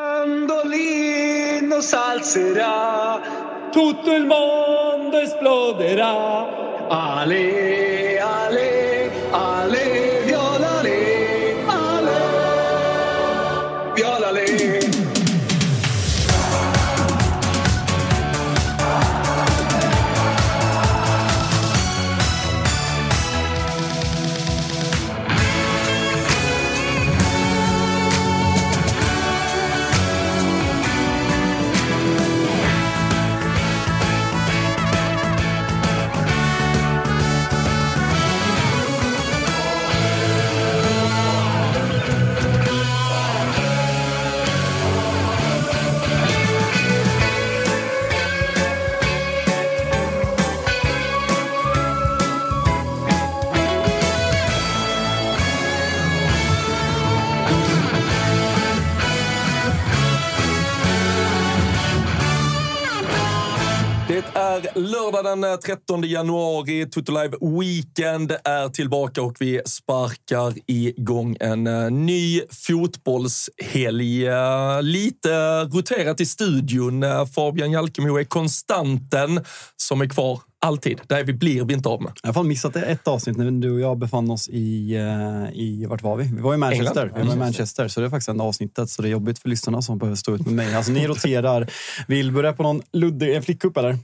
Mandolino s'alzerà, tutto il mondo esploderà. Ale, ale, Det är lördag den eh, 13 januari. Toto Live Weekend är tillbaka och vi sparkar igång en eh, ny fotbollshelg. Eh, lite roterat i studion. Fabian Jalkemo är konstanten som är kvar alltid. Det vi blir vi inte av med. Jag har missat ett avsnitt när du och jag befann oss i, eh, i vart var vi? Vi var i Manchester. England. Vi var i Manchester, så det är faktiskt enda avsnittet. Så det är jobbigt för lyssnarna som behöver stå ut med mig. Alltså ni roterar. Vill börja på någon luddig flickcup eller?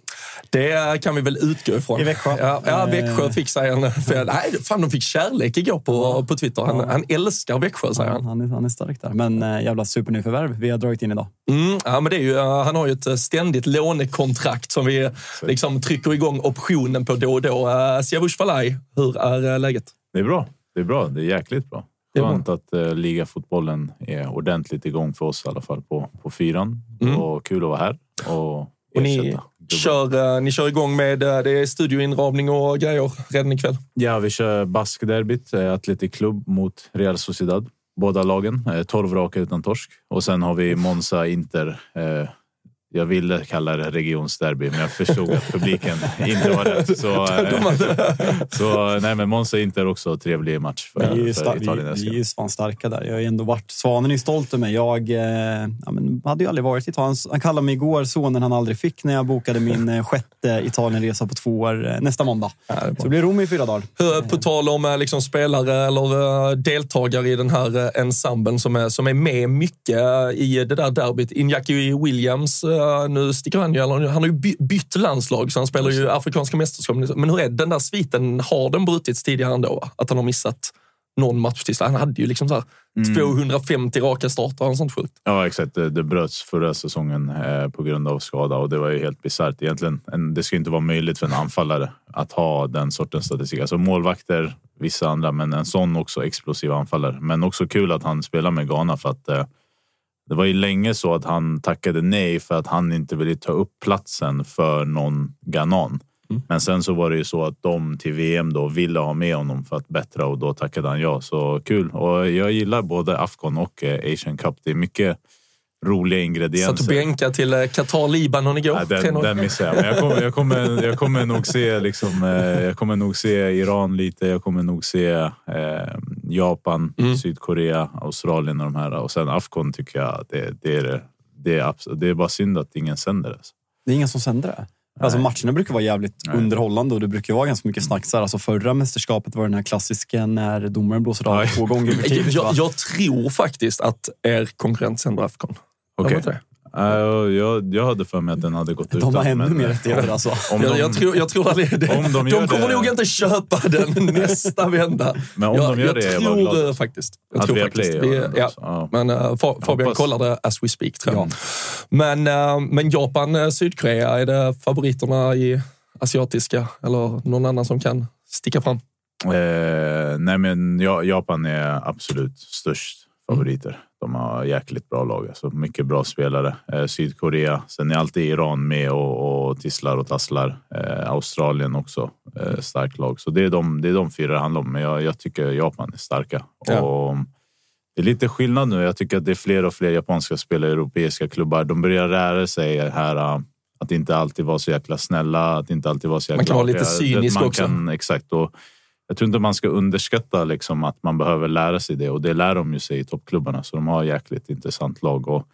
Det kan vi väl utgå ifrån. I Växjö. Ja, ja Eh. Växjö fick sig en... För, nej, fan, de fick kärlek igår på, på Twitter. Han, han älskar Växjö, säger han. Han är, han är stark där. Men äh, jävla supernyförvärv vi har dragit in idag. Mm, ja, men det är ju, eh, han har ju ett ständigt lånekontrakt som vi liksom trycker igång optionen på då och då. Uh, Siavush Falai, hur är eh, läget? Det är bra. Det är bra. Det är jäkligt bra. Skönt att uh, ligafotbollen är ordentligt igång för oss i alla fall på, på fyran. Mm. Och kul att vara här och, Och ni kör, eh, ni kör igång med eh, det är studioinramning och grejer redan ikväll. Ja, vi kör baskderbyt, eh, Athletic Club mot Real Sociedad. Båda lagen, eh, 12 raka utan torsk. Och sen har vi Monza Inter. Jag ville kalla det regionsderby, men jag förstod att publiken inte var rätt. Så, eh, så nej, men Monza Inter också trevlig match för, Vi är, ju för Italien. vi, vi är fan starka där. Jag har ändå varit... Svanen är stolt över mig. Jag eh, ja, men hade ju aldrig varit i Italien. Han kallade mig igår sonen han aldrig fick när jag bokade min eh, sjätte Italienresa på två år nästa måndag. Så det blir Rom i fyra dagar. Hur- På tal om liksom spelare eller deltagare i den här ensemblen som är, som är med mycket i det där derbyt. Iñaki Williams, nu sticker han ju, eller han har ju by- bytt landslag så han spelar ju Afrikanska mästerskap. Men hur är den där sviten? Har den brutits tidigare ändå? Att han har missat någon match till Han hade ju liksom så här 250 raka starter och sånt sjukt. Ja, exakt. Det, det bröts förra säsongen eh, på grund av skada och det var ju helt bisarrt. Egentligen, en, det ska inte vara möjligt för en anfallare att ha den sortens statistik. Alltså målvakter, vissa andra, men en sån också explosiv anfallare. Men också kul att han spelar med Ghana för att eh, det var ju länge så att han tackade nej för att han inte ville ta upp platsen för någon ghanan. Men sen så var det ju så att de till VM då ville ha med honom för att bättra och då tackade han ja. Så kul. Och jag gillar både Afcon och eh, Asian Cup. Det är mycket roliga ingredienser. Satt och bänka till eh, Qatar-Libanon igår. Ja, den, 3-0. den missade jag. Men jag kommer, jag kommer, jag kommer nog se liksom, eh, jag kommer nog se Iran lite. Jag kommer nog se eh, Japan, Mm. Sydkorea, Australien och de här. Och sen Afcon tycker jag det, det är det. Det är, det är bara synd att ingen sänder det. Det är ingen som sänder det. Alltså matcherna brukar vara jävligt Nej. underhållande och det brukar vara ganska mycket snack. Så här, Alltså förra mästerskapet var den här klassiska när domaren blåser av två gånger tidigt. jag, jag tror faktiskt att er konkurrent sänder Afcon. Okej. Jag det. Nej, jag, jag, jag hade för mig att den hade gått ut. De har ännu mer rättigheter alltså. Om Jag, de, jag, tror, jag tror att det, Om de de, kommer det- nog inte köpa den nästa vända. Men om jag, de gör jag det jag tror bara glad. eh, faktiskt. Jag Att tror faktiskt. Vi, ja. Ja. Men uh, Fa- Fabian hoppas. kollar det as we speak, tror jag. Men, eh, men Japan, eh, Sydkorea, är det favoriterna i asiatiska? Eller någon annan som kan sticka fram? Eh, nej, men ja, Japan är absolut störst favoriter. De har jäkligt bra lag, alltså mycket bra spelare. Eh, Sydkorea, sen är alltid Iran med och, och tisslar och tasslar. Eh, Australien också, eh, starkt lag. Så det är de, det är de fyra det handlar om. Men jag, jag tycker Japan är starka. Ja. Och det är lite skillnad nu. Jag tycker att det är fler och fler japanska spelare i europeiska klubbar. De börjar lära sig här äh, att inte alltid vara så jäkla snälla, att inte alltid vara så jäkla Man kan vara lite cynisk man också. Kan, exakt. Och jag tror inte man ska underskatta liksom att man behöver lära sig det och det lär de ju sig i toppklubbarna. Så de har jäkligt intressant lag. Och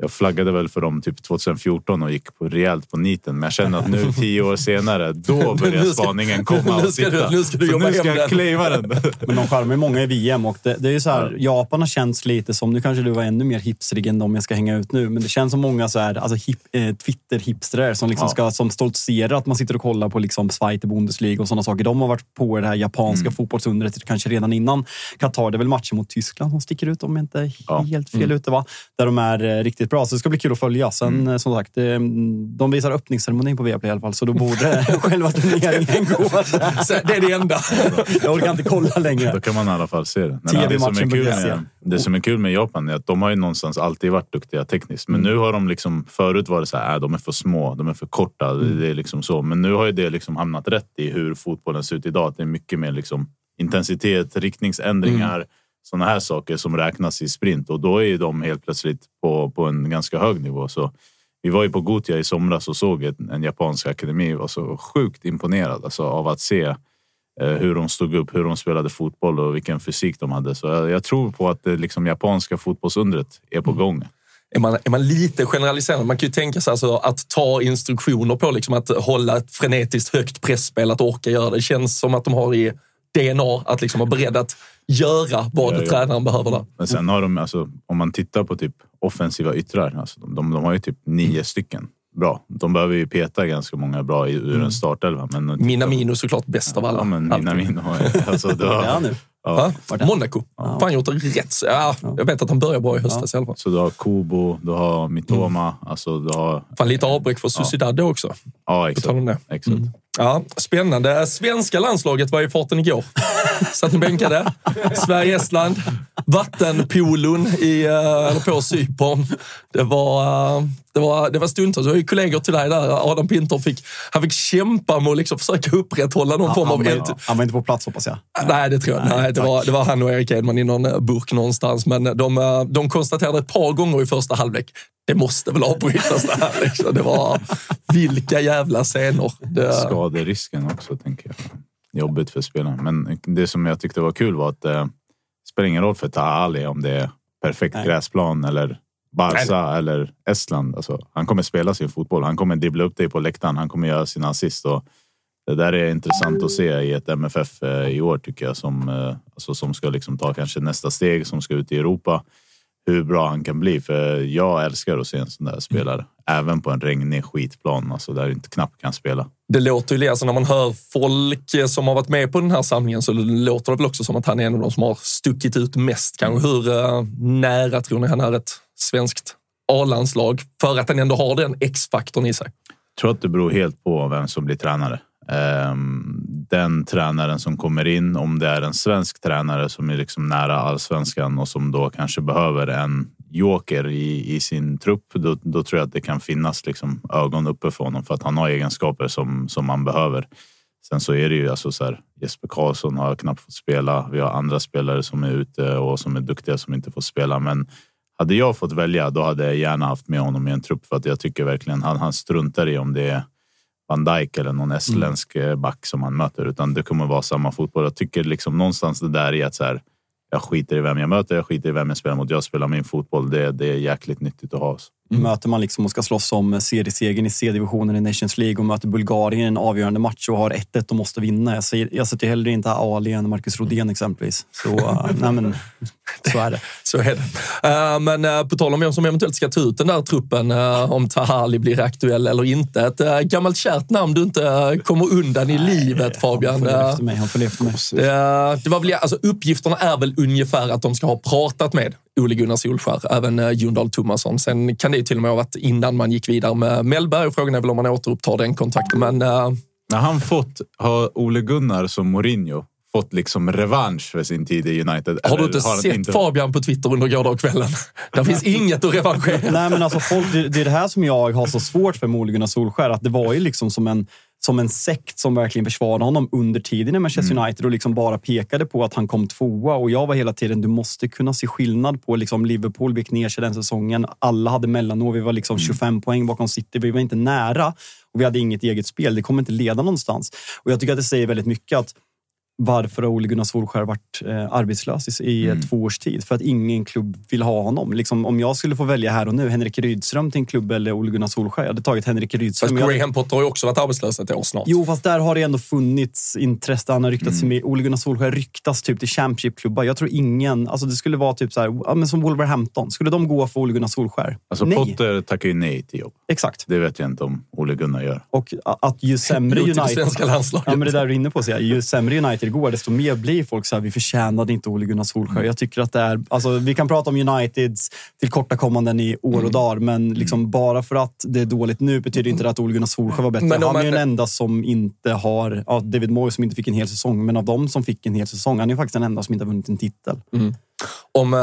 jag flaggade väl för dem typ 2014 och gick på rejält på niten. Men jag känner att nu tio år senare, då börjar ska- spaningen komma nu ska du- sitta. nu ska du jobba nu ska jag claima den. Men de charmar många i VM och det, det är så här, Japan har känts lite som, nu kanske du var ännu mer hipstrig än de jag ska hänga ut nu, men det känns som många så här, alltså hip, eh, Twitter-hipstrar som, liksom Ja. ska, som stoltserar att man sitter och kollar på liksom Zweite Bundesliga och sådana saker. De har varit på det här japanska Mm. fotbollsundret kanske redan innan Qatar. Det är väl matchen mot Tyskland som sticker ut om jag inte är helt fel ute. Va? Där de är eh, riktigt bra. Så det ska bli kul att följa. Sen Mm. eh, som sagt, eh, de visar öppningsceremonin på Viaplay i alla fall, så då borde själva turneringen gå Det är det enda. Jag orkar inte kolla längre. Då kan man i alla fall se det. Men TV det, som är matchen kul på med, det som är kul med Japan är att de har ju någonstans alltid varit duktiga tekniskt. Men nu har de liksom, förut var det så här, äh, de är för små, de är för korta. Det är liksom så. Men nu har ju det liksom hamnat rätt i hur fotbollen ser ut idag. Att det är mycket mer liksom intensitet, riktningsändringar, sådana här saker som räknas i sprint. Och då är de helt plötsligt på, på en ganska hög nivå. Så vi var ju på Gotia i somras och såg ett, en japansk akademi. och var så sjukt imponerad alltså, av att se eh, hur de stod upp, hur de spelade fotboll och vilken fysik de hade. Så jag, jag tror på att det liksom japanska fotbollsundret är på gång. Är man, är man lite generaliserande, man kan ju tänka sig alltså att ta instruktioner på liksom att hålla ett frenetiskt högt pressspel, att orka göra det. Det känns som att de har i DNA att liksom vara beredda att göra vad Ja, ja. tränaren behöver där. Men sen har de, alltså, om man tittar på typ offensiva yttrar, alltså, de, de, de har ju typ nio stycken bra. De behöver ju peta ganska många bra i, ur en startelva. Men Minamino såklart bäst av alla. Ja, men. Minamino. Alltså, det Ja, nu. Monaco. Fan gjort det rätt. Ja, jag vet att han började bra i höstas i alla fall. så du har Kubo, du har Mitoma. Alltså, du har, Fan, lite avbräck för Sociedad också. ja, På exakt. tal om det. exakt. Ja, spännande. Svenska landslaget var i farten igår. Satt ni bänkade? Sverige-Estland. Vattenpolon i, eh, eller på Cypern. Det var, eh, det var, det var stundtals. Jag har ju kollegor till dig där. Adam Pinter fick, han fick kämpa med att liksom försöka upprätthålla någon form han, av... var, ett, han var inte på plats hoppas jag. Nej, det tror jag Nej, det, var, det var han och Erik Edman i någon eh, burk någonstans. Men de, de konstaterade ett par gånger i första halvlek, det måste väl avbrytas det här. Liksom. Det var vilka jävla scener. Det, Skaderisken också, tänker jag. Jobbigt för spelarna. Men det som jag tyckte var kul var att eh, det spelar ingen roll för Taha Ali om det är perfekt Nej. gräsplan eller Barca eller Estland. Alltså, han kommer spela sin fotboll. Han kommer dribbla upp dig på läktaren. Han kommer göra sina assist. Och det där är intressant att se i ett MFF eh, i år tycker jag. Som, eh, alltså, som ska liksom ta kanske nästa steg, som ska ut i Europa. Hur bra han kan bli. För jag älskar att se en sån där spelare. Även på en regnig skitplan. Alltså, där inte knappt kan spela. det låter ju, alltså när man hör folk eh, som har varit med på den här samlingen så låter det väl också som att han är en av de som har stuckit ut mest. Kanske hur eh, nära tror ni han är ett svenskt A-landslag? För att han ändå har den X-faktorn i sig. Jag tror att det beror helt på vem som blir tränare. Ehm, Den tränaren som kommer in, om det är en svensk tränare som är liksom nära allsvenskan och som då kanske behöver en joker i, i sin trupp, då, då tror jag att det kan finnas liksom ögon uppe för honom för att han har egenskaper som, som man behöver. Sen så är det ju alltså så här, Jesper Karlsson har knappt fått spela. Vi har andra spelare som är ute och som är duktiga som inte får spela. Men hade jag fått välja, då hade jag gärna haft med honom i en trupp för att jag tycker verkligen han, han struntar i om det är Van Dijk eller någon estländsk eh, back som han möter, utan det kommer vara samma fotboll. Jag tycker liksom någonstans det där i att så här, jag skiter i vem jag möter, jag skiter i vem jag spelar mot. Jag spelar min fotboll. Det, det är jäkligt nyttigt att ha. Möter man liksom och ska slåss om seriesegern i C-divisionen i Nations League och möter Bulgarien i en avgörande match och har 1-1 och måste vinna. Jag, säger, jag sätter hellre inte Ali än Marcus Rodén exempelvis. Så, uh, nej men, så är det. Så är det. Uh, men uh, på tal om vem som eventuellt ska ta ut den där truppen, uh, om Tahali blir aktuell eller inte. Ett uh, gammalt kärt namn du inte kommer undan i Nej, livet, Fabian. Han följer efter mig. Han följer efter mig. det var väl, alltså, uppgifterna är väl ungefär att de ska ha pratat med Ole Gunnar Solskär, även uh, Jon Dahl Tomasson. Sen kan det ju till och med varit innan man gick vidare med Mellberg. Frågan är väl om man återupptar den kontakten. Men, uh... När han fått ha Ole Gunnar som Mourinho fått liksom revansch för sin tid i United. Har du inte har sett inte... Fabian på Twitter under gårdagskvällen? Det finns inget att revanschera. Nej, men alltså folk, det, det är det här som jag har så svårt för med Ole Gunnar Solskär. Att det var ju liksom som en som en sekt som verkligen försvarade honom under tiden i Manchester mm. United och liksom bara pekade på att han kom tvåa. Och jag var hela tiden, du måste kunna se skillnad på liksom Liverpool, gick ner sig den säsongen. Alla hade mellanår, vi var liksom 25 mm. poäng bakom City, vi var inte nära och vi hade inget eget spel. Det kommer inte leda någonstans. Och jag tycker att det säger väldigt mycket att varför har Ole Gunnar Solskjaer varit eh, arbetslös i mm. två års tid? För att ingen klubb vill ha honom. Liksom, om jag skulle få välja här och nu, Henrik Rydström till en klubb eller Ole Gunnar Solskjaer, jag hade tagit Henrik Rydström. Fast Graham Potter har ju också varit arbetslös ett år snart. Jo, fast där har det ändå funnits intresse. Han har ryktats mm. med. Ole Gunnar Solskjaer ryktas typ till Championship-klubbar. Jag tror ingen... Alltså det skulle vara typ så här, ja, men som Wolverhampton. Skulle de gå för Ole Gunnar Solskjaer? Alltså nej. Potter tackar ju nej till jobb. Exakt. Det vet jag inte om Ole Gunnar gör. Och att ju sämre United... svenska landslaget. Ja, men det där du är inne på. Så ju sämre United går, desto mer blir folk så här, vi förtjänade inte Ole Gunnar Solskjaer. Mm. Jag tycker att det är, alltså, vi kan prata om Uniteds tillkortakommanden i år och mm. dagar, men liksom mm. bara för att det är dåligt nu betyder inte det att Ole Gunnar Solskjaer var bättre. Men han är ju den enda som inte har, ja, David Moyes som inte fick en hel säsong, men av dem som fick en hel säsong, han är ju faktiskt den enda som inte har vunnit en titel. Mm. Om, eh,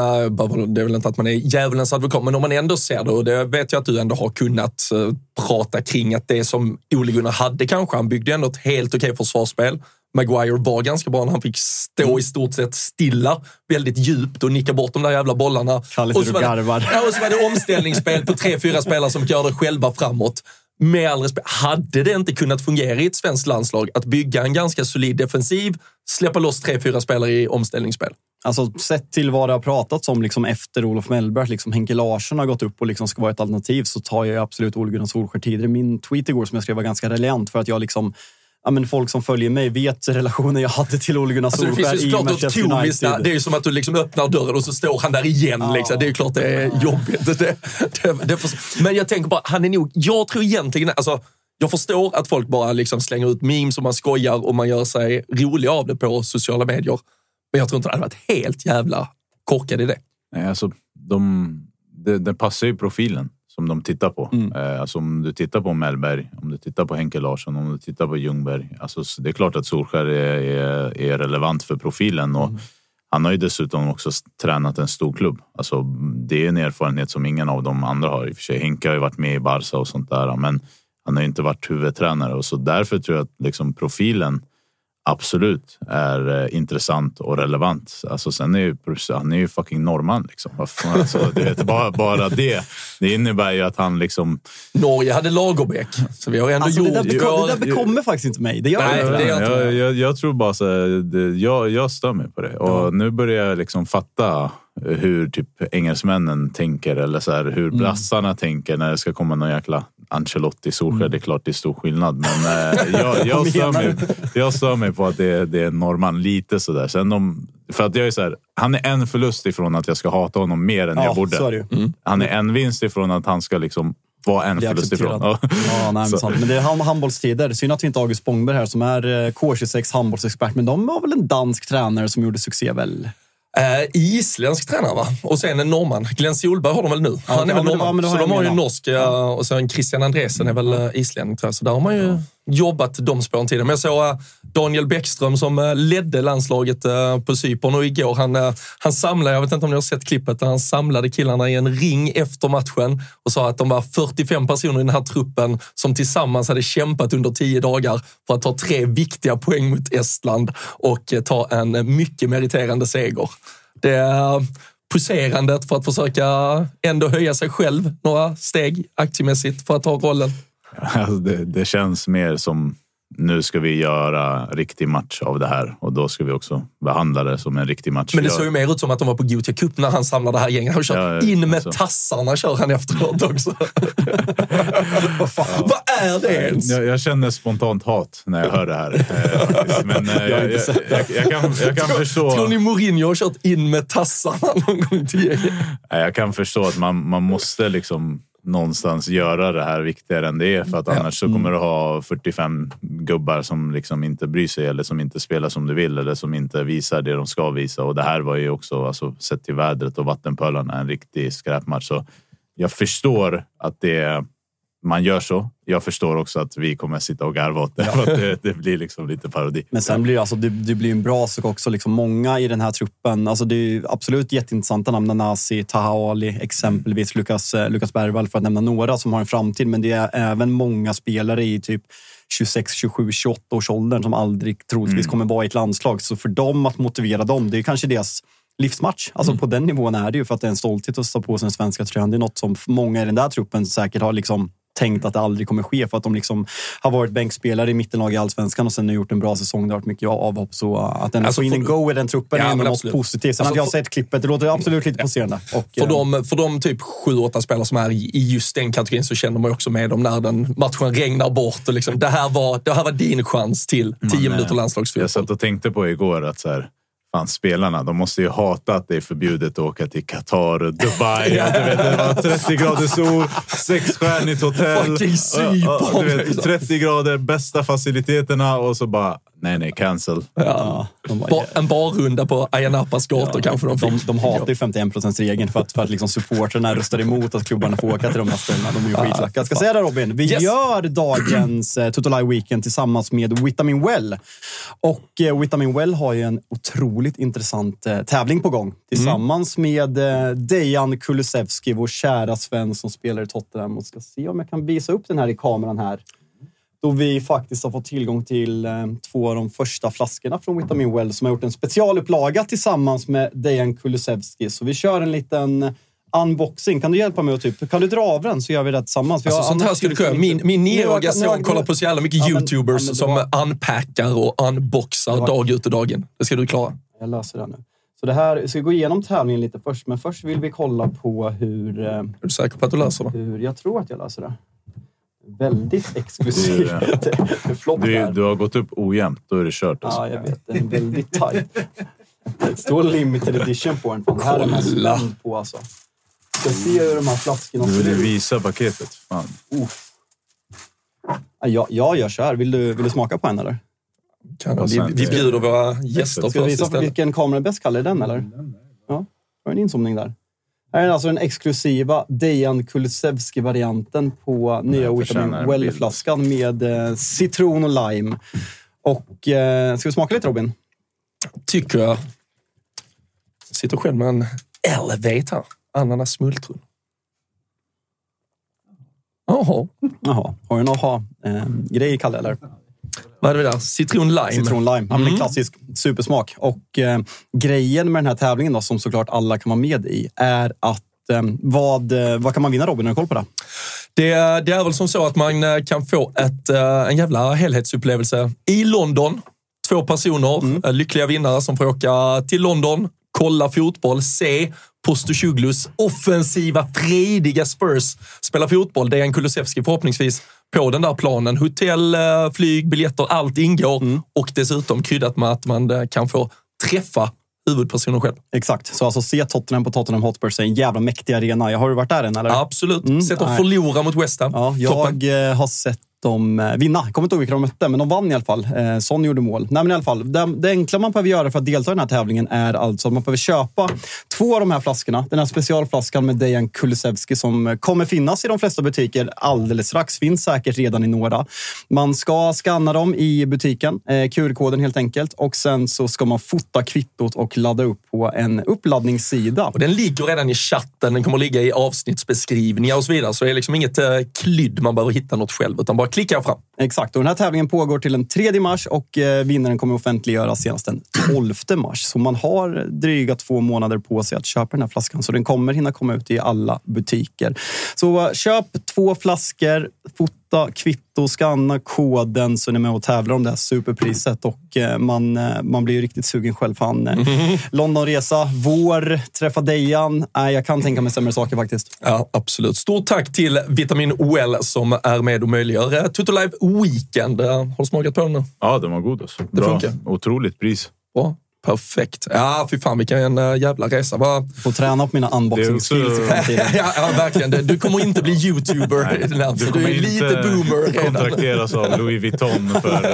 det är väl inte att man är djävulens advokat, men om man ändå ser det, och det vet jag att du ändå har kunnat eh, prata kring, att det som Ole Gunnar hade kanske, han byggde ändå ett helt okej försvarsspel. Maguire var ganska bra när han fick stå mm. i stort sett stilla väldigt djupt och nicka bort de där jävla bollarna. Kalle och så, var det, ja, och så var det omställningsspel på tre, fyra spelare som gör det själva framåt. Med all respekt, hade det inte kunnat fungera i ett svenskt landslag att bygga en ganska solid defensiv, släppa loss tre, fyra spelare i omställningsspel? Alltså, sett till vad det har pratats om liksom efter Olof Mellberg, liksom Henke Larsson har gått upp och liksom ska vara ett alternativ, så tar jag absolut Ole Gunnar Solskjaer tidigare. Min tweet igår som jag skrev var ganska reliant för att jag liksom ja, men folk som följer mig vet relationen jag hade till Ole Gunnar Solskjaer alltså, det finns ju i Manchester United. Det är ju som att du liksom öppnar dörren och så står han där igen. Ja. Liksom. Det är ju klart det är jobbigt. Det, det, det, får, men jag tänker bara, han är nog... Jag tror egentligen... Alltså, jag förstår att folk bara liksom slänger ut memes och man skojar och man gör sig rolig av det på sociala medier. Men jag tror inte det hade varit helt jävla korkad idé. Nej, alltså, de, det, det passar ju profilen som de tittar på. Mm. Eh, alltså om du tittar på Mellberg, om du tittar på Henke Larsson, om du tittar på Ljungberg. Alltså det är klart att Solskär är, är, är relevant för profilen. Och mm. Han har ju dessutom också tränat en stor klubb. Alltså, det är en erfarenhet som ingen av de andra har. I och för sig, Henke har ju varit med i Barca och sånt där, men han har ju inte varit huvudtränare och så därför tror jag att liksom profilen absolut är eh, intressant och relevant. Alltså, sen är ju, han är ju fucking norrman. Liksom. Alltså, du vet, bara, bara det. Det innebär ju att han liksom... Norge hade Lagerbäck, så vi har ändå alltså, gjort... Det där, bekom, det där bekommer faktiskt inte mig. Det gör Nej, det, det jag, jag, jag, tror bara så det, jag, jag stör mig på det. Och mm. nu börjar jag liksom fatta hur typ engelsmännen tänker eller så här, hur mm. brassarna mm. tänker när det ska komma någon jäkla Ancelotti, Solskjaer, mm. det är klart det är stor skillnad. Men eh, jag, jag, stör mig, jag stör mig på att det, det är norrman lite sådär. Sen om, för att jag är så här, han är en förlust ifrån att jag ska hata honom mer än ja, jag borde. Mm. Han är en vinst ifrån att han ska liksom vara en förlust ifrån. ja, nej, men, sant. men det är handbollstider. Synd att vi inte har August Spångberg här som är eh, K26 handbollsexpert. Men de har väl en dansk tränare som gjorde succé väl? Eh, isländsk tränare va? Och sen en norrman. Glenn Solberg har de väl nu? Han är väl norrman. så de har ju norsk ja. och sen Christian Andresen är väl uh, islänning tror jag. Så där har man ju jobbat de spåren tidigare. Men jag såg eh, Daniel Bäckström som eh, ledde landslaget eh, på Cypern och igår han, han samlade, jag vet inte om ni har sett klippet, där han samlade killarna i en ring efter matchen och sa att de var 45 personer i den här truppen som tillsammans hade kämpat under tio dagar för att ta tre viktiga poäng mot Estland och ta en mycket meriterande seger. Det poserandet för att försöka ändå höja sig själv några steg aktiemässigt för att ta rollen. Alltså det, det, känns mer som nu ska vi göra riktig match av det här och då ska vi också behandla det som en riktig match. Men det såg ju mer ut som att de var på Gothia Cup när han samlade det här gänget. Han kört Ja, in med alltså. tassarna kör han efteråt också. Vad fan, Vad är det ens? Jag, jag känner spontant hat när jag hör det här. eh. Men eh, jag, jag, jag, kan, jag kan förstå... Tror ni Mourinho har kört in med tassarna någon gång till gänget? Jag kan förstå att man, man måste liksom någonstans göra det här viktigare än det är. För att annars så kommer du ha 45 gubbar som liksom inte bryr sig eller som inte spelar som du vill eller som inte visar det de ska visa. Och det här var ju också, alltså, sett till vädret och vattenpölarna, en riktig skräpmatch. Så jag förstår att det, man gör så. Jag förstår också att vi kommer sitta och garva åt det. Att det, det blir liksom lite parodi. Men sen blir det, alltså, det, det blir en bra sak också. Liksom många i den här truppen. Alltså, det är absolut jätteintressanta namn. Nanasi, Taha Ali, exempelvis Lukas, eh, Lukas Bergvall för att nämna några som har en framtid. Men det är även många spelare i typ 26, 27, 28 års åldern som aldrig troligtvis kommer vara i ett landslag. Så för dem att motivera dem, det är kanske deras livsmatch. Alltså på den nivån är det ju för att det är en stolthet att stå på sig den svenska tröjan. Det är något som många i den där truppen säkert har liksom tänkt att det aldrig kommer ske för att de liksom har varit bänkspelare i mittenlag i allsvenskan och sen har gjort en bra säsong. Det har varit mycket avhopp. Så att ändå Alltså, få in en go i den truppen Ja, är något absolut. positivt. Sen Alltså, hade jag sett klippet. Det låter absolut lite poserande. Och, För eh, de, för de typ sju, åtta spelare som är i just den kategorin så känner man ju också med dem när den matchen regnar bort. Och liksom, det, här var, det här var din chans till tio Man, minuter eh, landslagsfotboll. Jag satt och tänkte på igår att så här, fan, spelarna de måste ju hata att det är förbjudet att åka till Qatar och Dubai. och du vet, det var 30 grader sol, sexstjärnigt hotell. Fucking Cypern, Och- och- du liksom. vet, 30 grader, bästa faciliteterna och så bara, nej, nej, cancel. ja, bara, Ba, en barrunda på Ayia Napas gator kanske de fick. de, de hatar ju 51% regeln för att, för att liksom supportrarna röstar emot att klubbarna får åka till de här ställena. De är ju skitlacka. Jag ska säga det Robin, vi Yes. gör dagens eh, Total Live Weekend tillsammans med Vitamin Well. Och eh, Vitamin Well har ju en otroligt intressant eh, tävling på gång. Tillsammans med eh, Dejan Kulusevski, vår kära svensk som spelar i Tottenham. Och ska se om jag kan visa upp den här i kameran här. Då vi faktiskt har fått tillgång till eh, två av de första flaskorna från Vitamin Well som har gjort en specialupplaga tillsammans med Dejan Kulusevski. Så vi kör en liten unboxing. Kan du hjälpa mig? att Typ, kan du dra av den så gör vi det tillsammans? Vi Alltså, sånt här skulle kunna. Min, min har son kollar på så jävla mycket Ja, men- youtubers ja, som var- unpackar och unboxar var- dag ut och dag in. Det ska du klara. Jag löser det nu. Så det här, jag ska gå igenom tävlingen lite först, men först vill vi kolla på hur... eh, Är du säker på att du löser det? hur jag tror att jag löser det. Väldigt exklusivt. Du, Det är flopp Du, du har gått upp ojämnt, då är det kört. Alltså. Ja, jag vet. Den är väldigt tight. Det står limited edition på den. Fan, det här är man spänd på alltså. Ska se hur de här flaskorna Du ser vill ju ut. visa paketet. Fan. Uff. Ja, jag, jag gör så här. Vill du, vill du smaka på en eller? Kan, vi, vi bjuder våra gäster Ska vi först visa istället. vilken kamera är bäst? Kalle? Är det den eller? Ja, har en inzoomning där. Här är alltså den exklusiva Dejan Kulusevski-varianten på nya Vitamin Well-flaskan med eh, citron och lime. Och, eh, ska vi smaka lite Robin? Tycker jag. Sitter själv med en Elevate här. Ananas smultron. Jaha, Jaha, har du en aha-grej, Kalle? Eller? Vad är det där? Citron lime. Citron lime. Ja, en klassisk supersmak. Och eh, grejen med den här tävlingen, då, som såklart alla kan vara med i, är att eh, vad, eh, vad kan man vinna Robin? Har du koll på det? Det, det är väl som så att man eh, kan få ett, en jävla helhetsupplevelse i London. Två personer, eh, lyckliga vinnare som får åka till London, kolla fotboll, se Postocuglus offensiva, frediga Spurs spela fotboll. Det är en Kulusevski förhoppningsvis på den där planen. Hotell, eh, flyg, biljetter, allt ingår. Och dessutom kryddat med att man eh, kan få träffa huvudpersonen själv. Exakt. Så alltså se Tottenham på Tottenham Hotspur, är en jävla mäktig arena. Jag har du varit där än? Eller? Absolut. Sett dem förlora mot West Ham. Ja, Toppen. jag eh, har sett de eh, vinna. Jag kommer inte ihåg vilka de mötte, men de vann i alla fall. Eh, Son gjorde mål. Nej, men i alla fall, det, det enkla man behöver göra för att delta i den här tävlingen är alltså att man behöver köpa två av de här flaskorna. Den här specialflaskan med Dejan Kulusevski som kommer finnas i de flesta butiker alldeles strax. Finns säkert redan i några. Man ska scanna dem i butiken, eh, QR-koden helt enkelt. Och sen så ska man fota kvittot och ladda upp på en uppladdningssida. Och den ligger redan i chatten, den kommer ligga i avsnittsbeskrivningar och så vidare. Så det är liksom inget eh, klydd man behöver hitta något själv, utan bara klicka fram. Exakt, och den här tävlingen pågår till den 3 mars och eh, vinnaren kommer offentliggöras senast den 12 mars. Så man har dryga två månader på sig att köpa den här flaskan. Så den kommer hinna komma ut i alla butiker. Så eh, köp två flaskor, fota Rösta kvitto, skanna koden så är ni med och tävlar om det här superpriset. Och eh, man, eh, man blir ju riktigt sugen själv. Fan, eh, Londonresa, vår, träffa Dejan. Nej, jag kan tänka mig sämre saker faktiskt. Ja, absolut. Stort tack till Vitamin OL som är med och möjliggör Tutto Live Weekend. Har du smakat på den nu? Ja, den var god. Alltså. Det Bra. funkar. Otroligt pris. Bra. Perfekt. Ja, fy fan vilken äh, jävla resa. Va? Får träna på mina unboxing skills i framtiden. ja, ja, verkligen. Du- Du kommer inte bli youtuber. det närmaste. Du, är lite boomer redan. kontrakteras av Louis Vuitton för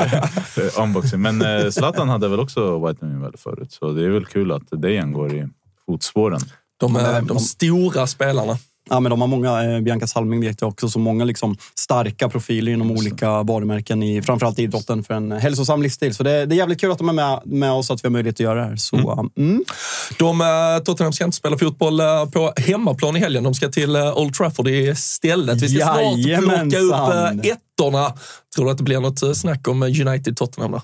eh, unboxing. Men eh, Zlatan hade väl också Whitening väl förut, så det är väl kul att Dejan går i fotspåren. De, är de stora spelarna. Ja, men de har många, eh, Bianca Salming vet jag också, så många liksom starka profiler inom olika varumärken i framförallt idrotten för en hälsosam livsstil. Så det, det är jävligt kul att de är med, med oss, att vi har möjlighet att göra det här. Så, mm. De, eh, Tottenham ska inte spela fotboll eh, på hemmaplan i helgen. De ska till eh, Old Trafford istället. Vi ska snart plocka upp ettorna. Tror du att det blir något snack om United-Tottenham?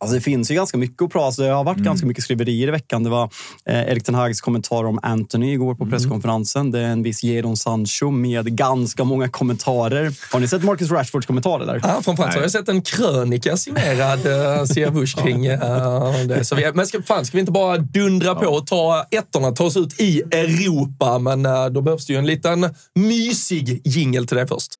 Alltså det finns ju ganska mycket att prata alltså Det har varit ganska mycket skriverier i veckan. Det var eh, Erik Ten Hags kommentar om Anthony igår på presskonferensen. Det är en viss Jadon Sancho med ganska många kommentarer. Har ni sett Marcus Rashfords kommentarer där? Ja, framförallt har jag sett en krönika signerad uh, Siavush kring eh, det. Så vi, men ska, fan, ska vi inte bara dundra på och ta ettorna, ta oss ut i Europa? Men eh, då behövs det ju en liten mysig jingel till det först.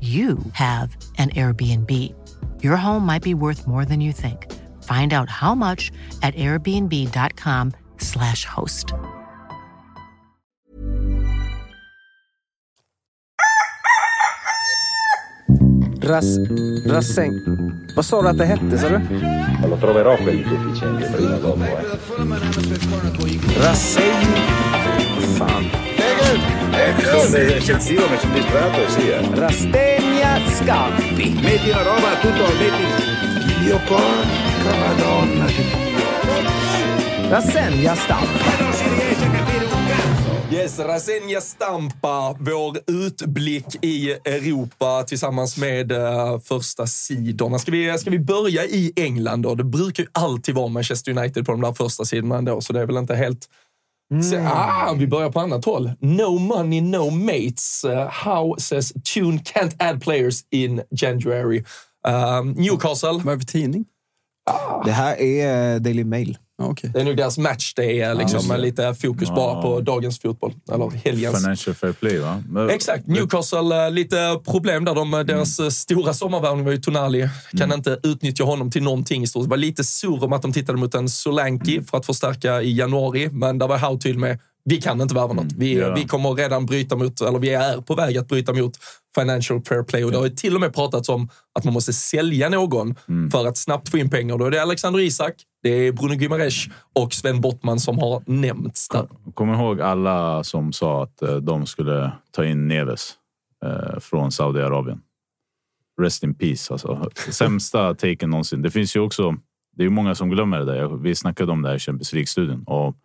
you have an Airbnb. Your home might be worth more than you think. Find out how much at airbnb.com/slash host. Ras, rassäng. Vad sa du att det hette, sa du? Lo troverò quel deficiente prima o dopo. Eh. Rassäng. Fan. Sono eccessivo, mi sono distratto sì. Eh. Rastegna Scampi. Metti la roba, tutto, metti... Dio porca madonna di Dio. Rassenja Stamp. Yes, Rasenja Stampa, vår utblick i Europa tillsammans med uh, första sidorna. Ska vi, ska vi börja i England då? Det brukar ju alltid vara Manchester United på de där första sidorna ändå, så det är väl inte helt... Så, ah, vi börjar på annat håll. No money, no mates. Uh, how says Tune can't add players in January. Um, Newcastle, Vad är det för tidning? Det här är eh, Daily Mail. Ja, okej. det är nog deras match det är liksom, med lite fokus bara på dagens fotboll. Eller helgens. Financial Fair Play, va? Men- Exakt. Newcastle, eh, lite problem där. De, deras Mm. eh, stora sommarvärvning var ju Tonali. Kan inte utnyttja honom till någonting i stort. Det var lite sur om att de tittade mot en Solanke Mm. för att förstärka i januari, men där var Howe tydlig med vi kan inte värva något. Vi, Mm. Ja. vi kommer redan bryta mot, eller vi är på väg att bryta mot financial fair play. Och det har ju till och med pratats om att man måste sälja någon Mm. för att snabbt få in pengar. Då är det Alexander Isak, det är Bruno Guimaraes och Sven Bottman som har nämnts där. Kom ihåg alla som sa att eh, de skulle ta in Neves eh, från Saudiarabien. Rest in peace. Alltså. Sämsta taken någonsin. Det finns ju också. Det är många som glömmer det där. Vi snackade om det här i Champions League-studien. Och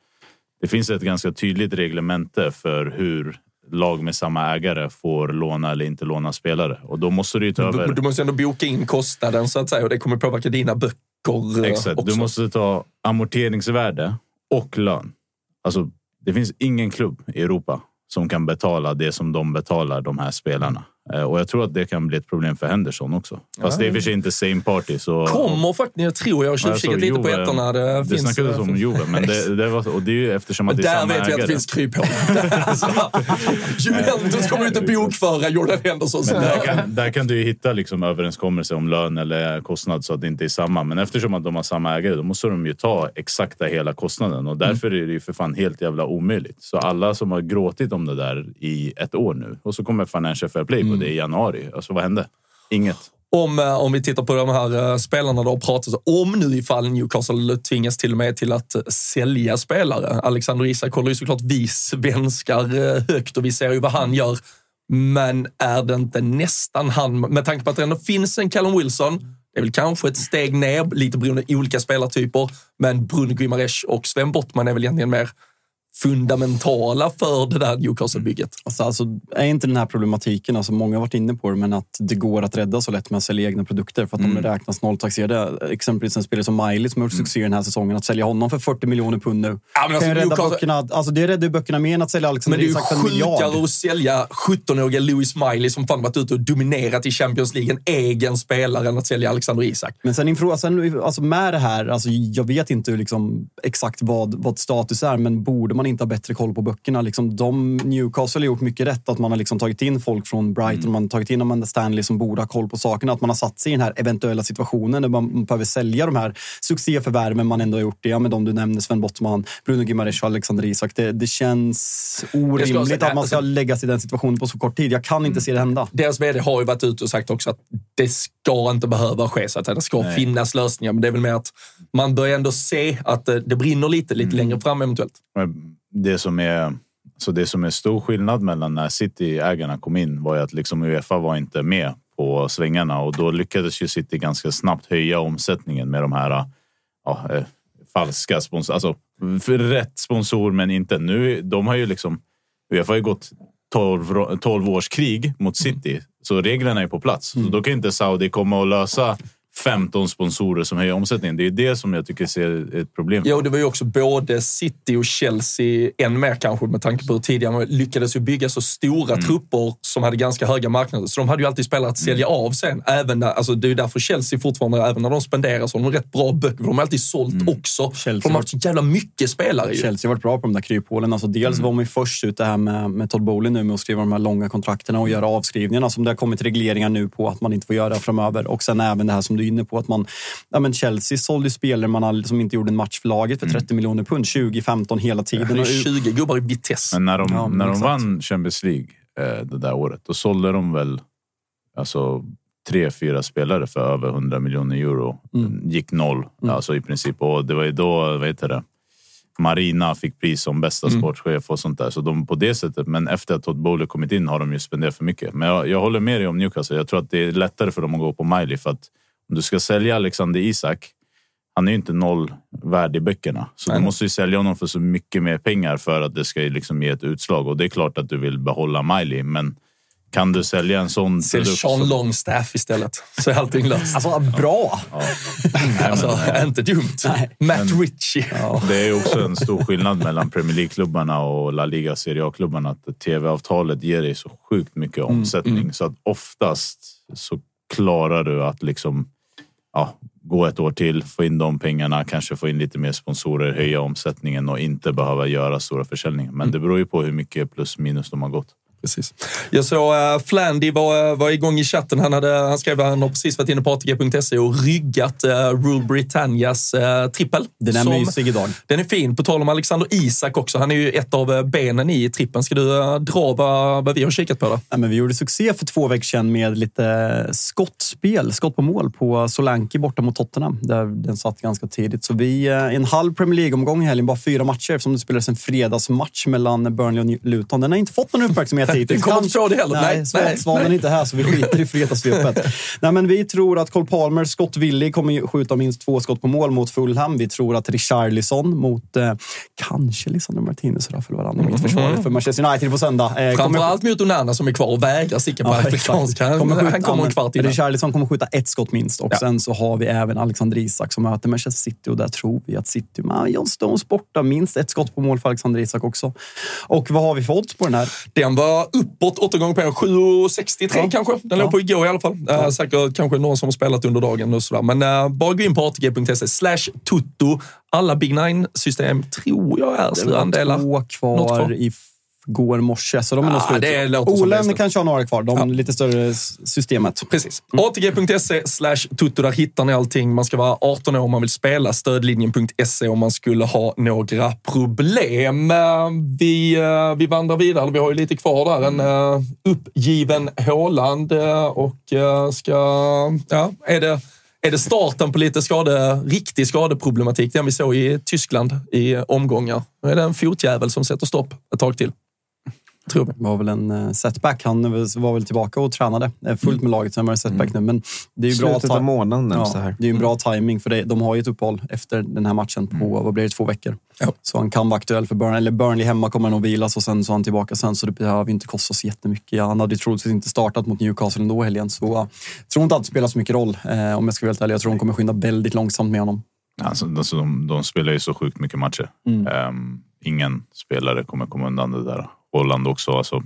det finns ett ganska tydligt reglemente för hur lag med samma ägare får låna eller inte låna spelare. Och då måste du ju ta över... Du, du måste ändå boka in kostnaden så att säga och det kommer påverka dina böcker eh, Exakt. också. Du måste ta amorteringsvärde och lön. Alltså, det finns ingen klubb i Europa som kan betala det som de betalar de här spelarna. Eh, Och jag tror att det kan bli ett problem för Henderson också. Fast Ja. det är för sig inte same party. Så... Kommer faktiskt, tror jag, jag tjuvkikat lite på ettorna. Det, Det finns, snackades om Juve, men det, det var, och det är ju eftersom att Men det är där samma vet vi att det finns kryphål. Juventus kommer inte bokföra Jordan Henderson. Men där, kan, där kan du ju hitta liksom överenskommelser om lön eller kostnad så att det inte är samma. Men eftersom att de har samma ägare, då måste de ju ta exakta hela kostnaden och därför är det ju för fan helt jävla omöjligt. Så alla som har gråtit om det där i ett år nu och så kommer Financial Fair Play på det i januari. Alltså vad hände? Inget. Om, eh, om vi tittar på de här eh, spelarna det har pratats om nu ifall Newcastle tvingas till och med till att eh, sälja spelare. Alexander Isak håller ju såklart vi svenskar högt och vi ser ju vad han gör. Men är det inte nästan han, med tanke på att det ändå finns en Callum Wilson, det är väl kanske ett steg ner, lite beroende på olika spelartyper, men Bruno Guimaraes och Sven Bottman är väl egentligen mer fundamentala för det där Newcastle-bygget. Alltså, alltså, är inte den här problematiken, alltså många har varit inne på det, men att det går att rädda så lätt med att sälja egna produkter för att Mm. de räknas nolltaxerade. Exempelvis en spelare som Miley som har gjort succé den här säsongen. Att sälja honom för 40 miljoner pund nu. Ja, men alltså, kan ju Newcastle- böckerna. Alltså, det räddar ju böckerna mer än att sälja Men Alexander det är ju Isak för en miljard. sjukare att sälja 17-åriga Louis Miley som fan varit ute och dominerat i Champions League, en egen spelare, än att sälja Alexander Isak. Men sen, inför, sen alltså med det här, alltså jag vet inte liksom exakt vad, vad status är, men borde man inte ha bättre koll på böckerna? Liksom de, Newcastle har gjort mycket rätt, att man har liksom tagit in folk från Brighton, man har tagit in Amanda Stanley som borde ha koll på sakerna, att man har satt sig i den här eventuella situationen där man behöver sälja de här succéförvärven man ändå har gjort. Det, ja, men de du nämnde, Sven Bottman, Bruno Gimares och Alexander Isak. Det, det känns orimligt säga, att man ska alltså- lägga sig i den situationen på så kort tid. Jag kan inte se det hända. Deras vd har ju varit ute och sagt också att det ska inte behöva ske, så att det ska Nej. finnas lösningar. Men det är väl mer att man börjar ändå se att det, det brinner lite, lite längre fram eventuellt. Det som är så det som är stor skillnad mellan när City-ägarna kom in var ju att liksom Uefa var inte med på svängarna och då lyckades ju City ganska snabbt höja omsättningen med de här ja, eh, falska sponsorer. Alltså rätt sponsor, men inte nu. De har ju liksom Uefa har ju gått 12, ro- 12 års krig mot City, så reglerna är på plats. Så då kan inte Saudi komma och lösa 15 sponsorer som höjer omsättningen. Det är det som jag tycker ser ett problem. Jo, det var ju också både City och Chelsea, än mer kanske med tanke på hur tidigare man lyckades ju bygga så stora Mm. trupper som hade ganska höga marknader. Så de hade ju alltid spelat att sälja Mm. av sen. Även när, alltså det är ju därför Chelsea fortfarande, även när de spenderar, så har de rätt bra böcker. För de har alltid sålt Mm. också. För de har haft så jävla mycket spelare ju. Chelsea har varit bra på de där kryphålen. Alltså dels var man ju först ut det här med, med Todd Bowley nu med att skriva de här långa kontrakterna och göra avskrivningarna som det har kommit regleringar nu på att man inte får göra framöver. Och sen även det här som du inne på att man, ja men Chelsea sålde spelare man som inte gjorde en match för laget för 30 miljoner pund 2015 hela tiden. Det är Och- 20 gubbar i Vitesse. Men när de, Ja, men när de exakt. vann Champions League eh, det där året, då sålde de väl alltså, tre, fyra spelare för över 100 miljoner euro. Gick noll, alltså i princip. Och det var ju då, vad heter det? Marina fick pris som bästa sportchef och sånt där. Så de på det sättet. Men efter att Todd Bowley kommit in har de ju spenderat för mycket. Men jag, jag håller med dig om Newcastle. Jag tror att det är lättare för dem att gå på Miley för att om du ska sälja Alexander Isak. Han är ju inte noll värd i böckerna, så Nej. du måste ju sälja honom för så mycket mer pengar för att det ska liksom ge ett utslag. Och det är klart att du vill behålla Miley, men kan du sälja en sån Sälj produkt? Sean Longstaff istället, så är allting löst. Alltså bra! Alltså, inte dumt. Matt Ritchie. Det är också en stor skillnad mellan Premier League-klubbarna och La Liga Serie A-klubbarna. Att tv-avtalet ger dig så sjukt mycket Mm, omsättning så att oftast så klarar du att liksom ja, gå ett år till, få in de pengarna, kanske få in lite mer sponsorer, höja omsättningen och inte behöva göra stora försäljningar. Mm. Men det beror ju på hur mycket plus minus de har gått. Precis. Jag såg uh, Flandy var, var igång i chatten. Han, hade, han skrev att han har precis varit inne på ATG.se och ryggat uh, Rule Britannias uh, trippel. Den är Som- mysig idag. Den är fin. På tal om Alexander Isak också. Han är ju ett av eh, benen i trippen. Ska du eh, dra vad, vad vi har kikat på? Då? Ja, men vi gjorde succé för två veckor sedan med lite skottspel, skott på mål på Solanke borta mot Tottenham. Där den satt ganska tidigt. Så vi, eh, en halv Premier League-omgång i helgen, bara fyra matcher eftersom det spelades en fredagsmatch mellan Burnley och Luton. Den har inte fått någon uppmärksamhet hittills. Den kommer inte det heller. Nej, Nej, nej, Svanen är inte här så vi skiter i fredagsvepet. nej, men vi tror att Cole Palmer, Scott Willig kommer ju skjuta minst två skott på mål mot Fulham. Vi tror att Richarlison mot eh, kanske Lisandro Martinez och Rafael Varane i mittförsvaret för Manchester United på söndag. Eh, kommer- Framförallt mot Onana som är kvar och vägrar sticka på Ja, afrikanska. exakt. Han skjuta- han kommer en kvart innan. Richarlison kommer skjuta ett skott minst. Och Ja. sen så har vi även Alexander Isak som möter Manchester City och där tror vi att City, men John Stones borta, minst ett skott på mål för Alexander Isak också. Och vad har vi för odds på den här? Den var uppåt åtta gånger på 7,63 Ja. kanske. Den låg Ja. på igår i alla fall. Eh, säkert kanske någon som har spelat under dagen och sådär. Men uh, bara gå in på atg.se slash tutto. Alla Big Nine-system tror jag är Det var andelar. två Något kvar kvar. i går morse, så de är slut. det låter som Olen kanske har några kvar, de Ja. lite större systemet. Precis. ATG.se slash tutto. Där hittar ni allting. Man ska vara 18 år om man vill spela. Stödlinjen.se om man skulle ha några problem. Vi, eh, vi vandrar vidare. Vi har ju lite kvar där. En eh, uppgiven Håland eh, och ska... Ja, är det... Är det starten på lite skade, riktig skadeproblematik, den vi såg i Tyskland i omgångar? Nu är det en fotjävel som sätter stopp ett tag till. Tror. Det var väl en eh, setback. Han var väl tillbaka och tränade eh, fullt med laget. Sen var det setback nu. Men det är ju bra, Slutet av ta- månaden ja, här. det är ju en bra timing för det, de har ju ett uppehåll efter den här matchen på vad blir det, två veckor. Ja. Så han kan vara aktuell för Burnley. Eller Burnley hemma kommer han att vilas och sen så är han tillbaka sen. Så det behöver inte kosta så jättemycket. Han hade ju troligtvis inte startat mot Newcastle ändå helgen. Så jag tror inte att det spelar så mycket roll eh, om jag ska vara helt ärlig. Jag tror de kommer skynda väldigt långsamt med honom. Alltså, alltså, de, de spelar ju så sjukt mycket matcher. Mm. Ehm, ingen spelare kommer komma undan det där. Holland också. Alltså,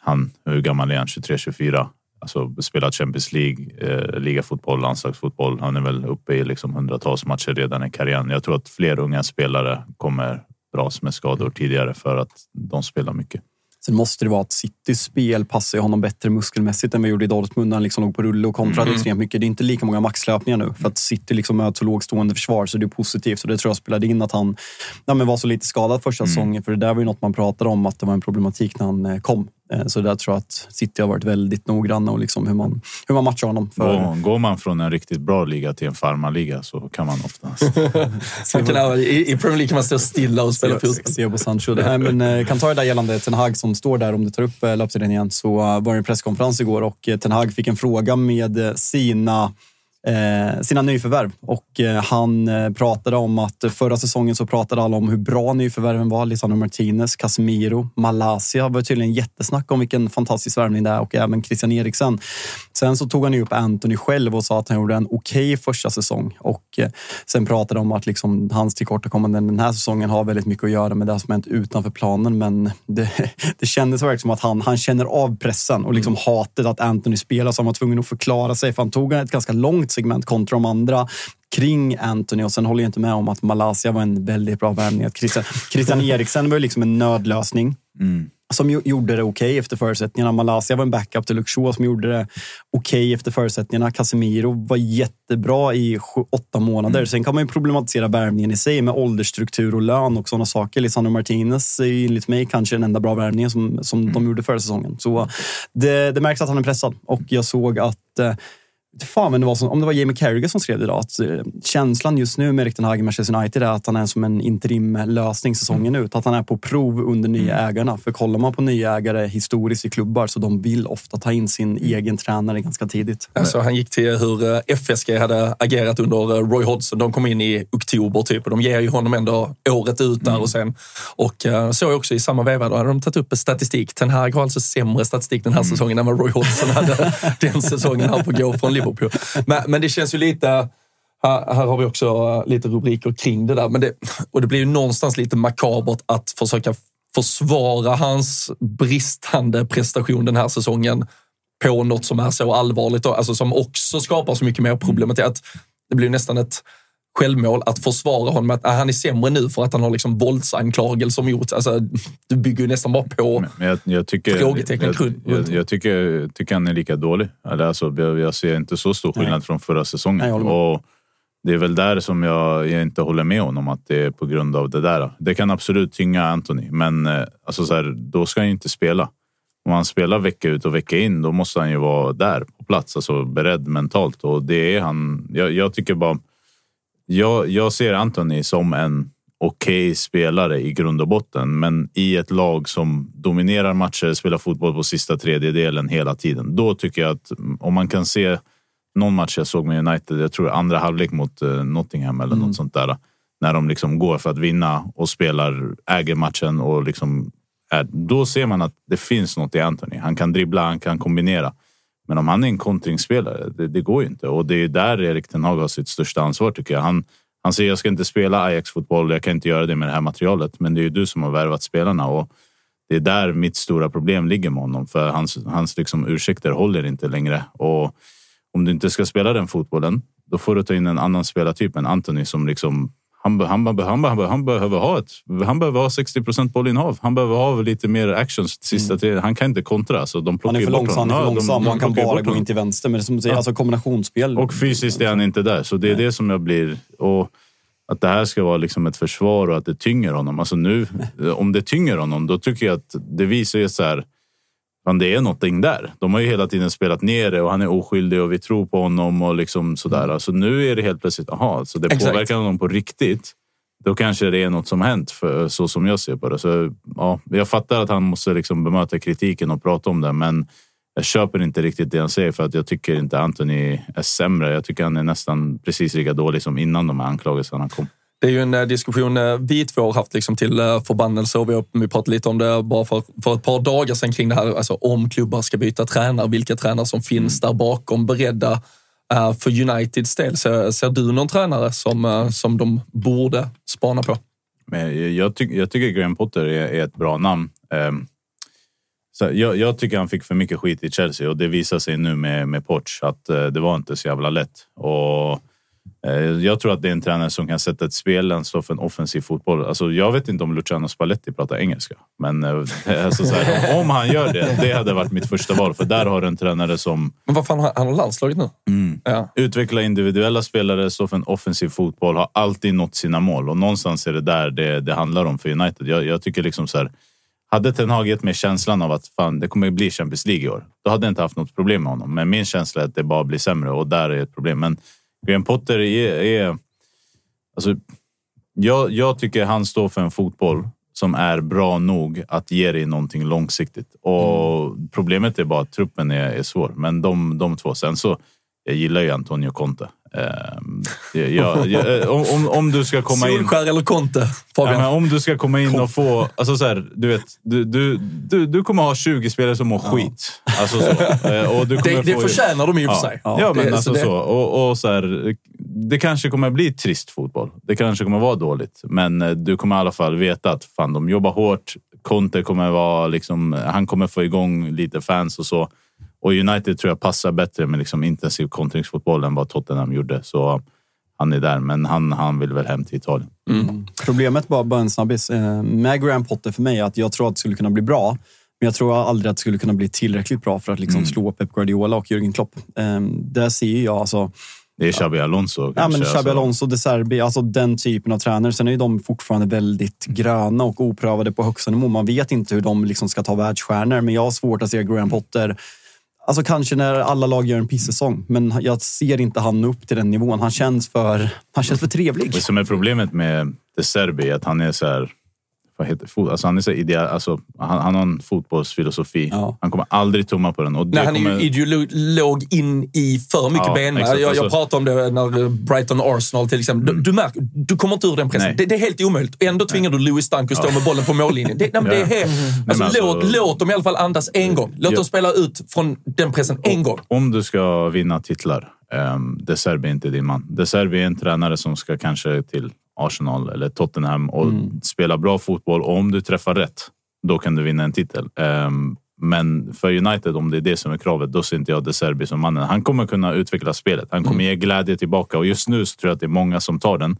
han, hur gammal är han? 23-24. Alltså, spelat Champions League, eh, ligafotboll, landslagsfotboll. Han är väl uppe i liksom hundratals matcher redan i karriären. Jag tror att fler unga spelare kommer dras med skador tidigare för att de spelar mycket. Sen måste det vara att Citys spel passar honom bättre muskelmässigt än vi gjorde i Dortmund när han liksom låg på rulle och kontrade Mm. extremt mycket. Det är inte lika många maxlöpningar nu för att City liksom möter så lågstående försvar så det är positivt. Så det tror jag spelade in att han ja, men var så lite skadad första Mm. säsongen. För det där var ju något man pratade om att det var en problematik när han eh, kom. Eh, Så där tror jag att City har varit väldigt noggranna och liksom hur, man, hur man matchar honom. För, Går, man från en riktigt bra liga till en farmarliga så kan man oftast. Man kan, i, I Premier League kan man stå stilla och spela fotboll. Se på Sancho. Nej, men, eh, kan ta det där gällande Ten Hag som står där, om du tar upp eh, löpsedeln igen, så var det en presskonferens igår och Ten Hag fick en fråga med sina Eh, sina nyförvärv. Och eh, han eh, pratade om att förra säsongen så pratade alla om hur bra nyförvärven var. Lisandro Martinez, Casemiro, Malaysia var tydligen jättesnack om vilken fantastisk värvning det är och även Christian Eriksen. Sen så tog han ju upp Anthony själv och sa att han gjorde en okej första säsong. Och eh, sen pratade de om att liksom hans tillkortakommanden den här säsongen har väldigt mycket att göra med det som hänt utanför planen. Men det, det kändes verkligen som att han, han känner av pressen och liksom hatet att Anthony spelar så han var tvungen att förklara sig. För han tog ett ganska långt segment kontra de andra kring Anthony och sen håller jag inte med om att Malaysia var en väldigt bra värvning. Christian, Christian Eriksen var ju liksom en nödlösning som gjorde det okej efter förutsättningarna. Malaysia var en backup till Luxor som gjorde det okej efter förutsättningarna. Casemiro var jättebra i sju, åtta månader. Sen kan man ju problematisera värvningen i sig med åldersstruktur och lön och sådana saker. Lisandro Martinez är ju enligt mig kanske den enda bra värvningen som, som de gjorde förra säsongen. Så det, det märks att han är pressad och jag såg att eh, Fan, men det var som, om det var Jamie Carragher som skrev idag, att eh, känslan just nu med Erik Ten Hag i Manchester United är att han är som en interimlösning säsongen ut. Att han är på prov under nya ägarna. För kollar man på nya ägare historiskt i klubbar så de vill ofta ta in sin egen tränare ganska tidigt. Alltså, han gick till hur eh, FSG hade agerat under eh, Roy Hodgson. De kom in i oktober typ och de ger ju honom ändå året ut där och sen. Och så också i samma veva, då hade de tagit upp statistik. Ten Hag har alltså sämre statistik den här säsongen än vad Roy Hodgson hade den säsongen han får gå från Liverpool. Men, men det känns ju lite... Här, här har vi också eh, lite rubriker kring det där. Men det, och det blir ju någonstans lite makabert att försöka försvara hans bristande prestation den här säsongen på något som är så allvarligt, och alltså som också skapar så mycket mer problematik. Att det blir nästan ett självmål att försvara honom med att ah, han är sämre nu för att han har liksom våldsanklagelser mot. Alltså, du bygger ju nästan bara på Men jag, jag tycker, frågetecken jag, jag, jag, tycker, tycker han är lika dålig. Alltså, jag, jag ser inte så stor skillnad Nej. från förra Nej, säsongen. med. och det är väl där som jag, jag inte håller med honom, att det är på grund av det där. Det kan absolut tynga Anthony, men eh, alltså så här, då ska han ju inte spela. Om han spelar vecka ut och vecka in, då måste han ju vara där på plats, alltså beredd mentalt. Och det är han. Jag tycker bara... Jag, jag ser Anthony som en okej spelare i grund och botten. Men i ett lag som dominerar matcher, spelar fotboll på sista tredjedelen hela tiden. Då tycker jag att om man kan se någon match jag såg med United, jag tror andra halvlek mot eh, Nottingham eller Mm. något sånt där. När de liksom går för att vinna och spelar, äger matchen och liksom är, då ser man att det finns något i Anthony. Han kan dribbla, han kan kombinera. Men om han är en kontringsspelare, det, det går ju inte. Och det är där Erik Ten Hag har sitt största ansvar tycker jag. Han, han säger jag ska inte spela Ajax-fotboll, jag kan inte göra det med det här materialet. Men det är ju du som har värvat spelarna och det är där mitt stora problem ligger med honom. För hans, hans liksom ursäkter håller inte längre. Och om du inte ska spela den fotbollen, då får du ta in en annan spelartyp än Anthony som liksom han, han, be- han, be- han behöver ha ett. Han behöver ha 60 procent bollinnehav. Han behöver ha lite mer actions sista tiden. Han kan inte kontra. Så de Mm. Han är för långsam, han är för honom. Ja, de- långsam. de Han kan bara gå in till vänster. Men som du säger, Ja. alltså kombinationsspel. Och fysiskt är han inte där, så det är det som jag blir... Och att det här ska vara liksom ett försvar och att det tynger honom. Alltså nu, om det tynger honom, då tycker jag att det visar ju så här... Fan, det är någonting där. De har ju hela tiden spelat ner det och han är oskyldig och vi tror på honom och liksom sådär. Alltså nu är det helt plötsligt, aha, så det Exakt. påverkar honom på riktigt. Då kanske det är något som hänt, för, så som jag ser på det. Så, ja, jag fattar att han måste liksom bemöta kritiken och prata om det, men jag köper inte riktigt det han säger för att jag tycker inte Anthony är sämre. Jag tycker han är nästan precis lika dålig som innan de här anklagelserna kom. Det är ju en eh, diskussion eh, vi två har haft liksom till eh, förbannelse och vi, har, vi pratade lite om det bara för, för ett par dagar sedan kring det här. Alltså, om klubbar ska byta tränare, vilka tränare som finns där bakom beredda. För Uniteds del, ser, ser du någon tränare som, som de borde spana på? Men jag, tyck, jag tycker Graham Potter är, är ett bra namn. Ehm, så jag, jag tycker han fick för mycket skit i Chelsea och det visar sig nu med, med Poch att eh, det var inte så jävla lätt. Och, jag tror att det är en tränare som kan sätta ett spel, en stå för en offensiv fotboll. Alltså, jag vet inte om Luciano Spalletti pratar engelska, men eh, alltså, så här, om han gör det, det hade varit mitt första val. För där har du en tränare som Men vad fan, han han har landslaget nu? Ja. utveckla individuella spelare, stå för en offensiv fotboll, har alltid nått sina mål. Och någonstans är det där det, det handlar om för United. Jag, jag tycker liksom så här, hade Ten Hag gett mig känslan av att fan, det kommer bli Champions League i år, då hade jag inte haft något problem med honom. Men min känsla är att det bara blir sämre och där är ett problem. Men Graham Potter är... är alltså, jag, jag tycker han står för en fotboll som är bra nog att ge dig någonting långsiktigt. Och Problemet är bara att truppen är, är svår. Men de, de två. Sen så, jag gillar ju Antonio Conte. Ehm, jag, jag, jag, om, om, du ska komma in... Solskär eller Conte, Ja, om du ska komma in och få... Alltså så här, du, vet, du, du, du, du kommer ha 20 spelare som mår skit. Alltså så. Eh, Och du kommer det, det få, förtjänar de i och för ja. sig. Ja, men Det- alltså det- så. Och, och så här, det kanske kommer bli trist fotboll. Det kanske kommer vara dåligt. Men eh, du kommer i alla fall veta att fan, de jobbar hårt. Conte kommer vara liksom, han kommer få igång lite fans och så. Och United tror jag passar bättre med liksom intensiv kontringsfotboll än vad Tottenham gjorde. Så han är där, men han, han vill väl hem till Italien. Problemet, bara, bara en snabbis, eh, med Graham Potter för mig är att jag tror att det skulle kunna bli bra. Men jag tror aldrig att det skulle kunna bli tillräckligt bra för att liksom slå Pep Guardiola och Jürgen Klopp. Eh, där ser jag alltså... Det är Xabi Alonso. Ja, men Xabi alltså. Alonso, De Serbi, alltså den typen av tränare. Sen är ju de fortfarande väldigt gröna och oprövade på högsta nivå. Man vet inte hur de liksom ska ta världsstjärnor, men jag har svårt att se Graham Potter Alltså kanske när alla lag gör en pissäsong, men jag ser inte han upp till den nivån. Han känns för, han känns för trevlig. Det som är problemet med De Serbi är att han är så här... Vad heter, fot- alltså han är så ideal, alltså han, han har en fotbollsfilosofi. Ja. Han kommer aldrig tumma på den. Och Nej, han är kommer, ju ideolog in i för mycket Ja, ben. exakt. Jag, jag Alltså- pratade om det när Brighton Arsenal till exempel. Du, du märker, du kommer inte ur den pressen. Nej. Det, det är helt omöjligt. Ändå tvingar du Louis att stå med bollen på mållinjen. Det, nej, men det är Ja. helt, alltså, alltså- låt, låt dem i alla fall andas en gång. Låt Ja. dem spela ut från den pressen en gång. Om du ska vinna titlar, um, De Serbi är inte din man. De Serbi är en tränare som ska kanske till Arsenal eller Tottenham och spela bra fotboll. Och om du träffar rätt, då kan du vinna en titel. Ehm, men för United, om det är det som är kravet, då ser inte jag De Serbi som mannen. Han kommer kunna utveckla spelet. Han kommer ge glädje tillbaka och just nu tror jag att det är många som tar den.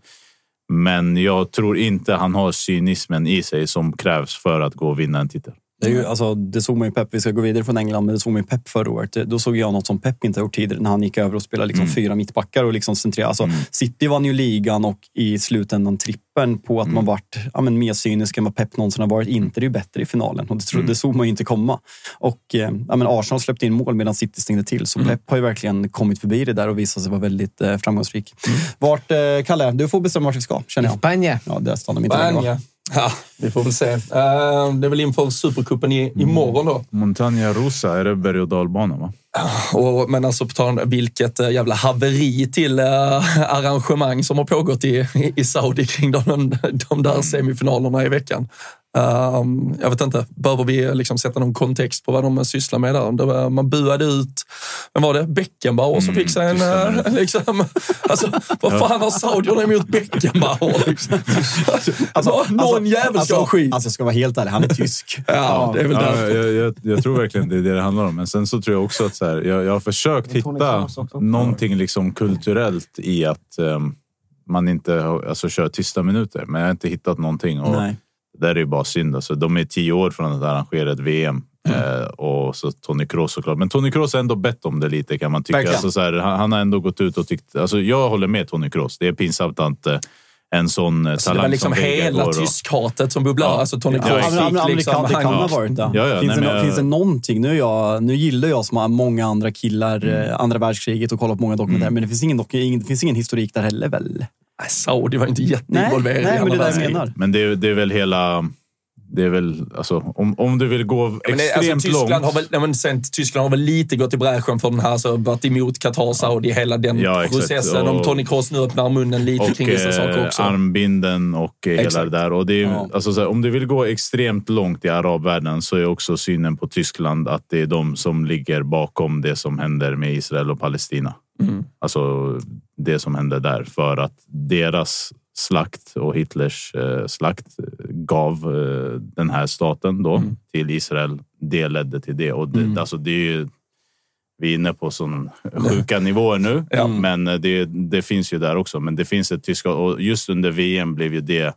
Men jag tror inte han har cynismen i sig som krävs för att gå och vinna en titel. Det, är ju, alltså, det såg man ju Pep, vi ska gå vidare från England, men det såg man ju Pep förra året. Då såg jag något som Pep inte har gjort tidigare när han gick över och spelade liksom Mm. fyra mittbackar och liksom centrerade. Alltså, City vann ju ligan och i slutändan trippen på att Mm. man varit ja, men mer cynisk än vad Pep någonsin har varit. Inter är ju bättre i finalen och det, tro, Mm. det såg man ju inte komma. Och eh, ja, men Arsenal släppte in mål medan City stängde till, Mm. så Pep har ju verkligen kommit förbi det där och visat sig vara väldigt eh, framgångsrik. Mm. Vart, eh, Kalle, du får bestämma vart vi ska, känner jag. Spanien. Ja, där stannar vi inte längre. Ja, vi får väl se. Eh, det är väl inför Supercupen i, imorgon då. Montaña Rusa, är det berg och dalbana? Va? Och, men alltså på tal vilket eh, jävla haveri till eh, arrangemang som har pågått i, i, i Saudi kring de, de där semifinalerna i veckan. Ehm, jag vet inte, behöver vi liksom sätta någon kontext på vad de sysslar med där? Det var, man buade ut, vem var det? Beckenbauer som fick sig en... eh, liksom, alltså, vad fan har saudierna emot Beckenbauer? Liksom? Alltså, någon jävel ska ha skit. Alltså, jag ska vara helt ärlig, han är tysk. Ja, det är väl Ja, därför. jag, jag, jag tror verkligen det är det det handlar om. Men sen så tror jag också att så här, jag, jag har försökt hitta någonting liksom kulturellt i att ehm, man inte alltså, kör tysta minuter. Men jag har inte hittat någonting. Och Nej. Det där är ju bara synd. Alltså, de är tio år från att arrangera ett VM. Eh, och så Tony Kroos såklart. Men Tony Kroos har ändå bett om det lite kan man tycka. Alltså, så här, han, han har ändå gått ut och tyckt... Alltså, jag håller med Tony Kroos. Det är pinsamt att eh, en sån eh, Så det talang var liksom som Vega hela går och- tyskhatet som bubblar. Ja. Alltså Tony Ja, Kroos exakt. Ja, fick liksom... det kan, det han- ha varit det. Ja, ja, finns, nej, det jag- finns det någonting? Nu, jag, nu gillar jag som många andra killar Mm. eh, andra världskriget och kollar på många dokumentärer, men det finns, ingen, det finns ingen historik där heller väl? Nej, Saudi var inte jätteinvolverad Nej, nej, i men det är andra det jag världskriget. menar. Men det, det är väl hela... Det är väl, alltså, om, om du vill gå Men det, extremt alltså, Tyskland, långt. har väl, nej, men sen, Tyskland har väl lite gått i bräschen för den här, alltså, varit emot Qatar, Saudi, hela den Ja, processen. Om Tony Kroos nu öppnar munnen lite och kring vissa saker eh, också. armbinden och eh, hela Exakt. det där. Och det är, Ja. alltså, så här, om du vill gå extremt långt i arabvärlden så är också synen på Tyskland att det är de som ligger bakom det som händer med Israel och Palestina. Mm. Alltså det som hände där för att deras slakt och Hitlers eh, slakt gav eh, den här staten då Mm. till Israel. Det ledde till det och det, alltså, det är ju vi är inne på sån sjuka nivåer nu, Ja. men eh, det, det finns ju där också. Men det finns ett tyska och just under VM blev ju det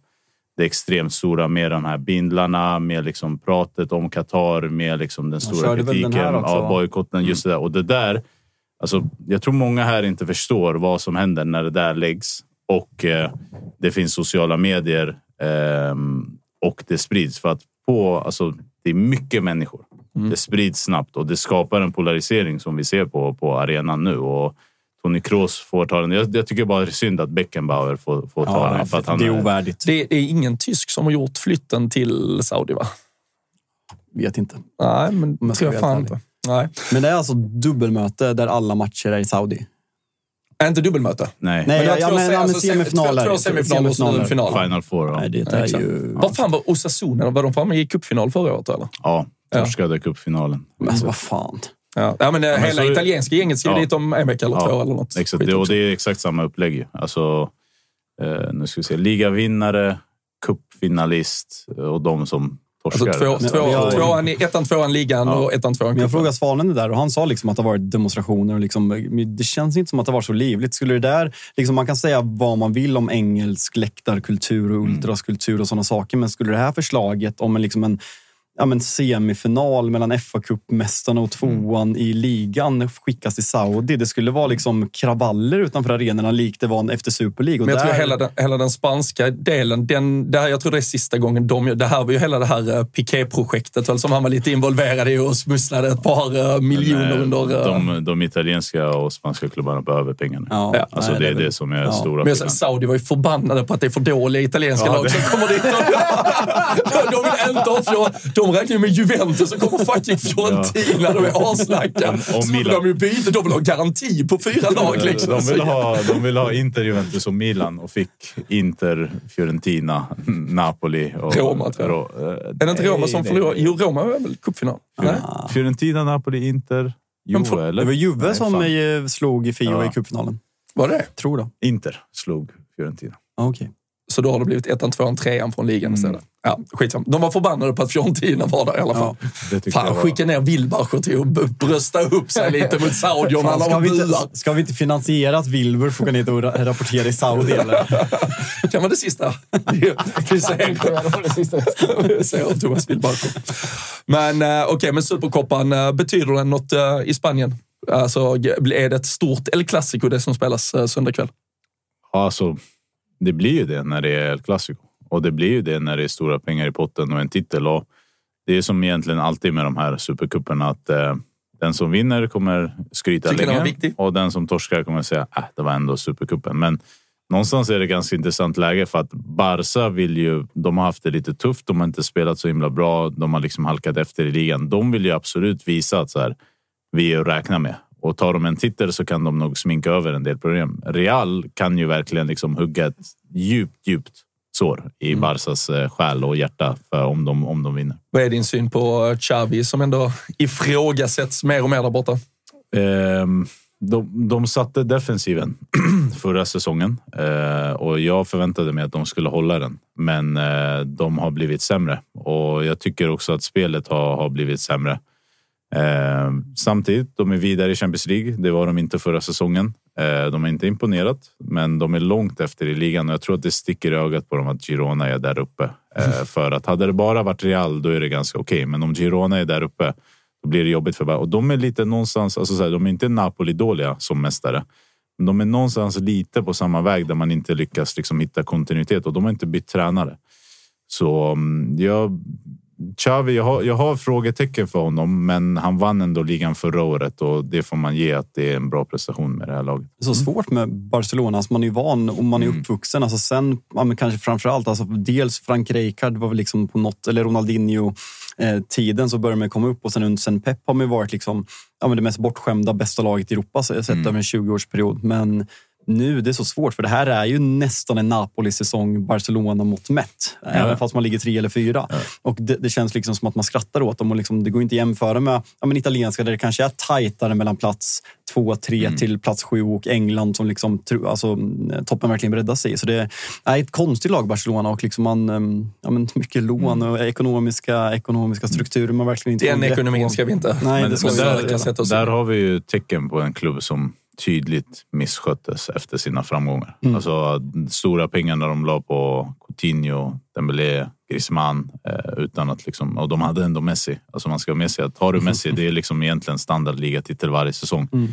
det extremt stora med de här bindlarna, med liksom pratet om Qatar, med liksom den stora den kritiken här också, av va? bojkotten. Just det där. Och det där, alltså, jag tror många här inte förstår vad som händer när det där läggs och eh, det finns sociala medier ehm, och det sprids. För att på, alltså, det är mycket människor. Det sprids snabbt och det skapar en polarisering som vi ser på, på arenan nu. Och Tony Kroos får ta den. Jag, jag tycker bara det är synd att Beckenbauer får, får ta den. För att han det är är- ovärdigt. Det är ingen tysk som har gjort flytten till Saudi, va? Vet inte. Nej, men jag det ska tror jag fan inte. Nej. Men det är alltså dubbelmöte där alla matcher är i Saudi. Är inte dubbelmöte? Nej, Nej, det var ja, två men, ja, men alltså, sem- semifinaler. semifinaler och en final. Final Four. Ja, Nej, det är ju... Vad fan var Osasuna? Var de framme i cupfinal förra året, eller? ja torskade cupfinalen. Men alltså, vad fan. Ja, ja men, eh, hela så- italienska gänget ska ju Ja. dit om en vecka eller två eller något. Exakt, det, och det är exakt samma upplägg. Alltså, eh, nu ska vi se. Ligavinnare, cupfinalist och de som torskar. Alltså två, två, tvåan, ettan, tvåan ligan Ja. och ettan, tvåan Men jag frågade Svanen det där och han sa liksom att det har varit demonstrationer. Och liksom, det känns inte som att det var så livligt. Skulle det där, liksom man kan säga vad man vill om engelsk läktarkultur och ultraskultur och sådana saker. Men skulle det här förslaget om en, liksom en ja, men semifinal mellan fa Cup-mästarna och tvåan i ligan skickas till Saudi. Det skulle vara liksom kravaller utanför arenorna likt det var efter Super League. Och Men jag tror där- hela den, hela den spanska delen, den, det här, jag tror det är sista gången de Det här var ju hela det här eh, Piqué-projektet som han var lite involverad i och smusslade ett par eh, miljoner Nej, under... eh, de, de italienska och spanska klubbarna behöver pengarna. Ja. Alltså nej, det är det som är Ja. stora Men skillnaden. Saudi var ju förbannade på att det är för dåliga italienska Ja, lag det- som kommer dit. Och, de vill inte ha De räknar ju med Juventus som kommer fucking Fiorentina. De är aslacka. Och Så vill Milan. de ju byta. De vill ha garanti på fyra lag. Liksom. De vill, ha, de vill ha Inter, Juventus och Milan och fick Inter, Fiorentina, Napoli och Roma, tror jag. Ro- eh, Är det inte Roma som förlorar? Jo, Roma var väl cupfinal? Fiorentina, Napoli, Inter, Juve eller? Det var Juve Nej, som fan. eh, slog i Fio Ja. i cupfinalen. Var det Tror det. Inter slog Fiorentina. Ah, Okej. Så då har det blivit ettan, tvåan, trean från ligan istället. Ja, skitsamma. De var förbannade på att Fiorentina var där i alla fall. det jag Fan, skicka ner Wilbacher till att brösta upp sig lite mot saudierna Fan, ska, vi inte, ska vi inte finansiera att Wilbur får gå ner och ra- rapportera i Saudi? Eller? kan vara det sista. Vi ser, om Thomas Wilbacher. Men eh, okej, men Supercoppan, eh, betyder den något eh, i Spanien? Alltså, är det ett stort El Clasico det som spelas söndag kväll? Ja, alltså, det blir ju det när det är El Clasico. Och det blir ju det när det är stora pengar i potten och en titel. Och det är som egentligen alltid med de här supercuperna att eh, den som vinner kommer skryta länge och den som torskar kommer säga att äh, det var ändå supercupen. Men någonstans är det ganska intressant läge för att Barca vill ju. De har haft det lite tufft. De har inte spelat så himla bra. De har liksom halkat efter i ligan. De vill ju absolut visa att så här, vi är att räkna med. Och tar de en titel så kan de nog sminka över en del problem. Real kan ju verkligen liksom hugga ett djupt, djupt sår i Mm. Barsas eh, själ och hjärta för om, de, om de vinner. Vad är din syn på eh, Xavi som ändå ifrågasätts mer och mer där borta? Ehm, de, de satte defensiven förra säsongen eh, och jag förväntade mig att de skulle hålla den. Men eh, de har blivit sämre och jag tycker också att spelet har, har blivit sämre. Eh, samtidigt, de är vidare i Champions League. Det var de inte förra säsongen. Eh, de har inte imponerat, men de är långt efter i ligan och jag tror att det sticker i ögat på dem att Girona är där uppe. Eh, för att hade det bara varit Real, då är det ganska okej. Men om Girona är där uppe, då blir det jobbigt för Och de är lite någonstans, alltså så här, de är inte Napoli-dåliga som mästare. Men de är någonstans lite på samma väg där man inte lyckas liksom hitta kontinuitet och de har inte bytt tränare. Så mm, jag, Xavi, jag har, jag har frågetecken för honom, men han vann ändå ligan förra året och det får man ge att det är en bra prestation med det här laget. så svårt med Barcelona. Alltså man är van och man är uppvuxen. Alltså sen, ja, men kanske framför allt, alltså dels Frank Rijkaard var väl liksom på något, eller Ronaldinho eh, tiden så började man komma upp och sen, sen Pep har man ju varit liksom, ja, men det mest bortskämda bästa laget i Europa sett över en 20-årsperiod. Men nu, det är så svårt för det här är ju nästan en Napoli-säsong Barcelona mot mätt. Även fast man ligger tre eller fyra. Och det, det känns liksom som att man skrattar åt dem. Och liksom, det går inte att jämföra med ja, men italienska där det kanske är tajtare mellan plats två, tre till plats sju och England som liksom, alltså, toppen verkligen breddar sig. Så det är ett konstigt lag Barcelona och liksom man, em, ja, men mycket lån och ekonomiska, ekonomiska strukturer man verkligen inte Den ekonomin på. ska vi inte... Nej, Men det ska vi där, där har vi ju tecken på en klubb som tydligt missköttes efter sina framgångar. Mm. Alltså stora pengarna de la på Coutinho, Dembélé, Griezmann eh, utan att liksom, och de hade ändå Messi. Alltså man ska ha med sig att har du Messi, det är liksom egentligen standardligatitel varje säsong. Mm.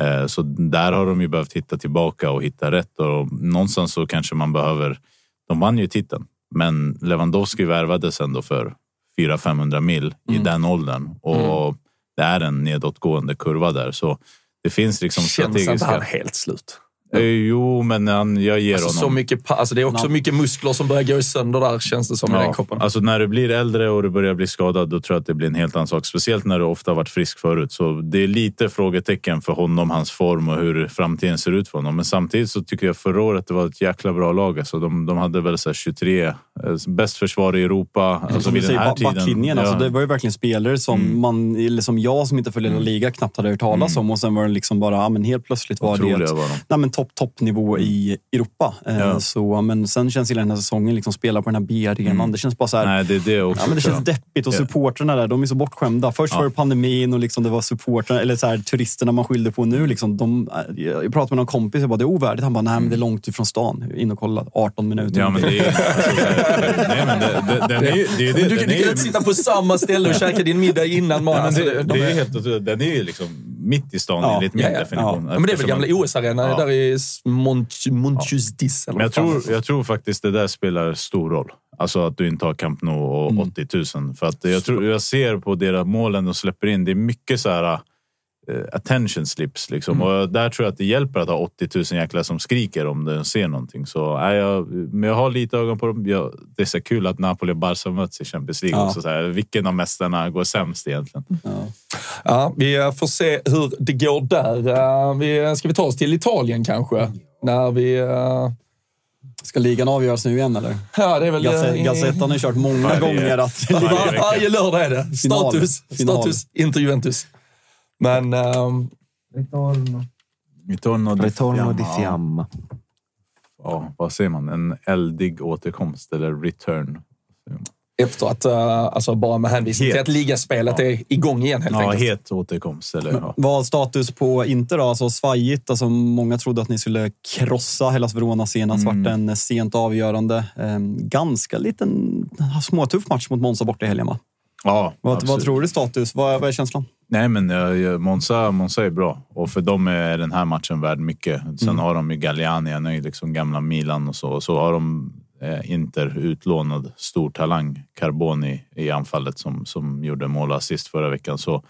Eh, så där har de ju behövt hitta tillbaka och hitta rätt och någonstans så kanske man behöver. De vann ju titeln, men Lewandowski värvades ändå för 400-500 mil i den åldern och det är en nedåtgående kurva där. Så det finns liksom Känns inte han strategiska... helt slut? Eh, Jo, men han, jag ger Alltså, så honom... mycket, pa- alltså, det är också mycket muskler som börjar gå sönder där, känns det som, i den kroppen. Alltså när du blir äldre och du börjar bli skadad, då tror jag att det blir en helt annan sak. Speciellt när du ofta har varit frisk förut. Så det är lite frågetecken för honom, hans form och hur framtiden ser ut för honom. Men samtidigt så tycker jag förra året det var ett jäkla bra lag. Alltså de, de hade väl så här 23, eh, bäst försvar i Europa. Alltså Som vid den säger, här tiden. backlinjen. Ja. Mm. Alltså, det var ju verkligen spelare som, man, eller som jag som inte följer La Liga knappt hade hört talas om. Och sen var det liksom bara, ja, men helt plötsligt var det ett, var de. nej, men topp, toppnivå i Europa. Eh, Ja. Så, men sen känns hela den här säsongen liksom spela på den här B-arenan. Det känns bara så här, Nej, det det också. Ja, men det känns deppigt och Ja. supportrarna där, de är så bortskämda. Först Ja. var det pandemin och liksom det var supportrarna, eller så här, turisterna man skyllde på nu. Liksom, de, jag pratade med någon kompis och bara, det är ovärdigt. Han bara, nej men det är långt ifrån stan. In och kolla, 18 minuter. Ja, men det är... Alltså, nej, men det, det, den ju... Det det, du, kan ju- inte sitta på samma ställe och käka din middag innan man... Ja, men alltså, det, de det är är- helt otroligt. Den är ju liksom mitt i stan Ja, enligt min ja, ja. definition. Ja, men det är väl gamla OS-arenan Ja. där i Mont- Montjuice eller Men jag tror, jag tror faktiskt det där spelar stor roll. Alltså att du inte har Camp Nou och Mm. 80 000. För att jag, tror, jag ser på deras målen de släpper in, det är mycket så här attention slips. Liksom. Mm. Och där tror jag att det hjälper att ha 80 000 jäklar som skriker om de ser någonting. Så, nej, jag, men jag har lite ögon på dem. Jag, det är så kul att Napoli och Barca möts i Champions League. Ja. Också, så här, vilken av mästarna går sämst egentligen? Ja, vi eh, får se hur det går där. Eh, Vi, ska vi ta oss till Italien kanske? När vi... eh, Ska ligan avgöras nu igen eller? Ja, det är väl... Gazet- eh, Gazettan har ju kört många Varje- gånger att... var, varje varje lördag är det. Final. Status, Final. status, inte Juventus. Men... ehm, Ritorno di Ritorno di Fiamma. ja, vad säger man, en eldig återkomst eller return. Efter att, uh, alltså bara med hänvisning till att ligaspelet Ja. är igång igen helt Ja, enkelt. het återkomst. Eller, ja. Vad status på Inter då? Alltså svajigt. Alltså, många trodde att ni skulle krossa Hellas Verona senast. Mm. Vart en sent avgörande. Ehm, ganska liten småtuff match mot Monza borta i helgen va? Ja, Vad, vad tror du status? Vad, vad är känslan? Nej, men jag- jag- Monza, Monza är bra och för dem är den här matchen värd mycket. Sen Mm. har de ju Galliani, han är ju liksom gamla Milan och så. Och så har de eh, Inter utlånad stor talang, Carboni i anfallet som, som gjorde mål och assist förra veckan. Så, eh,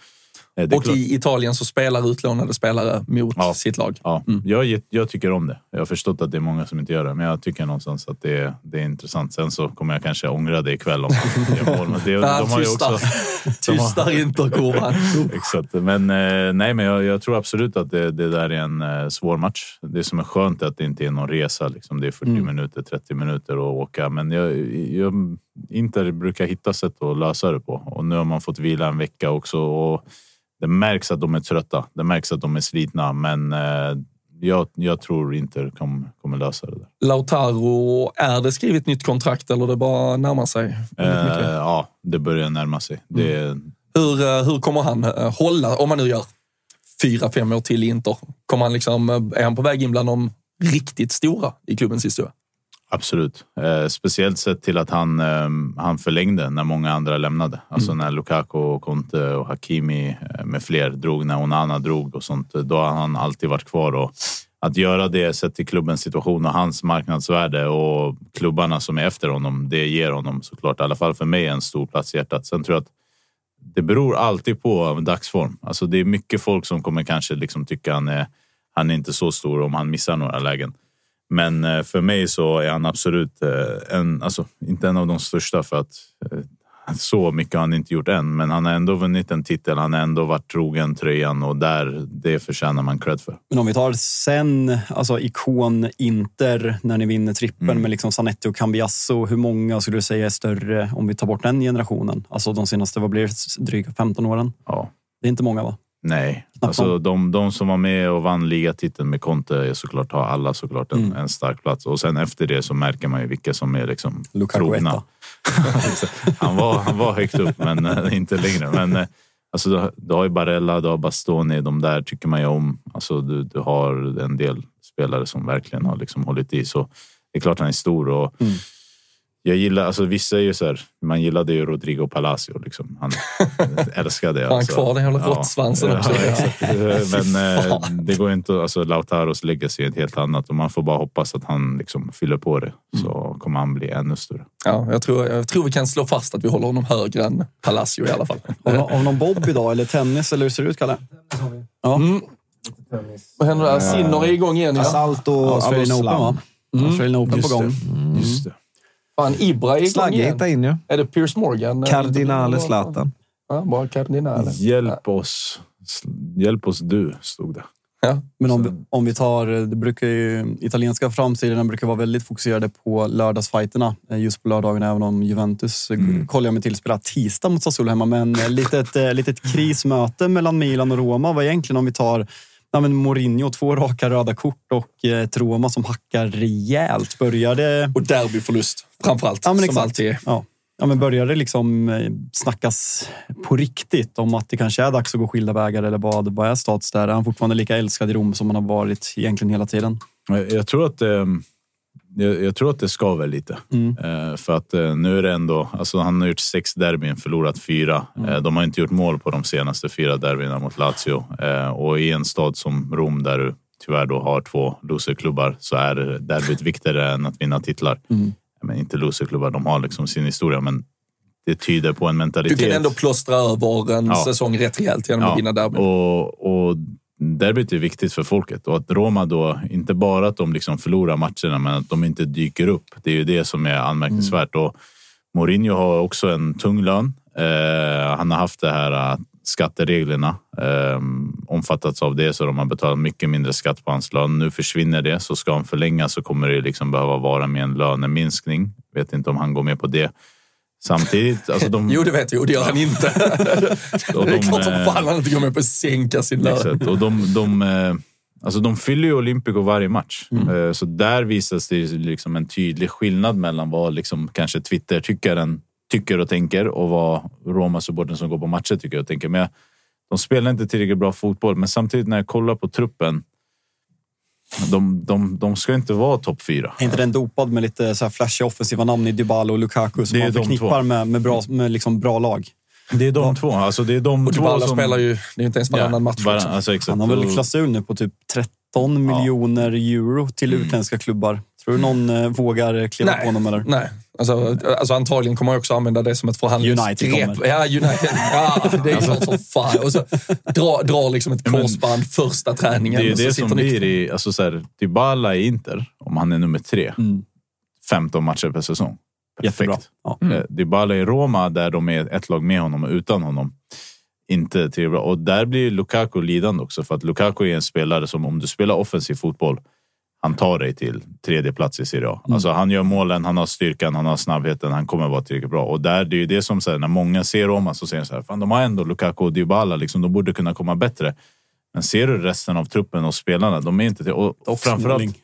Och klart- i Italien så spelar utlånade spelare mot Ja. sitt lag. Ja, jag, jag tycker om det. Jag har förstått att det är många som inte gör det, men jag tycker någonstans att det är, det är intressant. Sen så kommer jag kanske ångra det ikväll om jag mål. Men det, Ja, de har ju tystar. också, Tystar Interkurvan. Exakt. Men, eh, nej, men jag, jag tror absolut att det, det där är en eh, svår match. Det som är skönt är att det inte är någon resa. Liksom. Det är 40 minuter, 30 minuter att åka. Men jag, jag, Inter brukar hitta sätt att lösa det på. Och nu har man fått vila en vecka också. Och det märks att de är trötta. Det märks att de är slitna. Men eh, jag, jag tror Inter kommer kommer lösa det där. Lautaro, är det skrivit nytt kontrakt eller det bara närmar sig? Eh, ja, det börjar närma sig. Det, Hur, eh, hur kommer han eh, hålla, om man nu gör fyra, fem år till i Inter? Kommer han liksom, är han på väg in bland de riktigt stora i klubbens historia? Absolut. Eh, speciellt sett till att han, eh, han förlängde när många andra lämnade. Alltså när Lukaku, och Conte och Hakimi eh, med fler drog, när Onana drog och sånt. Då har han alltid varit kvar. Och att göra det sett till klubbens situation och hans marknadsvärde och klubbarna som är efter honom, det ger honom såklart, i alla fall för mig, en stor plats i hjärtat. Sen tror jag att det beror alltid på dagsform. Alltså det är mycket folk som kommer kanske liksom tycka han är, han är inte så stor om han missar några lägen. Men eh, för mig så är han absolut eh, en, alltså inte en av de största för att eh, så mycket har han inte gjort än. Men han har ändå vunnit en titel. Han har ändå varit trogen tröjan och där, det förtjänar man cred för. Men om vi tar sen, alltså ikon Inter, när ni vinner trippen Mm. med liksom Zanetti och Cambiasso. Hur många skulle du säga är större om vi tar bort den generationen? Alltså de senaste, vad blir det, dryga 15 åren? Ja. Det är inte många va? Nej, alltså de, de som var med och vann ligatiteln med Conte är såklart, har alla såklart en, en stark plats. Och sen efter det så märker man ju vilka som är liksom Lukaku trogna. han, var, han var högt upp, men eh, inte längre. Men eh, alltså, du, du har ju Barella, du har Bastoni. De där tycker man ju om. Alltså, du, du har en del spelare som verkligen har liksom hållit i. Så det är klart han är stor. Och Jag gillar, alltså vissa är ju så här, man gillade ju Rodrigo Palacio. Liksom. Han älskade jag. Har han alltså. kvar den jävla råttsvansen också? exakt. Men eh, det går inte, alltså Lautaros legacy är ett helt annat och man får bara hoppas att han liksom fyller på det. Så kommer han bli ännu större. Ja, jag, tror, jag tror vi kan slå fast att vi håller honom högre än Palacio i alla fall. Har någon bob idag eller tennis eller hur ser det ut Kalle? Ja. Mm. Vad händer där? Sinner är igång igen. Ja. Assalto, Australian Open va? Mm. Australian Open på Just gång. det. Just det. Fan, Ibra är Slagge igen. hittade in ju. Är det Piers Morgan? Kardinale Zlatan. Ja, bara Kardinale. Hjälp oss. Hjälp oss du, stod det. Ja. Men om vi, om vi tar, det brukar ju, italienska framsidorna brukar vara väldigt fokuserade på lördagsfighterna. eh, Just på lördagen, även om Juventus mm. kollar jag mig till spelar tisdag mot Sassuolo hemma. Men eh, litet, eh, litet krismöte mellan Milan och Roma var egentligen om vi tar ja, men Mourinho, två raka röda kort och eh, ett Roma som hackar rejält. Började... Och derbyförlust framförallt, Ja, men som alltid. Ja. Ja, men började det liksom eh, snackas på riktigt om att det kanske är dags att gå skilda vägar eller vad, vad är stats där? Är han fortfarande lika älskad i Rom som han har varit egentligen hela tiden? Jag, tror att det, jag, jag tror att det skaver lite. Mm. Eh, för att eh, nu är det ändå, alltså han har gjort sex derbyn, förlorat fyra. Eh, de har inte gjort mål på de senaste fyra derbyna mot Lazio. Eh, och i en stad som Rom där du tyvärr då har två loserklubbar så är derbyt viktigare än att vinna titlar. Mm. Men inte loserklubbar, de har liksom sin historia men det tyder på en mentalitet. Du kan ändå plåstra över en Ja. säsong rätt rejält genom att vinna derbyn. Och, och derbyt är viktigt för folket. Och att Roma då, inte bara att de liksom förlorar matcherna, men att de inte dyker upp. Det är ju det som är anmärkningsvärt. Mm. Och Mourinho har också en tung lön. Eh, han har haft det här eh, skattereglerna. Eh, omfattats av det, så de har betalat mycket mindre skatt på hans lön. Nu försvinner det, så ska han förlänga så kommer det liksom behöva vara med en löneminskning. Vet inte om han går med på det. Samtidigt, alltså de... Jo, det vet vi och det gör han inte. Och det är de, klart som eh, fan han inte går med på att sänka sin lön. Och de, de, eh, Alltså de fyller ju Olympico varje match. Mm. Eh, Så där visas det liksom en tydlig skillnad mellan vad liksom kanske Twitter-tyckaren tycker och tänker och vad Roma-supporten som går på matcher tycker och tänker. Men jag- de spelar inte tillräckligt bra fotboll. Men samtidigt när jag kollar på truppen. De, de, de ska inte vara topp fyra. Är inte den dopad med lite så här flashiga offensiva namn i Dybala och Lukaku som man de förknippar med, med, bra, med liksom bra lag? Det är de två. Alltså det är de Och två Dybala som... spelar ju, det är inte ens varannan match. varann- alltså, exakt. Han har väl klausul nu på typ 13 miljoner euro till Mm. utländska klubbar. Tror du någon eh, vågar kliva på honom? Eller? Nej. Alltså, alltså antagligen kommer jag också använda det som ett förhandlingsgrepp. United kommer. Ja, United. Ja, det är klart som fan. Och så dra, dra liksom ett korsband första träningen. Det är det som blir i... Alltså så här, Dybala i Inter, om han är nummer tre. Mm. 15 matcher per säsong. Jättebra. Perfekt. Ja. Eh, Dybala i Roma, där de är ett lag med honom och utan honom. Inte tillräckligt bra. Och där blir Lukaku lidande också. För att Lukaku är en spelare som om du spelar offensiv fotboll, han tar dig till tredje plats i Serie A. Alltså han gör målen, han har styrkan, han har snabbheten, han kommer vara tillräckligt bra. Och där, det är ju det som säger när många ser Roma så säger de så här, fan de har ändå Lukaku och Dybala, liksom, de borde kunna komma bättre. Men ser du resten av truppen och spelarna, de är inte till. Och, och framförallt.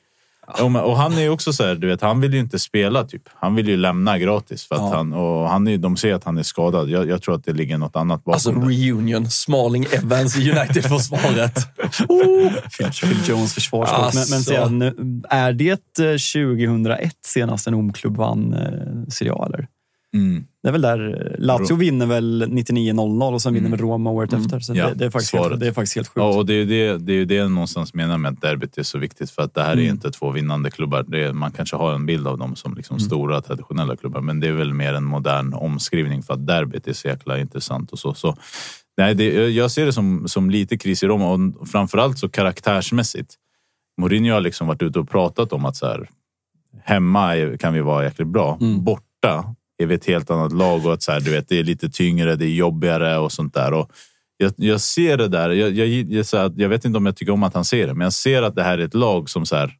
Ja, och han är ju också så här, du vet, han vill ju inte spela typ. Han vill ju lämna gratis. För att Ja. han, och han är, de säger att han är skadad. Jag, jag tror att det ligger något annat bakom Alltså reunion, Smalling Evans i United-försvaret. Phil, Phil Jones försvarsskott. Men, men Alltså. sen, är det eh, 2001 senast en omklubb vann eh, Serie A? Eller? Mm. Det är väl där Lazio vinner väl 99-00 och sen vinner väl Roma året efter. Så Ja, det, det, är faktiskt svaret. helt, det är faktiskt helt sjukt. Ja, och det är det, det, är ju det jag någonstans menar med att derbyt är så viktigt. För att det här är Mm. inte två vinnande klubbar. Det är, man kanske har en bild av dem som liksom stora traditionella klubbar. Men det är väl mer en modern omskrivning för att derbyt är så jäkla intressant. och så. så nej, det, jag ser det som, som lite kris i Roma och framförallt så karaktärsmässigt. Mourinho har liksom varit ute och pratat om att så här, hemma kan vi vara jäkligt bra. Borta är vi ett helt annat lag och att så här, du vet, det är lite tyngre, det är jobbigare och sånt där. Och jag, jag ser det där. Jag, jag, jag, så här, jag vet inte om jag tycker om att han ser det, men jag ser att det här är ett lag som så här,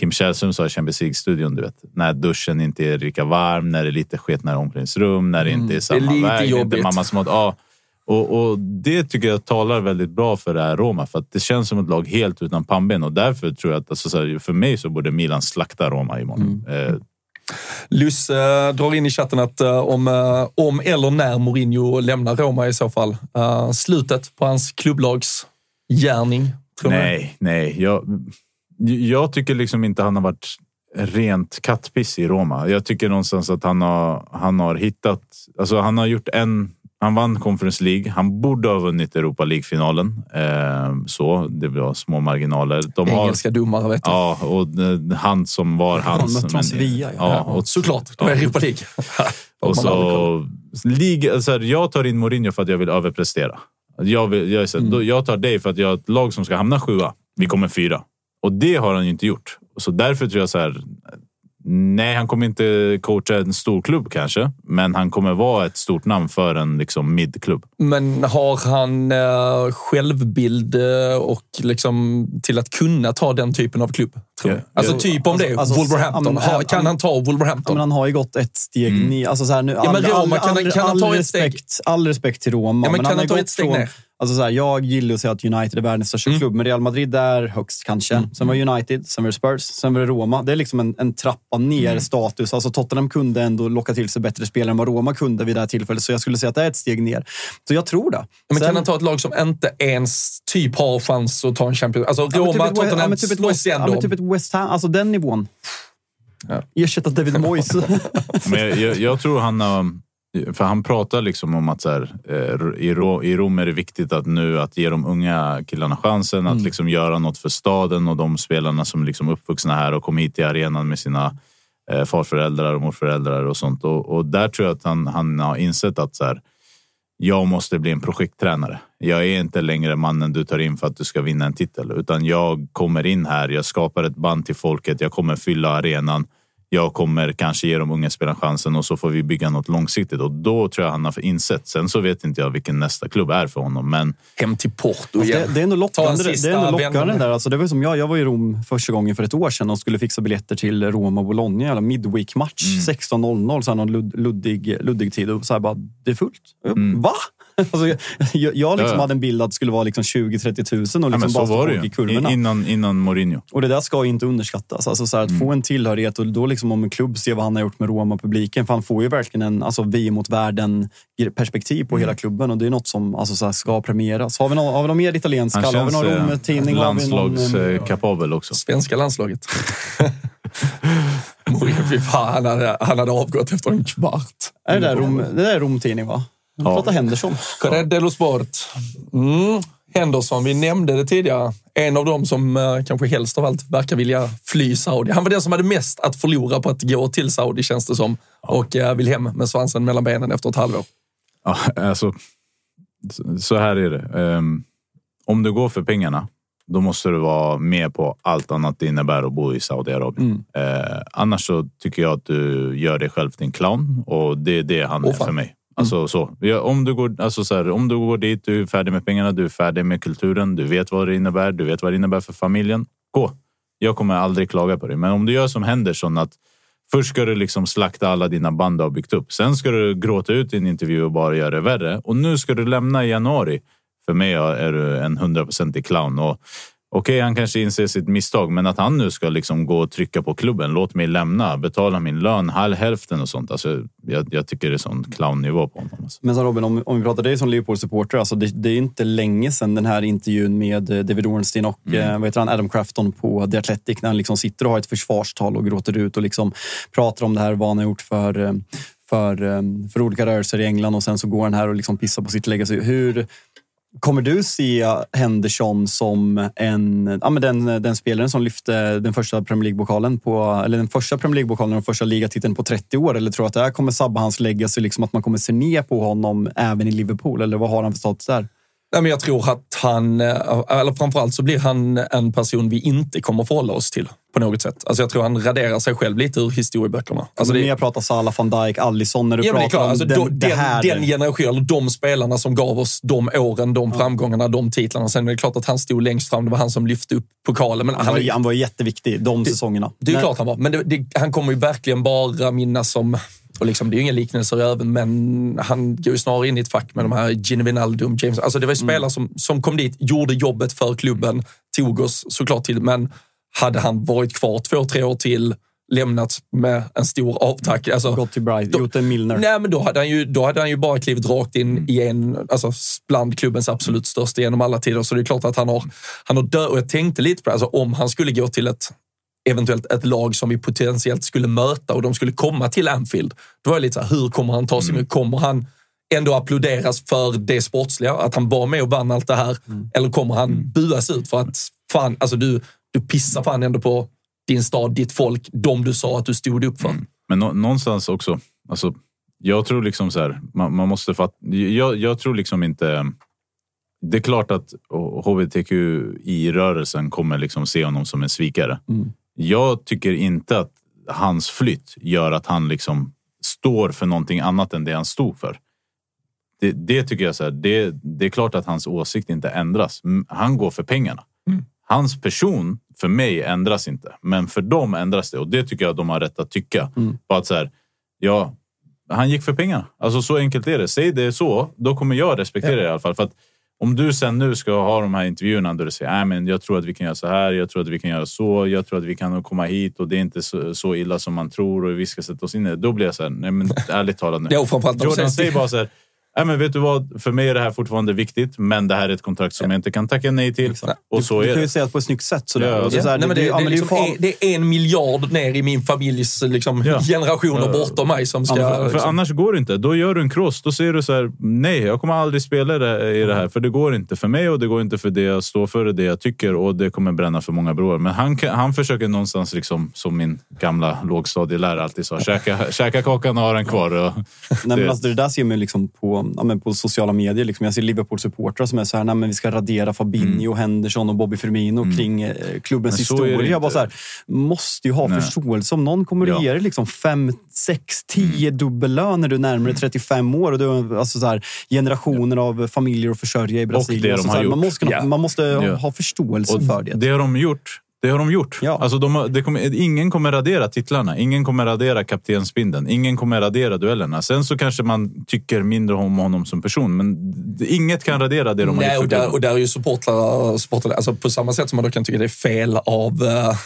Kim Källström sa i Champions League-studion, du vet, när duschen inte är lika varm, när det är lite sketnare omklädningsrum, när det inte är samma lite väg, jobbigt. inte mammas mat. Ja. Och, och det tycker jag talar väldigt bra för det här Roma, för att det känns som ett lag helt utan pannben och därför tror jag att alltså, för mig så borde Milan slakta Roma imorgon. Eh, Lusse eh, drar in i chatten att eh, om, eh, om eller när Mourinho lämnar Roma i så fall. slutet på hans klubblags gärning. Tror ni? Nej, nej. Jag, jag tycker liksom inte han har varit rent kattpiss i Roma. Jag tycker någonstans att han har, han har hittat... Alltså han har gjort en... Han vann Conference League. Han borde ha vunnit Europa League-finalen. Eh, så, det var små marginaler. De har, Engelska domare vet du. ja, och eh, han som var hans... de men- Sevilla, ja. ja, och, Såklart, det var Europa League. och så... Liga, så här, jag tar in Mourinho för att jag vill överprestera. Jag, vill, jag, här, då, jag tar dig för att jag har ett lag som ska hamna sjua. Vi kommer fyra. Och det har han ju inte gjort. Så därför tror jag så här... Nej, han kommer inte coacha en stor klubb kanske, men han kommer vara ett stort namn för en liksom, midklubb. Men har han eh, självbild eh, och liksom till att kunna ta den typen av klubb? Tror Ja, jag. Alltså ja. typ om det är Alltså, Wolverhampton. ja, men, Har, ja, kan men- han ta Ja, Wolverhampton? men han har ju gått ett steg Mm. ner. Alltså så här, nu, men all, Roma, all, kan han- all, kan han ta all, ett steg? respekt, all respekt till Roma. Ja, men kan han han har ta gått ett steg från, ner? Alltså så här, jag gillar att säga att United är världens största Mm. klubb, men Real Madrid är högst kanske. Sen var det United, sen var det Spurs, sen var det Roma. Det är liksom en, en trappa ner Mm. status. Alltså Tottenham kunde ändå locka till sig bättre spelare än vad Roma kunde vid det här tillfället. Så jag skulle säga att det är ett steg ner. Så jag tror det. Ja, Men Sen- kan han ta ett lag som inte ens typ har chans att ta en Champions Alltså Ja, Roma, typ ett- Tottenham ja, men typ West- ja, men typ ett West Ham, alltså den nivån. Ja. Ersätta David Moyes. Men jag, jag, jag tror han har... För han pratar liksom om att så här, eh, i, Ro, i Rom är det viktigt att nu att ge de unga killarna chansen att liksom göra något för staden och de spelarna som liksom uppvuxna här och kom hit till arenan med sina eh, farföräldrar och morföräldrar och sånt. Och, och där tror jag att han, han har insett att så här, jag måste bli en projekttränare. Jag är inte längre mannen du tar in för att du ska vinna en titel, utan jag kommer in här. Jag skapar ett band till folket. Jag kommer fylla arenan. Jag kommer kanske ge de unga spelarna chansen och så får vi bygga något långsiktigt och då tror jag han har insett. Sen så vet inte jag vilken nästa klubb är för honom, men Hem till Porto Det, igen. det är ändå lockande, det är ändå lockande där. Alltså det var som jag, jag var i Rom första gången för ett år sedan och skulle fixa biljetter till Roma och Bologna. Eller midweek-match. Mm. 16.00, så här någon lud, luddig, luddig tid. Och så här bara, det är fullt. Mm. Va? Alltså, jag jag liksom Ja. hade en bild att det skulle vara liksom 20-30 000 och liksom Ja, bara stå i kurvorna. Innan, innan Mourinho. Och det där ska ju inte underskattas. Alltså så här, att Mm. få en tillhörighet och då liksom om en klubb ser vad han har gjort med Roma-publiken. För han får ju verkligen en alltså, vi mot världen-perspektiv på Mm. hela klubben och det är något som alltså, så här, ska premieras. Har vi någon, har vi någon mer italienska? Han Har vi känns eh, Rom-tidning? Har vi någon, eh, landslagskapabel också. Svenska landslaget. Mourinho, fy fan, han hade, han hade avgått efter en kvart. Är det där Rom, det där är Rom-tidning va? Ja. pratar Henderson. Corriere dello Sport. Mm. Henderson, vi nämnde det tidigare. En av dem som eh, kanske helst av allt verkar vilja fly Saudi. Han var den som hade mest att förlora på att gå till Saudi, känns det som. Och eh, vill hem med svansen mellan benen efter ett halvår. Ja, alltså, så- här är det. Ehm, om du går för pengarna, då måste du vara med på allt annat det innebär att bo i Saudiarabien. Eh, annars så tycker jag att du gör dig själv till en clown och det är det han Åh, är för mig. Alltså, så. Ja, om, du går, alltså, så här, om du går dit, du är färdig med pengarna, du är färdig med kulturen, du vet vad det innebär, du vet vad det innebär för familjen. Gå! Jag kommer aldrig klaga på det. Men om du gör som Henderson, att Först ska du liksom slakta alla dina band du har byggt upp. Sen ska du gråta ut i en intervju och bara göra det värre. Och nu ska du lämna i januari. För mig är du en hundraprocentig clown. Och Okej, han kanske inser sitt misstag, men att han nu ska liksom gå och trycka på klubben. Låt mig lämna, betala min lön, halv hälften och sånt. Alltså, jag, jag tycker det är sån clownnivå på honom. Alltså. Men så Robin, om, om vi pratar dig som Liverpool-supporter, alltså det, det är inte länge sedan den här intervjun med eh, David Ornstein och Mm. eh, vad heter han, Adam Crafton på The Athletic när han liksom sitter och har ett försvarstal och gråter ut och liksom pratar om det här, vad han har gjort för, eh, för, för olika rörelser i England och sen så går han här och liksom pissar på sitt legacy. Hur kommer du se Henderson som en, ja, men den, den spelaren som lyfte den första Premier League-pokalen på, eller den första Premier League-pokalen och första ligatiteln på 30 år? Eller tror du att det här kommer sabba hans legacy, liksom att man kommer se ner på honom även i Liverpool? Eller vad har han för status där? Nej, men jag tror att han, eh, eller framförallt så blir han en person vi inte kommer förhålla oss till på något sätt. Alltså jag tror han raderar sig själv lite ur historieböckerna. Alltså det, det... Jag pratar Salah, van Dijk, Alisson när du Ja, pratar klart, om alltså, den, då, det den, här. den generationen, de spelarna som gav oss de åren, de framgångarna, de titlarna. Sen är det klart att han stod längst fram. Det var han som lyfte upp pokalen. Men han, han, var, han var jätteviktig de säsongerna. det är Men- klart han var, men det, det, han kommer ju verkligen bara minnas som... Och liksom, det är ju inga liknelser även, men han går ju snarare in i ett fack med de här Gini Wijnaldum, James. Alltså det var ju spelare som, som kom dit, gjorde jobbet för klubben, tog oss såklart till, men hade han varit kvar två, tre år till, lämnat med en stor avtack. Alltså, Gått till Brighton, gjort en Milner. Nej, men då hade, han ju, då hade han ju bara klivit rakt in Mm. i en, alltså bland klubbens absolut största genom alla tider. Så det är klart att han har, han har dö Och jag tänkte lite på det, alltså, om han skulle gå till ett eventuellt ett lag som vi potentiellt skulle möta och de skulle komma till Anfield. Då var jag lite så här, hur kommer han ta sig Mm. Kommer han ändå applåderas för det sportsliga, att han var med och vann allt det här? Mm. Eller kommer han buas ut för att fan, alltså du, du pissar fan ändå på din stad, ditt folk, de du sa att du stod upp för. Men nå- någonstans också, alltså, jag tror liksom så här, man, man måste fatta. Jag, jag tror liksom inte. Det är klart att hbtqi-rörelsen kommer liksom se honom som en svikare. Jag tycker inte att hans flytt gör att han liksom står för någonting annat än det han stod för. Det, det tycker jag så här, det, det är klart att hans åsikt inte ändras. Mm, Han går för pengarna. Hans person för mig ändras inte, men för dem ändras det och det tycker jag de har rätt att tycka. På att så här, ja, han gick för pengarna. Alltså så enkelt är det. Säg det så, då kommer jag respektera det i alla fall. För att om du sen nu ska ha de här intervjuerna där du säger Nej, men jag tror att vi kan göra så här, jag tror att vi kan göra så, jag tror att vi kan komma hit och det är inte så, så illa som man tror och vi ska sätta oss in i det. Då blir jag så här, nej men ärligt talat nu. Jordan säger bara så här, Nej, men vet du vad? För mig är det här fortfarande viktigt, men det här är ett kontrakt som jag inte kan tacka nej till. Och så du är kan ju det. säga det på ett snyggt sätt. Så Nej, det, ja, det, men är en, det är en miljard ner i min familjs liksom, Ja. generationer Ja. bortom mig som ska... För, för liksom, annars går det inte. Då gör du en cross. Då säger du så här, nej, jag kommer aldrig spela det, i det här. För det går inte för mig och det går inte för det jag står för och det jag tycker och det kommer bränna för många broar. Men han, han försöker någonstans, liksom, som min gamla lågstadielärare alltid sa, käka, käka kakan och ha den kvar. Och, Nej, men det- alltså, det där ser man liksom på, ja, men på sociala medier. Liksom. Jag ser Liverpool-supportrar som är så här, nej, men vi ska radera Fabinho, Henderson och Bobby Firmino kring eh, klubbens Mm. Men historia. Jag bara så här, måste ju ha Nej. förståelse. Om någon kommer att Ja. Mm. ge dig liksom 5, 6, 10 dubbellön när du är närmare 35 år och du har alltså så här, generationer av familjer att försörja i Brasilien. det de Alltså, så har här, man gjort. måste, kunna- Ja. man måste Ja. ha förståelse och för det. det har de gjort. Det har de gjort. Ja. Alltså de, har- det kommer, ingen kommer radera titlarna. Ingen kommer radera kaptensbindeln. Ingen kommer radera duellerna. Sen så kanske man tycker mindre om honom som person, men inget kan radera det de har Nej, gjort och där, och där är ju supportrar, supportrar alltså på samma sätt som man då kan tycka det är fel av, eh,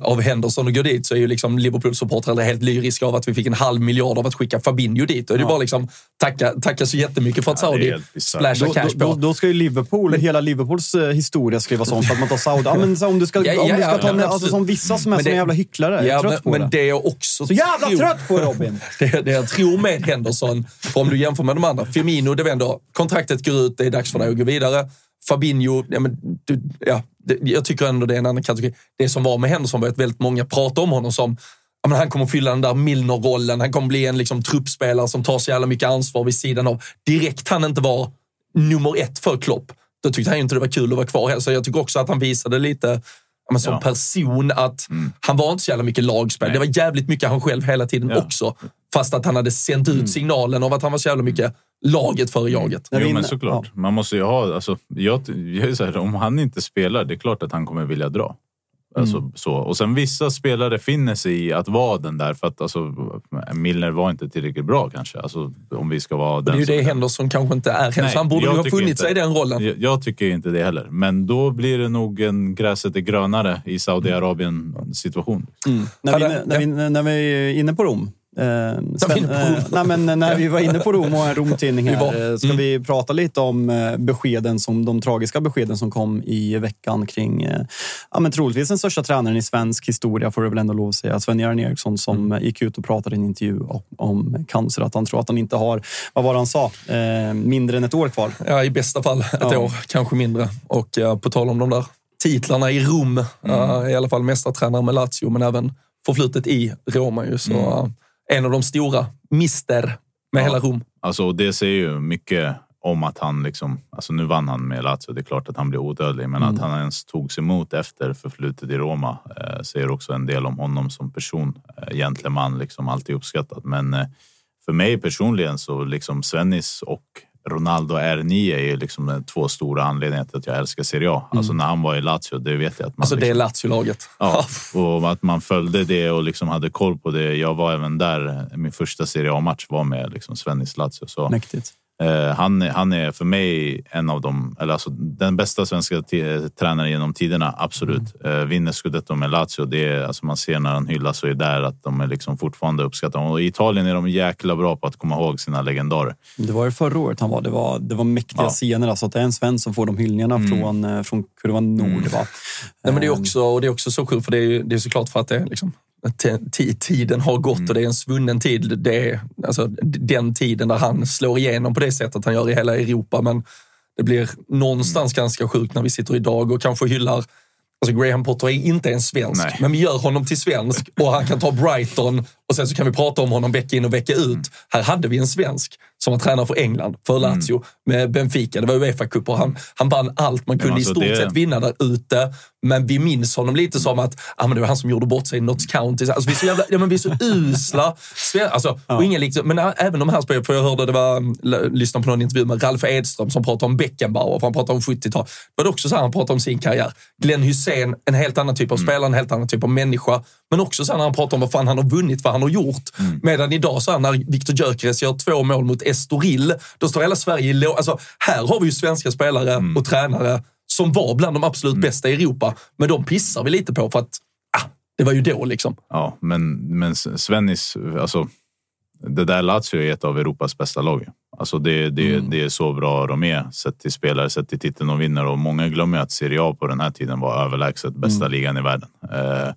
av Henderson att gå dit så är ju liksom Liverpool-supportrar helt lyriska av att vi fick en halv miljard av att skicka Fabinho dit. Är det ju bara liksom tacka, tacka så jättemycket för att Ja, är Saudi bisarrt. splashar Då, cash då, på. då, då ska ju Liverpool, hela Liverpools eh, historia skrivas om för att man tar Saudi. Ja, men så om du ska, Ja, ja, om du ska ja, ta med, alltså, som vissa som är Men det- jävla hycklare. Ja, trött men, på men det. det jag också Så jävla tror- trött på Robin! det, det jag tror med Henderson, om du jämför med de andra, Firmino, det var ändå, kontraktet går ut, det är dags för dig att gå vidare. Fabinho, ja, men, du, ja, det, jag tycker ändå det är en annan kategori. Det som var med Henderson var att väldigt många pratade om honom som ja, men han kommer fylla den där Milner-rollen, han kommer bli en liksom, truppspelare som tar så jävla mycket ansvar vid sidan av. Direkt han inte var nummer ett för Klopp, då tyckte han inte det var kul att vara kvar här. Så jag tycker också att han visade lite men som Ja. person att han var inte så jävla mycket lagspel. Nej. Det var jävligt mycket han själv hela tiden Ja. också. Fast att han hade sänt ut signalen av att han var så jävla mycket laget före jaget. När vi Jo, men såklart. Man måste ju ha... Alltså, jag, jag är så här, om han inte spelar, det är klart att han kommer vilja dra. Alltså, Mm. så. Och sen vissa spelare finner sig i att vara den där för att alltså, Milner var inte tillräckligt bra kanske. Alltså, om vi ska vara Och det är den ju som det Henderson kanske inte är. Nej, han borde ju ha funnit inte- sig i den rollen. Jag, jag tycker inte det heller. Men då blir det nog en gräset är grönare i Saudiarabien situation. När vi, när, vi, när vi är inne på Rom. Eh, Rom. eh, nej, men när vi var inne på Rom och en Romtidning här. eh, Ska vi prata lite om beskeden som, de tragiska beskeden som kom i veckan kring ja, men troligtvis den största tränaren i svensk historia får det väl ändå lov att säga. Sven-Göran Eriksson som eh, gick ut och pratade i en intervju om, om cancer. Att han tror att han inte har, vad var det han sa, eh, mindre än ett år kvar. Ja, i bästa fall ett Ja. år, kanske mindre. Och eh, på tal om de där titlarna i Rom, eh, i alla fall mästartränare med Lazio, men även förflutet i Roma. Ju, så, eh, en av de stora, mister med hela Rom. Alltså, det säger ju mycket om att han liksom, alltså nu vann han med Lazio, det är klart att han blir odödlig, men att han ens togs emot efter förflutet i Roma eh, säger också en del om honom som person. Eh, gentleman, liksom alltid uppskattad. Men eh, för mig personligen så liksom Svennis och Ronaldo R9 är ju liksom två stora anledningar till att jag älskar Serie A. Alltså när han var i Lazio, det vet jag att man Alltså det är liksom, Lazio-laget. Ja, och att man följde det och liksom hade koll på det. Jag var även där. Min första Serie A-match var med liksom Svennis Lazio. Så, Mäktigt. Eh, han, han är för mig en av de, eller alltså den bästa svenska tränaren genom tiderna. Absolut. Eh, vinner scudetto med Lazio. Det är, alltså man ser när han hyllas och är där att de är liksom fortfarande uppskattade. Och i Italien är de jäkla bra på att komma ihåg sina legendarer. Det var ju förra året han var. Det var, det var mäktiga Ja. scener. Alltså att det är en svensk som får de hyllningarna från, eh, från kurva Nord. Va? Nej, men det, är Ehm, också, och det är också så sjukt, för det är, det är såklart för att det är liksom, tiden har gått och det är en svunnen tid. Det är alltså, den tiden där han slår igenom på det sättet han gör i hela Europa. Men det blir någonstans ganska sjukt när vi sitter idag och kanske hyllar Alltså Graham Potter är inte en svensk, Nej. men vi gör honom till svensk och han kan ta Brighton och sen så kan vi prata om honom vecka in och vecka ut. Mm. Här hade vi en svensk som var tränare för England, för Lazio, med Benfica. Det var Uefa-cup och han, han vann allt man kunde alltså i stort det- sett vinna där ute. Men vi minns honom lite som att ah, men det var han som gjorde bort sig i Notts County. Alltså, vi, är så jävla, ja, men vi är så usla. Alltså, och ingen liksom, men även de här spelarna, för jag hörde det var, lyssnade på någon intervju med Ralf Edström som pratade om Beckenbauer, för han pratade om 70-tal. Var det också så här han pratade om sin karriär. Glenn Hussein, en helt annan typ av spelare, en helt annan typ av människa. Men också så när han pratar om vad fan han har vunnit, vad han har gjort. Medan idag, så här, när Viktor Gyökeres gör två mål mot Estoril, då står hela Sverige i lå... Alltså, här har vi ju svenska spelare och tränare som var bland de absolut bästa i Europa. Men de pissar vi lite på för att ah, det var ju då liksom. Ja, men, men Svennis, alltså det där Lazio är ett av Europas bästa lag. Alltså det, det, Mm. det är så bra de är, sett till spelare, sett till titeln de vinner. Och många glömmer att Serie A på den här tiden var överlägset bästa Mm. ligan i världen. Eh,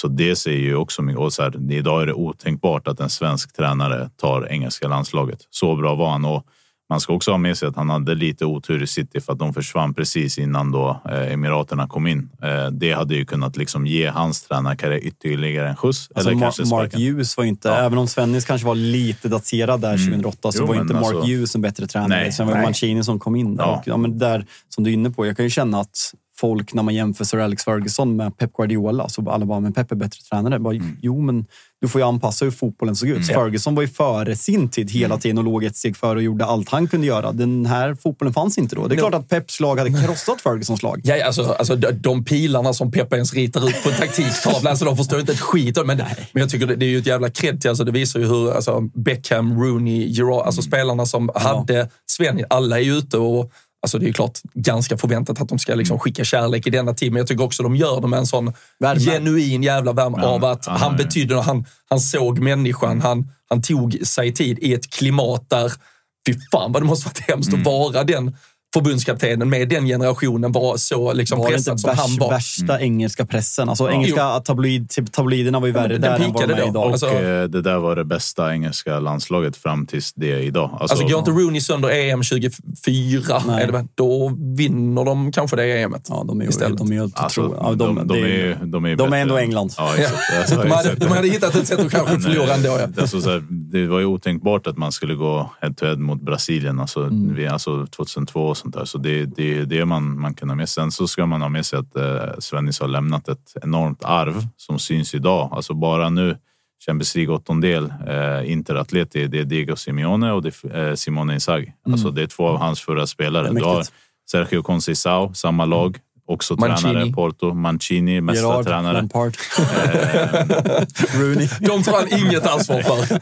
så det säger ju också mycket. Och så här, idag är det otänkbart att en svensk tränare tar engelska landslaget. Så bra var han. Och man ska också ha med sig att han hade lite otur i City för att de försvann precis innan då eh, Emiraterna kom in. Eh, det hade ju kunnat liksom ge hans tränarkarriär ytterligare en skjuts. Alltså eller kanske Mark. Hughes var inte, Ja. även om Svennis kanske var lite daterad där 2008, så Jo, var men inte Mark alltså- Hughes en bättre tränare. Nej, Sen var det. Mancini som kom in där. Ja. Och, ja, men där, som du är inne på, jag kan ju känna att folk när man jämför Sir Alex Ferguson med Pep Guardiola. Så alla bara, men Pep är bättre tränare. Bara, Jo, men du får ju anpassa hur fotbollen såg ut. Ferguson var ju före sin tid hela tiden och låg ett steg före och gjorde allt han kunde göra. Den här fotbollen fanns inte då. Det är klart att Peps lag hade krossat Fergusons lag. Ja, alltså, alltså de, pilarna som Peppa ens ritar ut på en taktiktavla, alltså, de förstår inte ett skit men, men jag tycker det, är ju ett jävla cred till, alltså, det visar ju hur alltså, Beckham, Rooney, Gerard, alltså spelarna som hade Sven, alla är ju ute och Alltså det är klart ganska förväntat att de ska liksom skicka kärlek i denna tid, men jag tycker också de gör det med en sån Värme. genuin jävla värme Ja, av att ja, han ja. betydde något. Han, han såg människan, han, han tog sig tid i ett klimat där, fy fan vad det måste varit hemskt Mm. att vara den förbundskaptenen med den generationen var så liksom Var inte pressad som han var. värsta engelska pressen? Alltså, engelska tabloid, tabloiderna var ju värre den där än vad de är då. idag. Och Alltså- det där var det bästa engelska landslaget fram tills det idag. Alltså går inte Rooney sönder EM 24, Nej. är det, då vinner de kanske det EMet. Ja, de är ju, Istället. de är ju Alltså, otroliga. Ja, de, de, det är, ju- de är, ju de är bättre ändå än- England. Ja, exakt. Alltså, De hade, exakt. de hade hittat ett sätt att kanske förlora ändå. Ja. Alltså, så här, det var ju otänkbart att man skulle gå head to head mot Brasilien alltså, Mm. vi, alltså 2002 och sånt där. Så det är det, man, man kan ha med sig. Sen så ska man ha med sig att eh, Svennis har lämnat ett enormt arv som syns idag. Alltså bara nu Champions League åttondel, eh, Inter Atleti, det är Diego Simeone och det eh, Simone Inzaghi. Alltså det är två av hans förra spelare. Mm. Du har. Sergio Conceição, samma lag. Också Mancini. tränare, Porto. Mancini, mesta Gerard, tränare. Lampard, Rooney. De tar han inget ansvar för.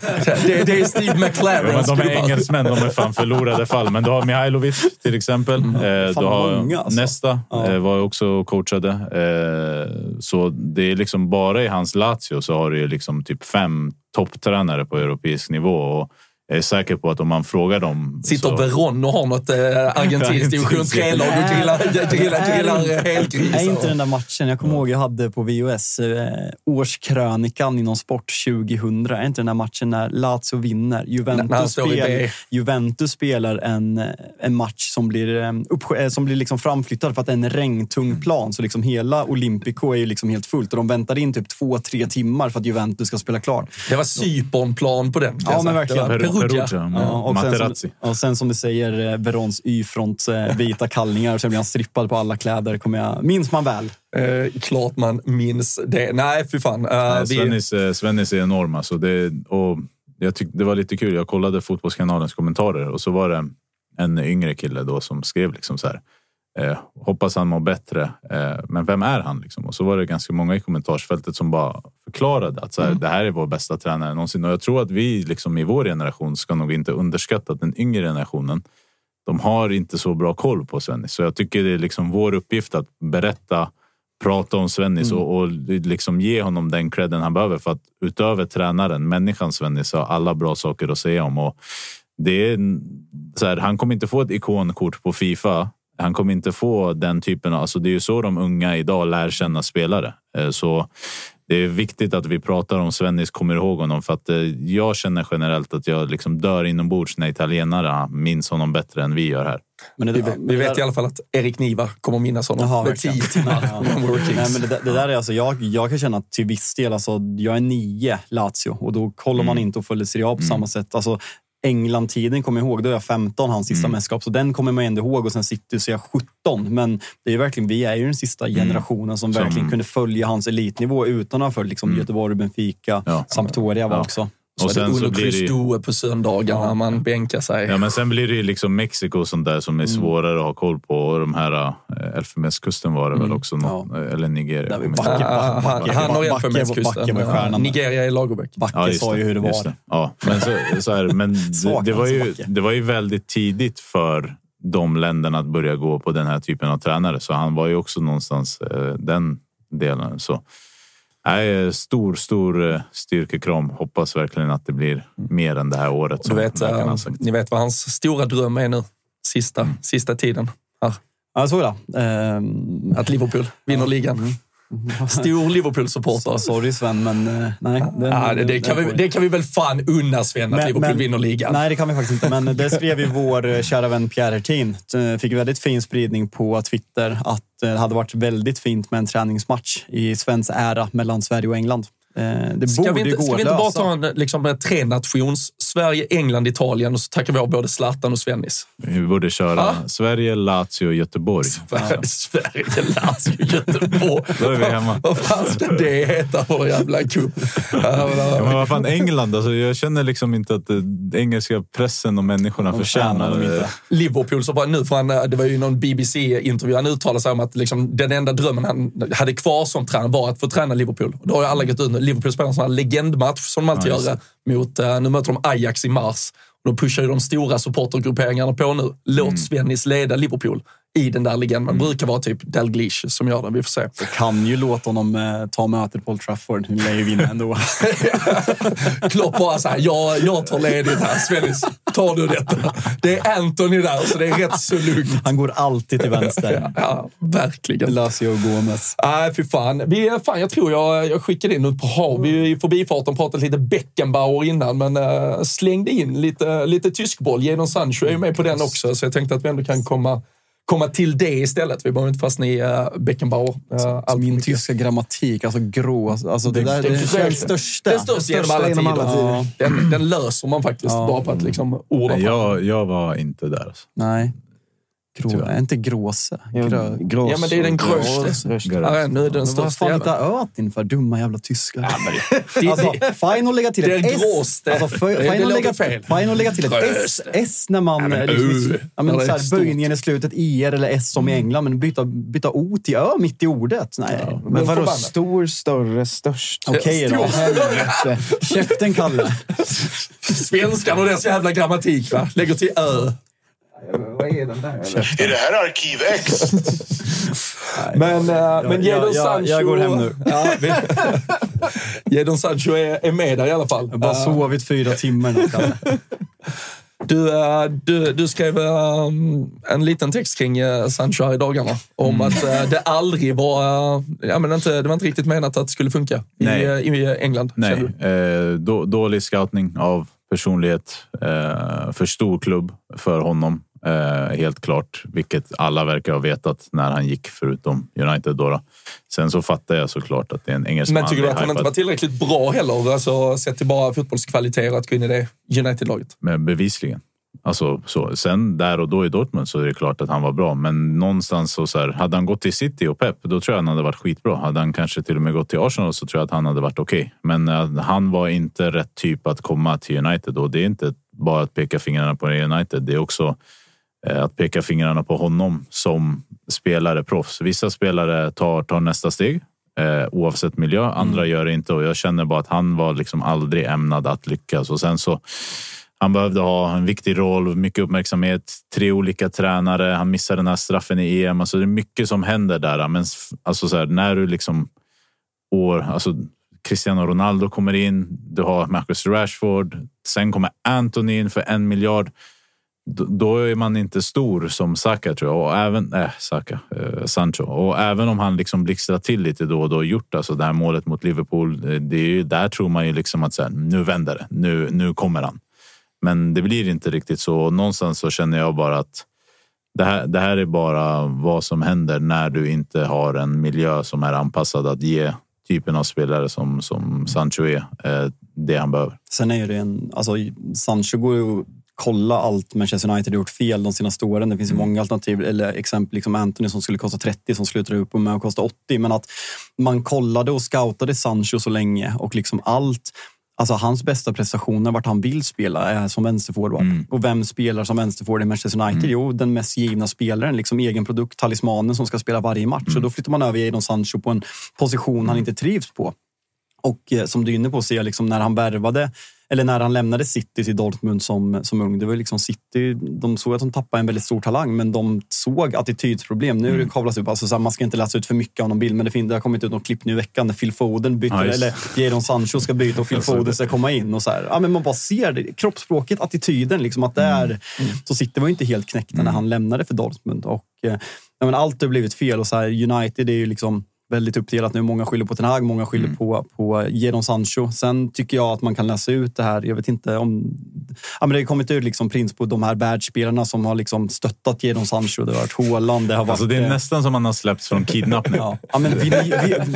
Det, det är Steve Ja, men McLarens de är engelsmän, de är fan förlorade fall. Men du har Mihailovic till exempel. Eh, Mm. Fan, du har många, alltså. Nesta Ja. eh, var också coachade. Eh, så det är liksom bara i hans Lazio så har du liksom typ fem topptränare på europeisk nivå. Och jag är säker på att om man frågar dem... Sitter så, Veron och har något eh, argentinskt division 3-lag och grillar, grillar, grillar eh, helgrisar. Är inte den där matchen, jag kommer ihåg jag hade på VOS, eh, årskrönikan inom sport 2000. Är inte den där matchen när Lazio vinner? Juventus, spel. Juventus spelar en, en match som blir, eh, upp, eh, som blir liksom framflyttad för att det är en regntung plan. Så liksom hela Olympico är ju liksom helt fullt och de väntar in typ två, tre timmar för att Juventus ska spela klart. Det var Cypernplan på den. Ja, men verkligen. Perugia. Perugia. Ja, och, sen Materazzi. som, och sen som du säger, eh, Verons Y-front, eh, vita kallningar och sen blir han strippad på alla kläder. Kommer jag, minns man väl? Eh, klart man minns det. Nej, fy fan. Eh, Nej, vi, Svennis, eh, Svennis är enorm. Alltså det, och jag tyckte det var lite kul. Jag kollade Fotbollskanalens kommentarer och så var det en yngre kille då som skrev liksom så här. Eh, hoppas han mår bättre. Eh, men vem är han? Liksom? Och så var det ganska många i kommentarsfältet som bara förklarade att så här, det här är vår bästa tränare någonsin. Och jag tror att vi liksom i vår generation ska nog inte underskatta att den yngre generationen de har inte så bra koll på Svennis. Så jag tycker det är liksom vår uppgift att berätta, prata om Svennis och, och liksom ge honom den credden han behöver. För att utöver tränaren, människan Svennis har alla bra saker att säga om. Och det är, så här, han kommer inte få ett ikonkort på Fifa. Han kommer inte få den typen av... Alltså det är ju så de unga idag lär känna spelare. Eh, Så det är viktigt att vi pratar om Svennis, kommer ihåg honom. För att eh, jag känner generellt att jag liksom dör inombords när italienare minns honom bättre än vi gör här. Men det, vi, vi vet där- i alla fall att Erik Niva kommer minnas honom Jaha, med tio timmar. Ja. Nej, men det, där- det där är alltså, jag, jag kan känna att till viss del, alltså, jag är nio Lazio och då kollar man inte och följer Serie A på samma sätt. Alltså, England-tiden kommer jag ihåg, då är jag 15, hans sista mästerskap, så den kommer man ändå ihåg och sen City så är jag 17. Men det är verkligen, vi är ju den sista generationen som, Som- verkligen kunde följa hans elitnivå utan att ha följt liksom, Göteborg, Benfica, Ja. Sampdoria var Ja. också. Så Och sen så blir det ju- på söndagarna man bänkar sig. Ja, men sen blir det ju liksom Mexiko och sånt där som är Mm. svårare att ha koll på. Och de här äh, Elfenbenskusten var det väl också. Eller Nigeria. Mm. Där vi kommer backar- inte ihåg. Ah, han, Backe- han har Backe- Elfenbenskusten. Backe. Nigeria är Lagerbäck. Backe just sa ju hur det var. det. Ja, men, så, så här, men det, var ju, alltså, Backe. det var ju väldigt tidigt för de länderna att börja gå på den här typen av tränare. Så han var ju också någonstans eh, den delen. Så, nej, stor, stor eh, styrkekram. Hoppas verkligen att det blir mer än det här året. Du som vet, eh, sagt. ni vet vad hans stora dröm är nu, sista, sista tiden. Här. Ja, jag såg det. Ehm, Att Liverpool vinner ligan. Stor Liverpool-supporter. sorry Sven, men eh, nej. den- Ja, det, det, kan vi, det kan vi väl fan unna Sven, att Men- Liverpool men- vinner ligan. Nej, det kan vi faktiskt inte. Men det skrev ju vår eh, kära vän Pierre Hertin. Eh, Fick väldigt fin spridning på Twitter att det hade varit väldigt fint med en träningsmatch i svensk ära mellan Sverige och England. Eh, Det Ska borde vi inte, gå ska vi inte bara ta en liksom, en trenations, Sverige, England, Italien och så tackar vi av både Zlatan och Svennis? Vi borde köra Ah. Sverige, Lazio, Göteborg. Sverige, Sverige, Lazio, Göteborg. Då är vi hemma. Vad fan ska det heta för en jävla cup? Ja, men vad fan, England alltså, Jag känner liksom inte att den engelska pressen och människorna förtjänar förtjänar de inte. Liverpool, så bara, nu får han, det var ju någon BBC-intervju, han uttalade sig om att liksom, den enda drömmen han hade kvar som tränare var att få träna Liverpool. Och Då har ju alla gått ut nu. Liverpool spelar en sån här legendmatch som de alltid Ja, gör. Mot, eh, nu möter de Ajax i mars. Och då pushar ju de stora supportergrupperingarna på nu. Låt Mm. Svennis leda Liverpool i den där legendmatchen. Det brukar vara typ Dalglish som gör det. Vi får se. Jag kan ju låta honom eh, ta mötet på Old Trafford. Nu lär ju vinna ändå. Klopp bara såhär, jag, jag tar ledigt här. Svennis, tar du detta? Det är Anthony där, så det är rätt så lugnt. Han går alltid till vänster. Ja, verkligen. Lazio Gomes. Nej, fy fan. Vi, fan. Jag tror jag, jag skickade in ett par. Vi i förbifarten pratade lite Beckenbauer innan, men uh, slängde in lite, lite tyskboll. Jadon Sancho är ju med på den också, så jag tänkte att vi ändå kan komma, komma till det istället. Vi behöver inte fastna i uh, Beckenbauer. Uh, allt Min mycket. tyska grammatik, alltså grå. Alltså det, där, det, är den största. Den största genom alla tider. alla tider. Den, den löser man faktiskt bara på att liksom orda Nej, fram. jag, jag var inte där. Alltså. Nej. Grå, är inte gråse. Grö. Ja, men det är den grösta. Ja, nu är det den Men vad största. fan hittar Ö in för? Dumma jävla tyskar. Det- Alltså, fine att lägga till Det ett är S. gråste. Alltså, för, Det- det fine, att lägga, fine att lägga till ett S. S när man... Ja, men eh, liksom, Ö. ja, men, Ja, det är så här, böjningen i slutet, ER eller S som i England, men byta, byta O till Ö mitt i ordet. Nej. Men vadå stor, större, störst? Okej då. Stor. Helvete. Käften, Kalle. Svenskan och dess jävla grammatik, va? Lägger till ö. Är det här Arkiv X? Men, uh, men jag- Jadon Sancho... jag går hem nu. Jadon Sancho är, är med där i alla fall. Jag har bara Eh, sovit fyra timmar nu. Du, eh, du, du skrev en liten text kring Sancho här i dagarna. Om Mm. att det aldrig var... Ja, men inte, det var inte riktigt menat att det skulle funka i, i England. Nej, eh, då, dålig scoutning av personlighet. Eh, för stor klubb för honom. Eh, helt klart, vilket alla verkar ha vetat när han gick, förutom United. Då, då. Sen så fattar jag såklart att det är en engelsman. Men tycker du att han inte var tillräckligt bra heller? Alltså, sett till bara fotbollskvaliteter att gå in i det United-laget? Men bevisligen. Alltså, så. Sen där och då i Dortmund så är det klart att han var bra. Men någonstans så, så här, hade han gått till City och Pep, då tror jag han hade varit skitbra. Hade han kanske till och med gått till Arsenal så tror jag att han hade varit okej. Men eh, han var inte rätt typ att komma till United och det är inte bara att peka fingrarna på United. Det är också att peka fingrarna på honom som spelare, proffs. Vissa spelare tar, tar nästa steg eh, oavsett miljö. Andra gör det inte och jag känner bara att han var liksom aldrig ämnad att lyckas och sen så han behövde ha en viktig roll, mycket uppmärksamhet, tre olika tränare. Han missade den här straffen i EM. Alltså det är mycket som händer där. Men alltså så här, när du liksom år, alltså Cristiano Ronaldo kommer in, du har Marcus Rashford, sen kommer Anthony in för en miljard. Då- Då är man inte stor som Saka tror jag. Och även, äh, Saka, eh, Sancho. Och även om han liksom blixtrar till lite då och då och gjort alltså det här målet mot Liverpool. Eh, det är ju, där tror man ju liksom att så här, nu vänder det. Nu, nu kommer han. Men det blir inte riktigt så. Någonstans så känner jag bara att det här, det här är bara vad som händer när du inte har en miljö som är anpassad att ge typen av spelare som, som Sancho är eh, det han behöver. Sen är ju det en... Alltså, Sancho går ju kolla allt Manchester United har gjort fel de senaste åren. Det finns ju många alternativ, eller exempel liksom Anthony som skulle kosta 30 som slutade upp med att kosta 80. Men att man kollade och scoutade Sancho så länge och liksom allt Alltså hans bästa prestationer, vart han vill spela, är som vänsterforward. Och vem spelar som vänsterforward i Manchester United? Jo, den mest givna spelaren, liksom egen produkt, talismanen som ska spela varje match. Och då flyttar man över Jadon Sancho på en position han inte trivs på. Och eh, som du är inne på, ser jag liksom när han värvade, eller när han lämnade City till Dortmund som, som ung. Det var liksom City, de såg att de tappade en väldigt stor talang, men de såg attitydsproblem. Nu det kavlas upp, alltså, så här, man ska inte läsa ut för mycket av någon bild, men det, finns, det har kommit ut något klipp nu i veckan där Phil Foden byter, just. eller Jadon Sancho ska byta och Phil såg Foden ska komma in. Och så här. Ja, men man bara ser det. Kroppsspråket, attityden, liksom att det är... Så City var ju inte helt knäckta när han lämnade för Dortmund. Och, eh, ja, men allt har blivit fel och så här, United är ju liksom väldigt uppdelat nu. Många skyller på Ten Hag, många skyller på, på Jadon Sancho. Sen tycker jag att man kan läsa ut det här. Jag vet inte om... Ja, men det har kommit ut liksom prins på de här världsspelarna som har liksom stöttat Jadon Sancho. Det har varit Haaland, det har varit... Alltså det är eh, nästan som man har släppts från kidnappning. Ja, ja men Vin, Vin,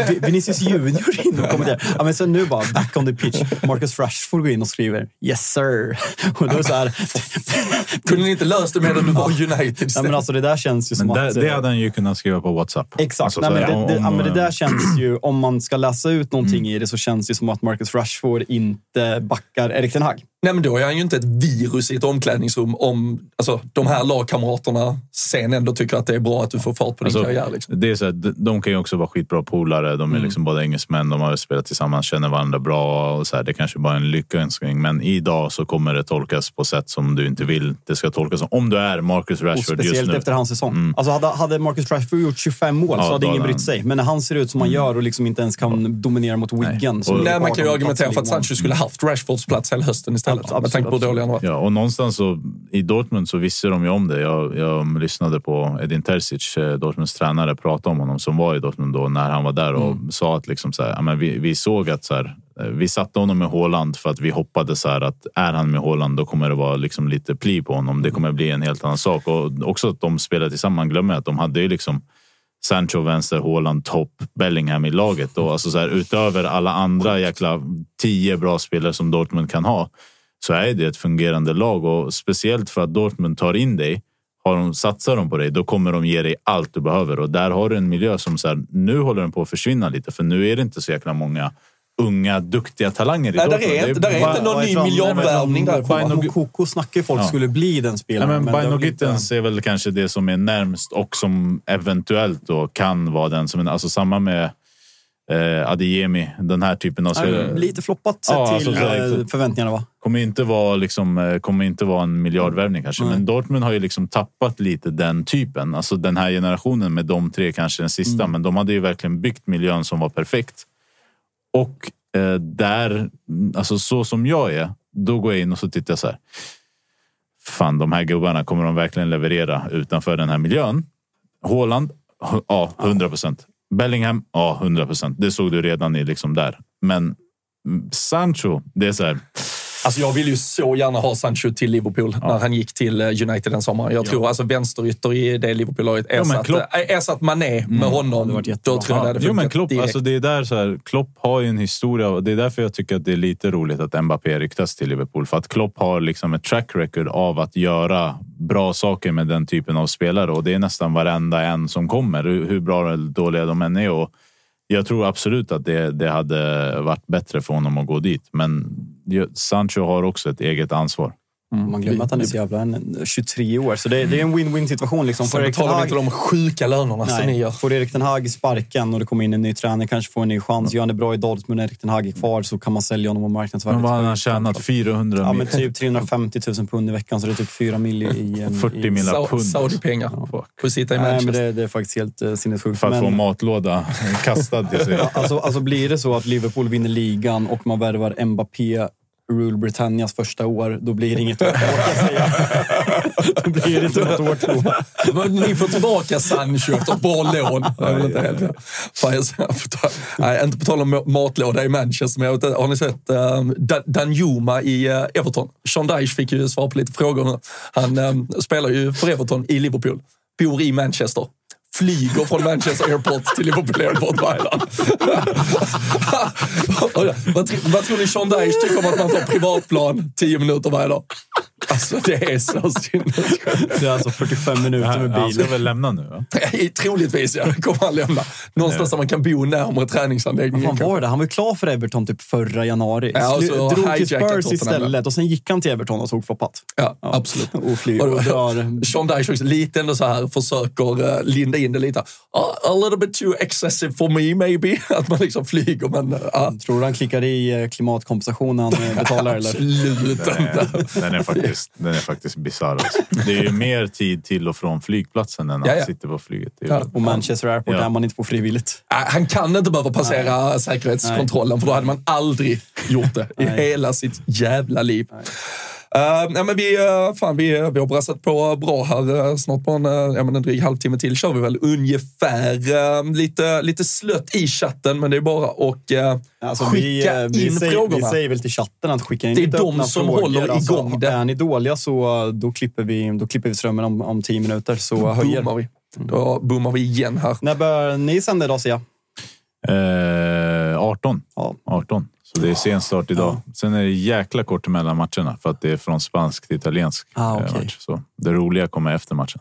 Vin, Vinicius Junior in och kommenterar. Ja, men sen nu bara, back on the pitch. Marcus Rashford går in och skriver “Yes sir”. Och då är det så här, Kunde ni inte löst det medan du var United ja, men alltså, det där känns ju som Men att... det, det eh, hade han ju kunnat skriva på WhatsApp. Exakt. Alltså, Nej, men det, det, men det om- där känns ju, om man ska läsa ut någonting i det så känns det som att Marcus Rashford inte backar Erik Ten Hag. Nej, men då är han ju inte ett virus i ett omklädningsrum om alltså, de här lagkamraterna sen ändå tycker att det är bra att du får fart på din Alltså, karriär. Liksom. det är så här, de, kan ju också vara skitbra polare. De är Mm. liksom båda engelsmän. De har spelat tillsammans, känner varandra bra. Och så här, det kanske bara är en lyckönskning. Men idag så kommer det tolkas på sätt som du inte vill det ska tolkas. som. Om du är Marcus Rashford just speciellt nu. efter hans säsong. Alltså hade, hade Marcus Rashford gjort 25 mål Ja, så hade ingen brytt sig. Men när han ser ut som han gör och liksom inte ens kan dominera mot Wigan. som Och- ligger Nej, på man kan ju 18 argumentera för att i Ligue 1. Sancho skulle haft Rashfords plats hela hösten istället. Absolut, med tanke på hur dålig han. Ja, och någonstans så i Dortmund så visste de ju om det. Jag, jag lyssnade på Edin Terzic, eh, Dortmunds tränare, prata om honom som var i Dortmund då när han var där och sa att liksom så här, ja, men vi, vi såg att så här, eh, vi satte honom med Haaland för att vi hoppades så här att är han med Haaland då kommer det vara liksom lite pli på honom. Det kommer bli en helt annan sak och också att de spelade tillsammans. Man glömmer att de hade ju liksom Sancho vänster, Haaland topp, Bellingham i laget. Och alltså så här, utöver alla andra jäkla tio bra spelare som Dortmund kan ha så är det ett fungerande lag och speciellt för att Dortmund tar in dig. Har de, satsar de på dig, då kommer de ge dig allt du behöver och där har du en miljö som så här, nu håller den på att försvinna lite för nu är det inte så jäkla många unga, duktiga talanger i Nej, där Dortmund. är Det inte- där är bara- inte någon ny miljardvärvning där. Baino- Mokoko snackar folk Ja. skulle bli den spelaren. men Bino väl inte- Gittens är väl kanske det som är närmst och som eventuellt då kan vara den som... Alltså samma med eh, Adeyemi, den här typen av... Ja, Lite floppat sett Ja, till alltså, så- eh, förväntningarna va? Kommer inte vara liksom, eh, kommer inte vara en miljardvärvning kanske, Nej. men Dortmund har ju liksom tappat lite den typen. Alltså den här generationen med de tre kanske den sista, men de hade ju verkligen byggt miljön som var perfekt. Och eh, där, alltså så som jag är, då går jag in och så tittar jag så här. Fan, de här gubbarna, kommer de verkligen leverera utanför den här miljön? Haaland, hu- ja, 100 procent. Bellingham, ja, 100 procent. Det såg du redan i liksom där. Men mm, Sancho, det är så här. Alltså jag vill ju så gärna ha Sancho till Liverpool när han gick till eh, United den sommaren. Jag tror alltså vänsterytter i det Liverpool-laget Ja, Klopp- äh, ersatt Mané med honom. varit då jättebra. tror jag det hade jo, men Klopp, direkt. alltså det är där så här, Klopp har ju en historia det är därför jag tycker att det är lite roligt att Mbappé ryktas till Liverpool. För att Klopp har liksom ett track record av att göra bra saker med den typen av spelare och det är nästan varenda en som kommer, hur hur bra eller dåliga de än är. Och jag tror absolut att det, det hade varit bättre för honom att gå dit. Men Sancho har också ett eget ansvar. Man glömmer att han är så jävla en, 23 år. Så det, det är en win-win situation. Liksom. Sen betalar vi Hag- inte de sjuka lönerna som ni Nej, gör. får Erik Ten Hag sparken och det kommer in en ny tränare, kanske får en ny chans. Gör han det bra i Dortmund och Erik Ten Hag är kvar så kan man sälja honom och marknadsvärdet. Men vad har han tjänat? 400 Ja, men mil? typ 350 000 pund i veckan, så det är typ 4 mil i... en- 40 i, millar Sa- pund. Saudi-pengar. Fuck. Får sitta i Nej, men Manchester. det, det är faktiskt helt uh, sinnessjukt. För att få Men- matlåda kastad till sig. Ja, alltså, alltså blir det så att Liverpool vinner ligan och man värvar Mbappé Rule Britannias första år, då blir det inget år. Då blir det inte något år två. Men Ni får tillbaka Sancho efter ett bra lån. Jag är väl inte helt- Fan, jag ska- på tal- Nej, inte på tal om matlåda i Manchester, men jag vet, har ni sett um, Dan- Danjuma i uh, Everton? Sean Dyche fick ju svar på lite frågor. Han um, spelar ju för Everton i Liverpool, bor i Manchester. Flyger från Manchester Airport till Liverpool Airport varje dag. vad, vad tror ni Sean Dyche tycker om att man får privatplan tio minuter varje dag? Alltså det är så sinnessjukt. Det är alltså 45 minuter med Han ska bil. väl lämna nu? Va? Troligtvis ja, kommer han lämna. Någonstans där man kan bo närmare Vad träningsanläggningen. fan var det? Han var ju klar för Everton typ förra januari. Ja, och så drog till Spurs istället och sen gick han till Everton och tog floppat. Ja, absolut. Och flyger och drar. Sean Dyche också lite ändå så här försöker uh, linda in det lite. Uh, a little bit too excessive for me maybe. Att man liksom flyger men... Uh, Tror du han klickar i eh, klimatkompensation när han eh, betalar eller? absolut Den inte. är, den är faktiskt, den är faktiskt bisarr. Alltså. Det är ju mer tid till och från flygplatsen än att Ja, ja. sitta på flyget. Ja. Och Manchester Airport Ja. är man inte på frivilligt. Han kan inte behöva passera säkerhetskontrollen för då hade man aldrig gjort det i Nej. hela sitt jävla liv. Uh, nej, men vi, uh, fan, vi, vi har brassat på bra här. Uh, snart på en, uh, ja, men en dryg halvtimme till kör vi väl ungefär. Uh, lite, lite slött i chatten, men det är bara att Alltså, skicka vi, vi in säger, frågorna. Vi säger väl till chatten att skicka in Det är de som frågor. håller Alltså, igång det. Är ni dåliga så då klipper vi, då klipper vi strömmen om, om tio minuter. Så höjer. boomar vi. Då boomar vi igen här. När bör ni sända idag, Sia? Eh, 18. Ja. 18. Så det är sen start idag. Sen är det jäkla kort mellan matcherna för att det är från spansk till italiensk Ah, eh, okej. match. Så det roliga kommer efter matchen.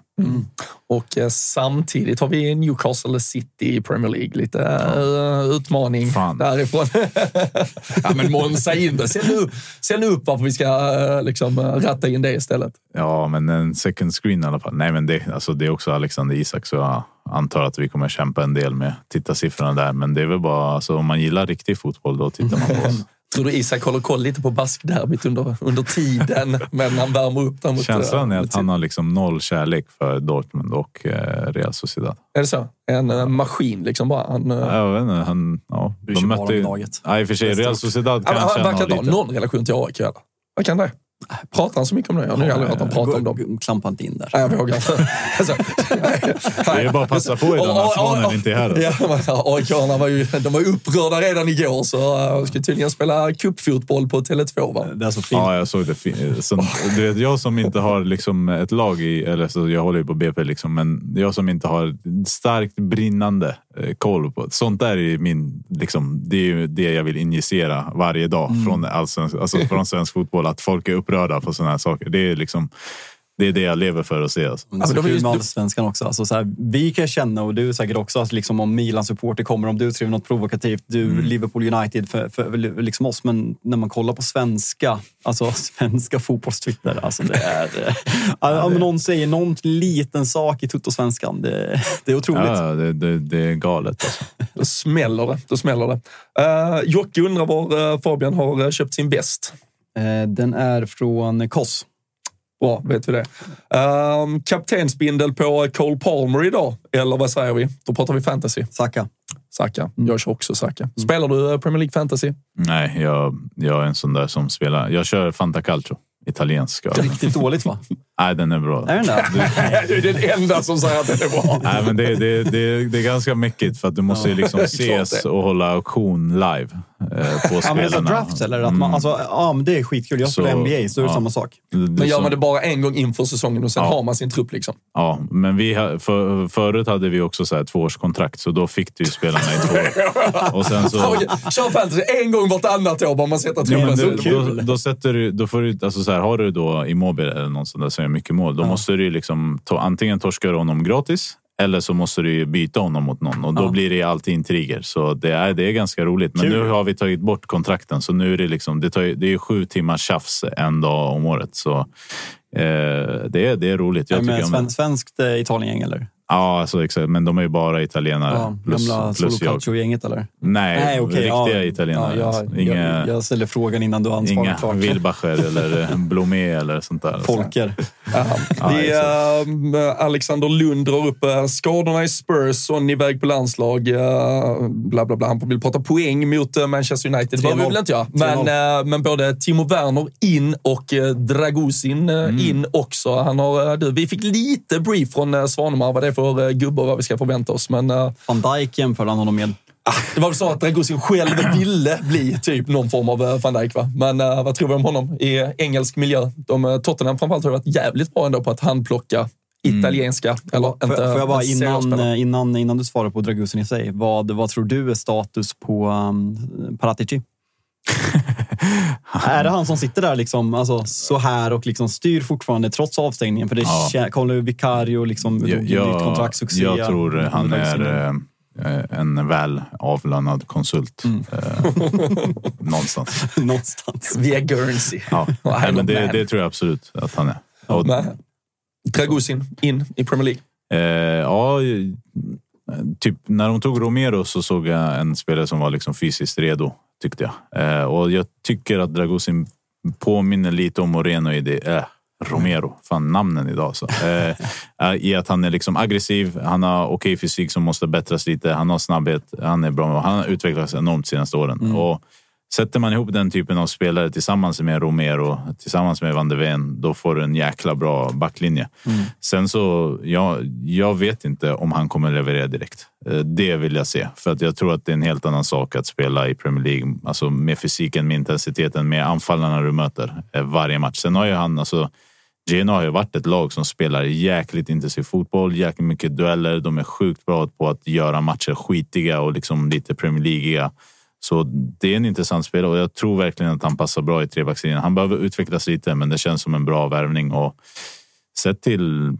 Och eh, samtidigt har vi Newcastle City i Premier League. Lite eh, utmaning Fan. därifrån. ja, men Monza in det. Sänd upp, sänd upp varför vi ska eh, liksom, ratta in det istället. Ja, men en second screen i alla fall. Nej, men det, alltså, det är också Alexander Isak, så jag antar att vi kommer kämpa en del med tittarsiffrorna där. Men det är väl bara, alltså, om man gillar riktig fotboll, då tittar man på oss. Tror du Isak håller koll lite på baskderbyt under, under tiden, men han värmer upp där mot... Känslan är att han har liksom noll kärlek för Dortmund och eh, Real Sociedad. Är det så? En eh, maskin liksom bara. Han, eh, Jag vet inte, han, ja, de mötte ju... Ja, i och för sig, Real. Sociedad han, han kanske han verkar inte har ha lite. någon relation till AIK heller. Vad kan det? Pratar han så mycket om det? Jag har aldrig hört honom prata om dem. Klampa inte in där. Nej, jag vågar inte. Alltså, Det är bara att passa på idag när Svanen inte är här. Ja, AIK var ju, de var ju upprörda redan igår, så uh, ska tydligen spela cupfotboll på Tele2. Va? Det är så fint. Ja, jag såg det. Fin- Så, du vet, jag som inte har liksom ett lag i, eller så jag håller ju på BP, liksom, men jag som inte har starkt brinnande eh, koll på sånt där är min, liksom, det är det jag vill injicera varje dag från, allsvensk, alltså från svensk fotboll. Att folk är upprörda på sådana här saker. Det är liksom, det är det jag lever för att se. Alltså. Men det är så Ja, kul med allsvenskan också. Alltså så här, vi kan känna, och du säkert också, att liksom om Milan-supporter kommer, om du skriver något provokativt, du Mm. Liverpool United för, för liksom oss. Men när man kollar på svenska, alltså svenska fotbollstwitter, alltså det är... eh, om någon säger någon liten sak i tuttosvenskan, det, det är otroligt. Ja, det, det, det är galet. Alltså. Då smäller det. Då smäller det. Uh, Jocke undrar var eh, Fabian har köpt sin väst. Eh, Den är från Koss. Bra, vet vi det. Um, kaptensbindel på Cole Palmer idag, eller vad säger vi? Då pratar vi fantasy. Saka. Saka. Jag kör också Saka. Spelar du eh, Premier League fantasy? Nej, jag, jag är en sån där som spelar. Jag kör Fanta Calcio, italiensk. öl. Riktigt dåligt va? Nej, den är bra. Är den det? du är den enda som säger att det är bra. Nej, men det, det, det, det är ganska mäckigt för att du måste ju liksom ses och hålla auktion live eh, på Ja, men det är spelarna. drafts eller? Att man, Mm. alltså, ja, men det är skitkul. Jag spelar Så, NBA, så är det ja. samma sak. Men gör man det bara en gång inför säsongen och sen Ja. har man sin trupp liksom? Ja, men vi, för, förut hade vi också så här tvåårskontrakt, så då fick du ju spelarna i två år. Och sen så... Kör fantasy en gång vartannat år bara man sätter Ja, men truppen. du, så- då, då, sätter du, då får du, alltså så här, har du då Immobile eller någon sån där mycket mål, då måste du liksom ta, antingen torska honom gratis eller så måste du byta honom mot någon och då blir det alltid intriger. Så det är, det är ganska roligt. Men Kul. nu har vi tagit bort kontrakten så nu är det liksom, det, tar, det är ju sju timmars tjafs en dag om året. Så eh, det, är, det är roligt. Jag med tycker om sven, svenskt eh, Italiengäng eller? Ja, alltså, exakt. Men de är ju bara italienare. Ja, plus, gamla plus jag. Solocalcio-gänget eller? Nej, okej, riktiga ja. italienare. Ja, alltså. jag, Inga, jag, jag ställer frågan innan du har inga klart. Wilbacher eller Blomé eller sånt där. Folker. Ja, Ja, det är, eh, Alexander Lund drar upp eh, skadorna i Spurs, Son iväg på landslag, eh, bla bla bla. Han vill prata poäng mot eh, Manchester United. Det behöver väl inte göra. Men, eh, men både Timo Werner in och eh, Dragusin eh, Mm. in också. Han har, eh, du, vi fick lite brief från eh, Svanemar vad det är för eh, gubbar vad vi ska förvänta oss. Men eh, Van Dijk jämförde han honom med. det var väl så att Dragusin själv ville bli typ någon form av eh, van Dijk. Va? Men eh, vad tror vi om honom i engelsk miljö? De, Tottenham framförallt har varit jävligt bra ändå på att handplocka italienska. Eller Får, inte, får jag bara innan, innan, innan du svarar på Dragusin i sig. Vad, vad tror du är status på um, Paratici? är det han som sitter där liksom, alltså, så här och liksom styr fortfarande trots avstängningen? För det Ja. Carlo Vicario liksom, Jag, nytt kontrakt, succé. jag tror han Dragusin. är eh, en väl avlönad konsult. Mm. Eh, någonstans. Någonstans. Via Guernsey. Ja. Nej, men det, det tror jag absolut att han är. Och, Dragusin in i Premier League. eh, ja, typ när de tog Romero så såg jag en spelare som var liksom fysiskt redo, tyckte jag. Eh, och jag tycker att Dragusin påminner lite om Moreno i det. Eh, Romero, fan namnen idag så. Eh, eh, I att han är liksom aggressiv, han har okej fysik som måste bättras lite, han har snabbhet, han är bra. Han har utvecklats enormt de senaste åren. Och Sätter man ihop den typen av spelare tillsammans med Romero, tillsammans med Van de Ven, då får du en jäkla bra backlinje. Mm. Sen så, ja, jag vet inte om han kommer leverera direkt. Eh, Det vill jag se, för att jag tror att det är en helt annan sak att spela i Premier League, alltså med fysiken, med intensiteten, med anfallarna du möter eh, varje match. Sen har ju han, alltså, Genoa har ju varit ett lag som spelar jäkligt intensiv fotboll, jäkligt mycket dueller. De är sjukt bra på att göra matcher skitiga och liksom lite Premier Leagueiga. Så det är en intressant spelare och jag tror verkligen att han passar bra i trebackslinjen. Han behöver utvecklas lite, men det känns som en bra värvning och sett till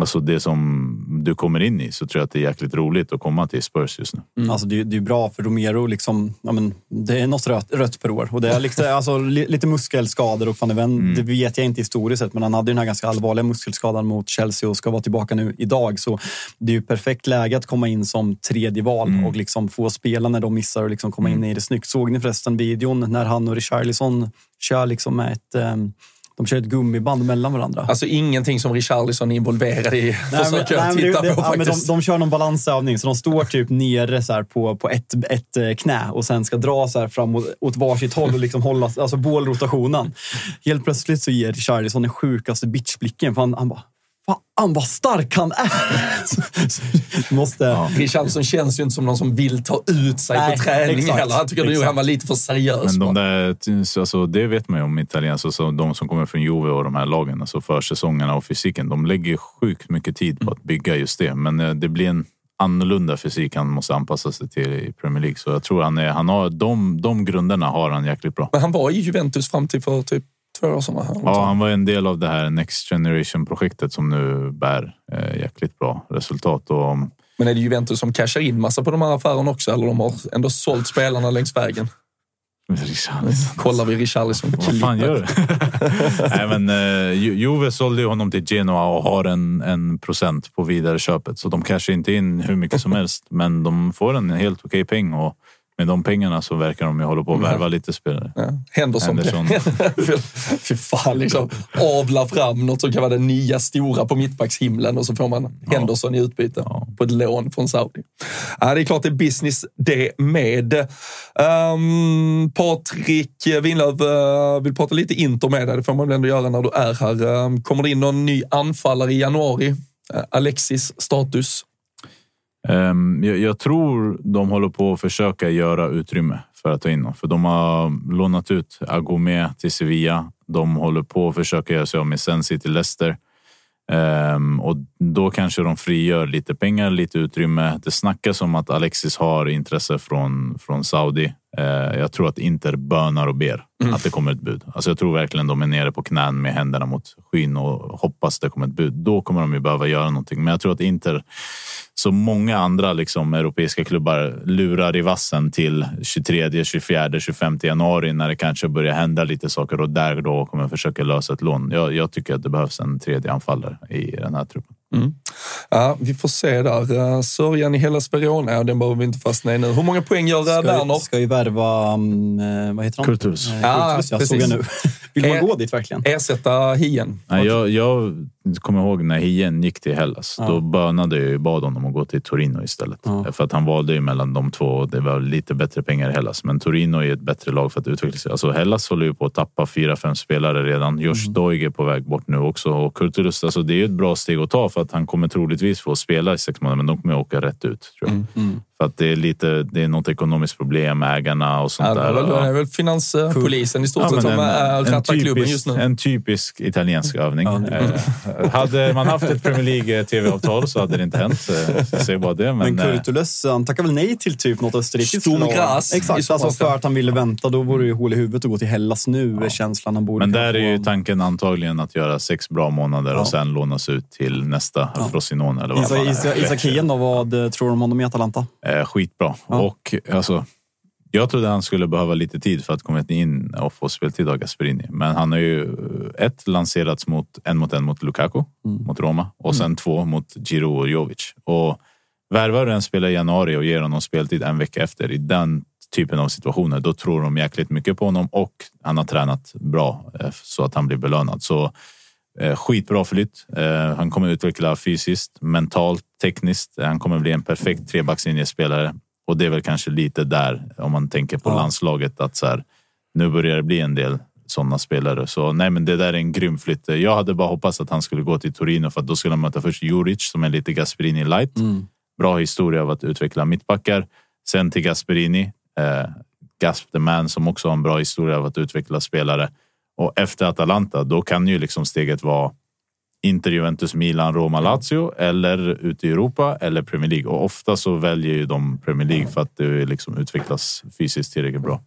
alltså det som du kommer in i så tror jag att det är jäkligt roligt att komma till Spurs just nu. Mm. Alltså det, det är bra för Romero. Liksom, ja, men, det är något rött, rött per år. Och det är liksom, alltså, li, lite muskelskador och van Ven, Mm. det vet jag inte historiskt sett, men han hade ju den här ganska allvarliga muskelskadan mot Chelsea och ska vara tillbaka nu idag. Så det är ju perfekt läge att komma in som tredje val Mm. och liksom få spela när de missar och liksom komma in i det snyggt. Såg ni förresten videon när han och Richarlison kör liksom med ett ehm, de kör ett gummiband mellan varandra. Alltså ingenting som Richarlison är involverad i, försöker jag men titta det, på ja, men de, kör någon balansövning, så de står typ nere så på, på ett, ett eh, knä och sen ska dra så här fram åt, åt varsitt håll och liksom hålla alltså bålrotationen. Helt plötsligt så ger Richarlison den sjukaste bitchblicken. För han, han bara, fan vad stark han är! Måste... Richarlison känns ju inte som någon som vill ta ut sig Nej, på träning exakt, heller. Han tycker nog han var lite för seriös. Men de där, alltså, det vet man ju om italienska, så de som kommer från Juve och de här lagen, alltså försäsongerna och fysiken. De lägger ju sjukt mycket tid på att bygga just det, men eh, det blir en annorlunda fysik han måste anpassa sig till i Premier League. Så jag tror han, är, han har de, de grunderna har han jäkligt bra. Men han var i Juventus fram till för typ sedan. va? Ja, han var en del av det här Next Generation-projektet som nu bär eh, jäkligt bra resultat. Och, Men är det Juventus som cashar in massa på de här affärerna också? Eller de har ändå sålt spelarna längs vägen? Kollar vi Richarlison. Vad fan gör du? Nej, men, Ju- Juve sålde ju honom till Genoa och har en, en procent på vidare köpet. Så de cashar inte in hur mycket som helst, men de får en helt okej peng. Och med de pengarna så verkar de ju hålla på att värva lite spelare. Ja. Henderson. Fy fan, liksom avla fram något som kan vara det nya stora på mittbackshimlen och så får man Henderson i utbyte på ett lån från Saudi. Ja, det är klart det är business det med. Um, Patrik Winlöf uh, vill prata lite Inter med dig. Det får man väl ändå göra när du är här. Um, kommer det in någon ny anfallare i januari? Uh, Alexis status? Ehm, jag, jag tror de håller på att försöka göra utrymme för att ta in dem. För de har lånat ut Agome till Sevilla. De håller på att försöka göra sig av med Sensi till Leicester. Ehm, och då kanske de frigör lite pengar, lite utrymme. Det snackas om att Alexis har intresse från, från Saudi. Eh, jag tror att Inter bönar och ber att det kommer ett bud. Alltså jag tror verkligen de är nere på knän med händerna mot skyn och hoppas det kommer ett bud. Då kommer de ju behöva göra någonting. Men jag tror att Inter, som många andra liksom, europeiska klubbar, lurar i vassen till 23, 24, 25 januari när det kanske börjar hända lite saker och där då kommer försöka lösa ett lån. Jag, jag tycker att det behövs en tredje anfallare i den här truppen. Ja, vi får se där. Uh, Sörjan i hela Verona, ja, den behöver vi inte fastna i nu. Hur många poäng gör Ska, Werner? ju- ska ju värva, um, eh, vad heter han? Kurtulus. Eh, Ja, Kurtulus, ja, precis. såg jag nu. Vill man Eh, gå dit verkligen? Ersätta Hien. Nej, jag, jag kommer ihåg när Hien gick till Hellas. Ja. Då bönade jag bad honom att gå till Torino istället. Ja. För att han valde ju mellan de två och det var lite bättre pengar i Hellas. Men Torino är ett bättre lag för att utveckla sig. Alltså Hellas håller ju på att tappa fyra, fem spelare redan. Josh Mm. Doig är på väg bort nu också. Och Kurtulus, alltså det är ett bra steg att ta för att han kommer troligtvis få spela i sex månader, men de kommer åka rätt ut. Tror jag. Mm. För att det är lite, det är något ekonomiskt problem med ägarna och sånt Ja, där. Ja. det är väl finanspolisen i stort Ja, sett som rattar klubben just nu. en typisk italiensk övning. Ja, det- Eh, hade man haft ett Premier League tv-avtal så hade det inte hänt. Eh, Jag säger bara det. Men, Men eh, Kurtulus, han tackar väl nej till typ något österrikiskt i Exakt, så alltså för att han ville vänta. Då vore det ju hål i huvudet att gå till Hellas nu, är känslan han borde men där är ju tanken antagligen att göra sex bra månader Ja. och sen lånas ut till nästa Frosinone. Eller vad Isak, Hien då, vad eh, tror du om honom i Atalanta? Eh, skitbra. Ja. Och alltså, jag trodde han skulle behöva lite tid för att komma in och få speltid av Gasperini. Men han har ju eh, ett lanserats mot en mot en mot Lukaku, Mm. mot Roma och sen två mot Giro och Jovic. Och värvar du en spelare i januari och ger honom speltid en vecka efter i den typen av situationer, då tror de jäkligt mycket på honom och han har tränat bra eh, så att han blir belönad. Så skitbra flytt. Eh, han kommer utveckla fysiskt, mentalt, tekniskt. Han kommer bli en perfekt trebackslinjespelare. Och det är väl kanske lite där, om man tänker på Ja. landslaget, att så här, nu börjar det bli en del sådana spelare. Så nej, men det där är en grym flytt. Jag hade bara hoppats att han skulle gå till Torino för att då skulle han möta först Juric som är lite Gasperini light. Bra historia av att utveckla mittbackar. Sen till Gasperini, eh, Gasp the man som också har en bra historia av att utveckla spelare. Och efter Atalanta, då kan ju liksom steget vara Inter, Juventus, Milan, Roma, Lazio eller ute i Europa eller Premier League. Och ofta så väljer ju de Premier League för att det liksom utvecklas fysiskt tillräckligt bra.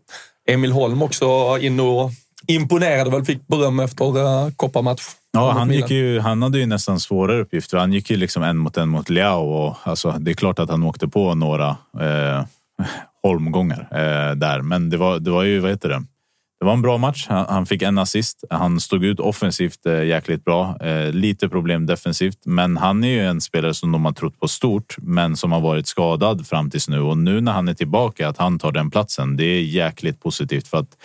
Emil Holm också in och imponerade väl, fick beröm efter uh, kopparmatch. Ja, han, gick ju, han hade ju nästan svårare uppgifter. Han gick ju liksom en mot en mot Leao. Och, alltså, det är klart att han åkte på några eh, holmgångar eh, där. Men det var, det var ju, vad heter det? Det var en bra match. Han, fick en assist. Han stod ut offensivt eh, jäkligt bra. Eh, lite problem defensivt, men han är ju en spelare som de har trott på stort, men som har varit skadad fram tills nu. Och nu när han är tillbaka, att han tar den platsen, det är jäkligt positivt för att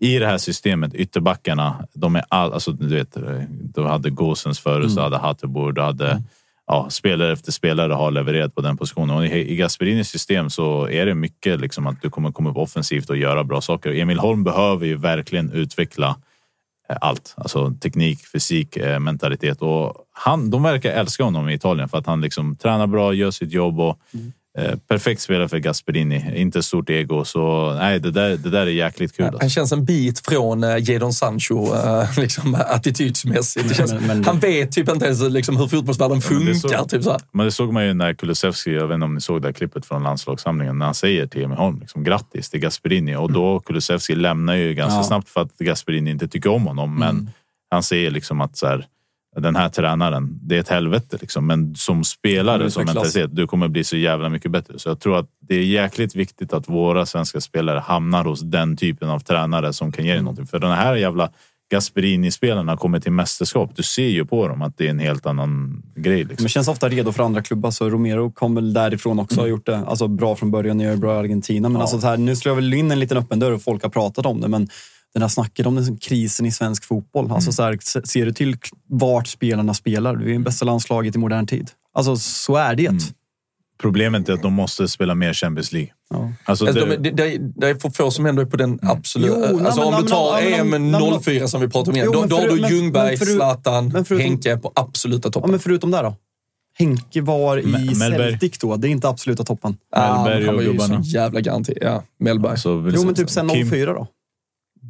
i det här systemet, ytterbackarna, de är all, alltså du vet, du hade Gåsens förut, Mm. du hade Hatterbo, du hade ja, spelare efter spelare har levererat på den positionen. Och i, Gasperinis system så är det mycket liksom att du kommer komma upp offensivt och göra bra saker. Emil Holm behöver ju verkligen utveckla eh, allt, alltså teknik, fysik, eh, mentalitet och han, de verkar älska honom i Italien för att han liksom tränar bra, gör sitt jobb och mm perfekt spelare för Gasperini. Inte stort ego, så nej, det där, det där är jäkligt kul. alltså. Han känns en bit från uh, Jadon Sancho uh, liksom, attitydsmässigt. Det känns, Men- men- han vet typ inte ens liksom, hur fotbollsvärlden Ja, men det funkar. så- typ så här. Men det såg man ju när Kulusevski, jag vet inte om ni såg det här klippet från landslagssamlingen, när han säger till Emil Holm liksom, grattis till Gasperini och då Kulusevski lämnar ju ganska Ja. snabbt för att Gasperini inte tycker om honom. Men han säger liksom att så här, den här tränaren, det är ett helvete liksom. Men som spelare, som mentalitet, du kommer bli så jävla mycket bättre. Så jag tror att det är jäkligt viktigt att våra svenska spelare hamnar hos den typen av tränare som kan ge dig någonting. För den här jävla Gasperini-spelarna kommer till mästerskap. Du ser ju på dem att det är en helt annan grej. Liksom. Men känns ofta redo för andra klubbar. Så Romero kom väl därifrån också och har gjort det alltså, bra från början. Gör det bra i Argentina. Men alltså, så här, nu slår jag väl in en liten öppen dörr och folk har pratat om det. Men den här snacket om den krisen i svensk fotboll. Alltså, så här, se- ser du till vart spelarna spelar? Du är bästa landslaget i modern tid. Alltså så är det. Problemet är att de måste spela mer Champions League. Ja. Alltså, Alltså, det, de, det, det är för få som ändå är på den absolut... Jo, nej, alltså, om nej, du tar EM nej, men- 04 som vi pratade om igen, Jo, då, då har du Ljungberg, men förut- Zlatan, men förutom- Henke på absoluta Ja, toppen. men förutom det då? Henke var i Me- Mellberg. Celtic då. Det är inte absoluta toppen. Ah, Mellberg han och var ju gubbarna. så jävla garanti. Ja, Mellberg. så vill Jo, men säga typ sen Kim 04 då?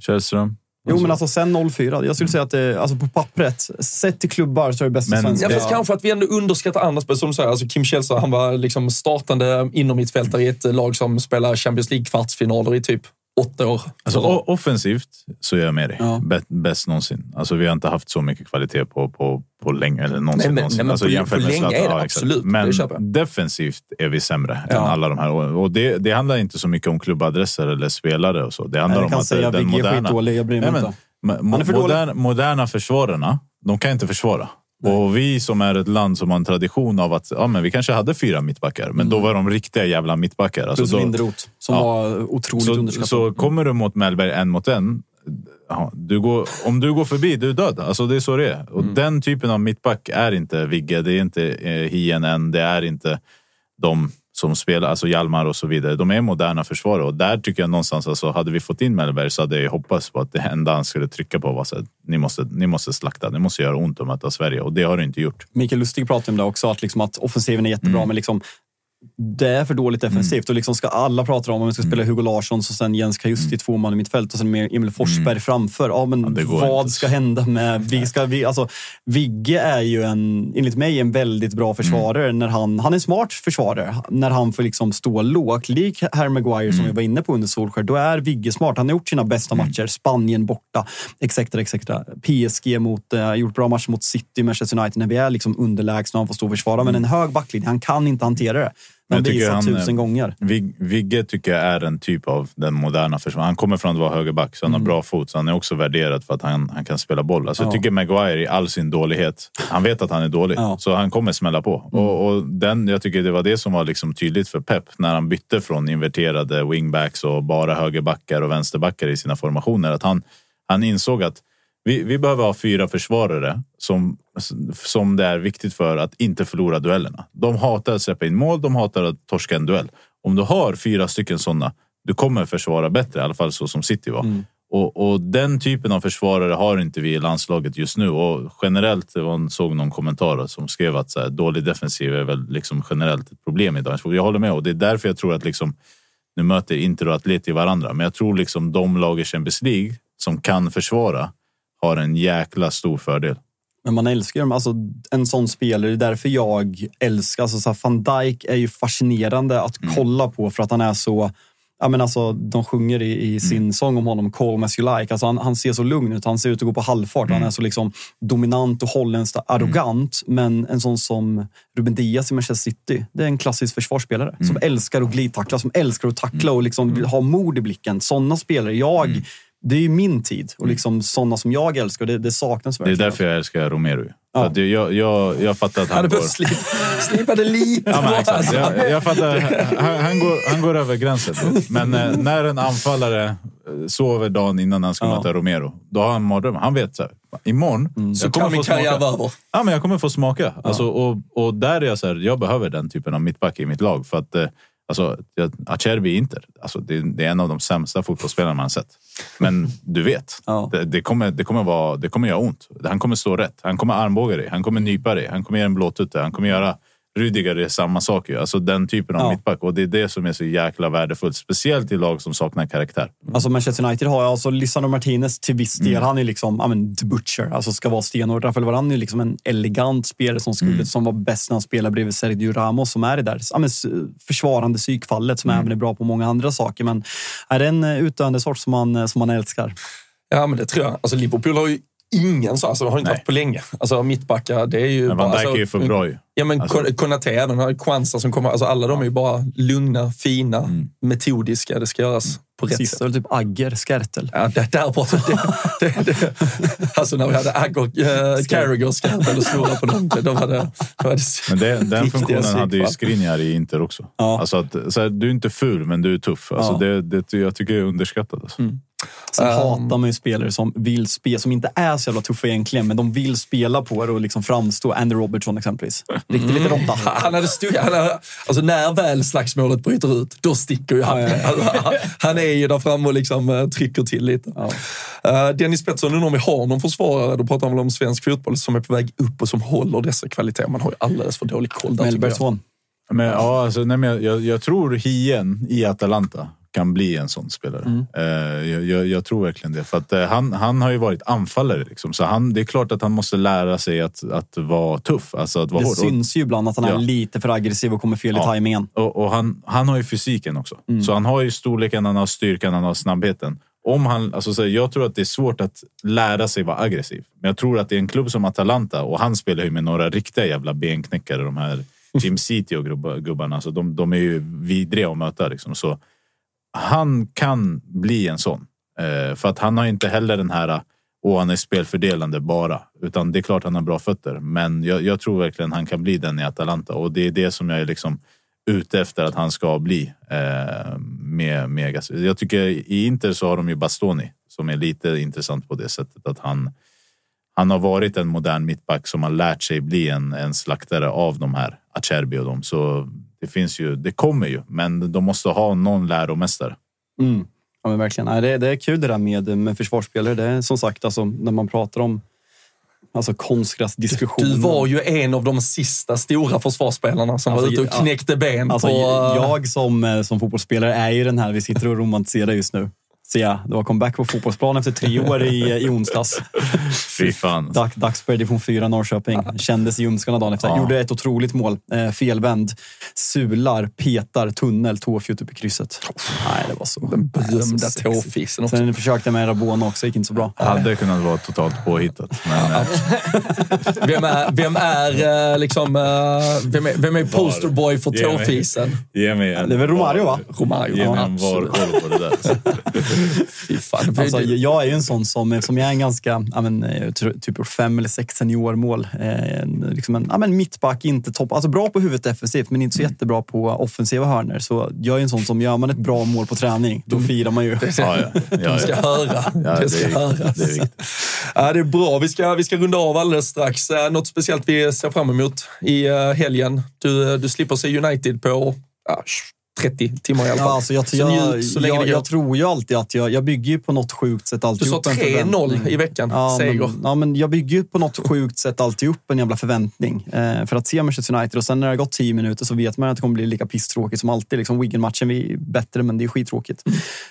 Källström. Jo, men alltså sen 04. Jag skulle säga att det, alltså på pappret, sett till klubbar så är det bästa Men- svenska. Ja, fast kanske att vi ändå underskattar andra spelare. Som du säger, alltså Kim Källström, han var liksom startande inom mittfältare i ett lag som spelar Champions League-kvartsfinaler i typ åtta år. Alltså, offensivt så är jag med dig. Ja. Bä- Bäst någonsin. Alltså, vi har inte haft så mycket kvalitet på, på, på länge. Eller någonsin. Nej, men- någonsin. nej, men alltså, på- jämfört på med länge Zlatan, är det ja, absolut. Men defensivt är vi sämre Ja. än alla de här. Och och det, det handlar inte så mycket om klubbadresser eller spelare och så. Det handlar Nej, om att säga den Vigge är moderna... skitdålig, jag bryr mig Nej, men, inte. mo- Han är för dålig. modern, moderna försvararna, de kan inte försvara. Och vi som är ett land som har en tradition av att ja, men vi kanske hade fyra mittbackar, men då var de riktiga jävla mittbackar. Alltså Plus då, Linderoth, som Ja. var otroligt så, underskattad. så kommer du mot Mellberg en mot en. Ja, du går, om du går förbi, du är död. Alltså det är så det är. Och Mm. den typen av mittback är inte Vigge, det är inte eh, Hien än, det är inte de som spelar, alltså Hjalmar och så vidare. De är moderna försvarare och där tycker jag någonstans, alltså, hade vi fått in Mellberg så hade jag hoppats på att det enda han skulle trycka på var att ni måste, ni måste slakta, det måste göra ont att möta Sverige och det har det inte gjort. Mikael Lustig pratade om det också, att, liksom att offensiven är jättebra, Mm. men liksom, det är för dåligt defensivt. Och liksom ska alla prata om om vi ska Mm. spela Hugo Larsson och sen Jens Kajusti två man i mittfält och sen Emil Forsberg framför. Ja, men Mm. Ja, vad inte. ska hända med... Vi ska, vi, alltså, Vigge är ju en, enligt mig en väldigt bra försvarare. Mm. När han, han är en smart försvarare när han får liksom stå lågt. Lik Harry Maguire som vi Mm. var inne på under Solskär. Då är Vigge smart. Han har gjort sina bästa matcher. Spanien borta, etc. etc. PSG mot, eh, gjort bra matcher mot City, Manchester United när vi är liksom underlägsna och han får stå och försvara. Men en hög backlinje, han kan inte hantera det. Mm. Jag visat han, tusen eh, gånger. Vig, Vigge tycker jag är en typ av den moderna försvararen. Han kommer från att vara högerback, så han har bra fot. Så han är också värderad för att han, han kan spela boll. Alltså, Jag Ja. tycker Maguire i all sin dålighet, han vet att han är dålig. Ja. Så han kommer smälla på. Och, och den, jag tycker det var det som var liksom tydligt för Pep när han bytte från inverterade wingbacks och bara högerbackar och vänsterbackar i sina formationer. Att han, han insåg att vi, vi behöver ha fyra försvarare som, som det är viktigt för att inte förlora duellerna. De hatar att släppa in mål, de hatar att torska en duell. om du har fyra stycken sådana, du kommer försvara bättre, i alla fall så som City var. Mm. Och, och den typen av försvarare har inte vi i landslaget just nu. Och generellt, jag såg någon kommentar som skrev att så här, dålig defensiv är väl liksom generellt ett problem idag. Jag håller med och det är därför jag tror att liksom, nu möter Inter och Atleti varandra, men jag tror liksom de lag i Champions League som kan försvara har en jäkla stor fördel. Men man älskar dem. Alltså, en sån spelare. Det är därför jag älskar... Alltså, så Van Dijk är ju fascinerande att kolla på för att han är så... Ja, men alltså, de sjunger i, i sin sång om honom, Call me as you like. Alltså, han, han ser så lugn ut. Han ser ut att gå på halvfart. Han är så liksom dominant och holländskt arrogant. Men en sån som Ruben Diaz i Manchester City, det är en klassisk försvarsspelare som älskar att glidtackla, som älskar att tackla och liksom ha mod i blicken. Såna spelare. Jag, Det är ju min tid och liksom såna som jag älskar. Det, det saknas Det är verkligen. därför jag älskar Romero. För att jag, jag, jag fattar att Han han går... slip, slipa det lite. Ja, men exakt. alltså. Jag, jag fattar. Han, han, går, han går över gränsen. Men eh, när en anfallare eh, sover dagen innan han ska Ja. möta Romero, då har han mardrömmar. Han vet så här, imorgon Så jag kommer min karriär vara över. Ja, men jag kommer få smaka. Alltså, och, och där är jag så här, jag behöver den typen av mittback i mitt lag. För att, eh, alltså, Acerbi i Inter, alltså, det, det är en av de sämsta fotbollsspelarna man sett. Men du vet, Ja. det, det, kommer, det, kommer vara, det kommer göra ont. Han kommer stå rätt. Han kommer armbåga dig. Han kommer nypa dig. Han kommer göra en blåtutte. Han kommer göra Rudiger är samma sak. ju. Alltså den typen av Ja. mittback. Och det är det som är så jäkla värdefullt. Speciellt i lag som saknar karaktär. Alltså Manchester United har alltså Lisandro Martinez till viss del. Mm. Han är liksom ja, men, the butcher, alltså ska vara stenhård. Rafael Varane är liksom en elegant spelare som, skulle, Mm. som var bäst när han spelade bredvid Sergio Ramos som är det där men, s- försvarande psykfallet som Mm. även är bra på många andra saker. Men är det en eh, utdöende sort som man, eh, som man älskar? Ja, men det tror jag. Alltså, Liverpool har ju ingen så. Alltså, har inte Nej. haft på länge. Alltså, mittbackar, det är ju Men Van. Dijk alltså, är ju för bra ju. Ja, men Alltså- Kon- Konate, även har Kwanza som kommer. Alltså, alla de är ju bara lugna, fina, Mm. metodiska. Det ska göras på rätt Sista sätt. väl typ Agger, Skertel. Ja, det där borta. Det, det, det. Alltså när vi hade Agger, äh, Carragher och Skarpel och snurrade på dem. Det, då var det Men det, den funktionen hade ju. Skriniar i Inter också. Ja. Alltså att, så här, du är inte ful, men du är tuff. Alltså Ja. det, det, jag tycker det är underskattat. Alltså. Sen Um, hatar man ju spelare som vill spela, som inte är så jävla tuffa egentligen, men de vill spela på det och liksom framstå. Andy Robertson exempelvis. Riktigt lite råtta. Han hade stod, han hade, alltså när väl slagsmålet bryter ut, då sticker ju han. Alltså, han, han är ju där framme och liksom, eh, trycker till lite. Eh, Dennis Pettersson undrar om vi har någon försvarare, då pratar han väl om svensk fotboll, som är på väg upp och som håller dessa kvaliteter. Man har ju alldeles för dålig koll där. Melbertsson. Men, ja, alltså, nej, men jag, jag, jag tror Hien i Atalanta kan bli en sån spelare. Eh, jag, jag, jag tror verkligen det. För att, eh, han, han har ju varit anfallare. Liksom. Så han, det är klart att han måste lära sig att, att vara tuff. Alltså att vara Det hård. Syns ju ibland att han är Ja. lite för aggressiv och kommer fel i Ja. tajmingen. Och, och han, han har ju fysiken också. Så han har ju storleken, han har styrkan, han har snabbheten. Om han, alltså, så jag tror att det är svårt att lära sig vara aggressiv. Men jag tror att det är en klubb som Atalanta och han spelar ju med några riktiga jävla benknäckare. De här Jim City och gubbarna. Alltså, de, de är ju vidriga att möta. Liksom. Så han kan bli en sån. Eh, för att han har inte heller den här och han är spelfördelande bara. Utan det är klart han har bra fötter. Men jag, jag tror verkligen han kan bli den i Atalanta. Och det är det som jag är liksom ute efter att han ska bli. Eh, med, med Jag tycker i Inter så har de ju Bastoni. Som är lite intressant på det sättet att han han har varit en modern mittback som har lärt sig bli en, en slaktare av de här Acerbi och dem. Så det finns ju, det kommer ju, men de måste ha någon läromästare. Mm. Ja, men verkligen. Nej, det, det är kul det där med, med försvarsspelare. Det är som sagt, alltså, när man pratar om alltså, konstgräsdiskussioner. Du var ju en av de sista stora försvarsspelarna som Alltså, var ute och knäckte ben Alltså, på... jag som, eh, som fotbollsspelare är ju den här vi sitter och romantiserar just nu. Ja, det var comeback på fotbollsplan efter tre år i, i onsdags. Fy fan. Dag, Dagsberg, division 4, Norrköping. Kändes ljumskarna dagen efter. Ja. Gjorde ett otroligt mål. Eh, felvänd. Sular, petar, tunnel, tåfjutt upp i krysset. Nej, det var så... Den berömda tåfisen också. Sen försökte jag med Rabona också, gick inte så bra. Hade kunnat vara totalt påhittat. Men, eh, Vem är, vem är eh, liksom... eh, Vem är, vem är posterboy för Ge mig- tåfisen? ge mig en Det är väl Romario, va? Romario, Ge mig ja, en absolut. VAR-koll på det där. Fan. Alltså, jag är ju en sån som, som jag är en ganska, ja, men, eh, typ fem eller sex seniormål. Eh, liksom en ja, men mittback, inte topp. Alltså bra på huvudet defensivt, men inte så jättebra på offensiva hörnor. Så jag är en sån som, gör man ett bra mål på träning, då firar man ju. Ja, ja. De ska höra. Det ska är höras. Det är viktigt. Ja, det är bra. Vi ska, vi ska runda av alldeles strax. Eh, Något speciellt vi ser fram emot i eh, helgen? Du, du slipper se United på ja, 30 timmar i alla fall. Ja, alltså jag, Så jag, njut så länge jag, jag tror ju alltid att jag, jag bygger ju på något sjukt sätt alltid Du sa upp en 3-0 förväntning. i veckan, Ja seger. men, ja, men jag bygger ju på något sjukt sätt alltid upp en jävla förväntning. Eh, för att se Manchester United och sen när det har gått 10 minuter så vet man att det kommer bli lika pisstråkigt som alltid. Liksom, Wigan-matchen är bättre, men det är skittråkigt.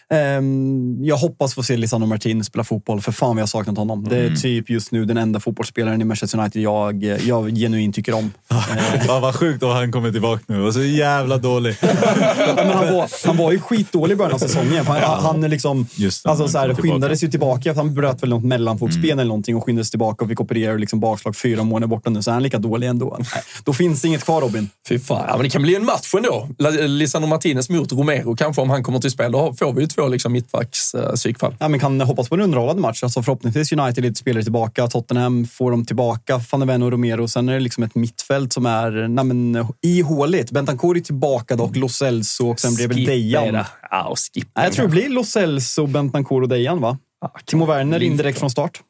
Ehm, jag hoppas få se Lisandro Martinez spela fotboll. För fan vad jag har saknat honom. Det är typ just nu den enda fotbollsspelaren i Manchester United jag, jag genuint tycker om. Ja, vad sjukt om han kommer tillbaka nu och så jävla dålig. men han, var, han var ju skitdålig i början av säsongen. Han, han är liksom, Just det, alltså, han så här, skyndades ju tillbaka. För han bröt väl något mellanfotsben eller någonting och skyndades tillbaka och fick operera liksom bakslag fyra månader borta nu. Så är han lika dålig ändå. Nej, Då finns det inget kvar Robin. Fy fan. Ja, men det kan bli en match ändå. Lisandro Martinez mot Romero kanske om han kommer till spel. Då får vi ju två liksom, mittbacks eh, psykfall. Ja, men kan hoppas på en underhållande match. Alltså förhoppningsvis United lite spelare tillbaka. Tottenham får de tillbaka. Van de Ven och Romero. Sen är det liksom ett mittfält som är nej, men, ihåligt. Bentancourt är tillbaka dock. Lo Celso och sen väl Skippa Dejan. det. Ja, och skippa Nej, jag det tror det blir Lo Celso, Bentancourt och Dejan, va? Timo Werner indirekt från start.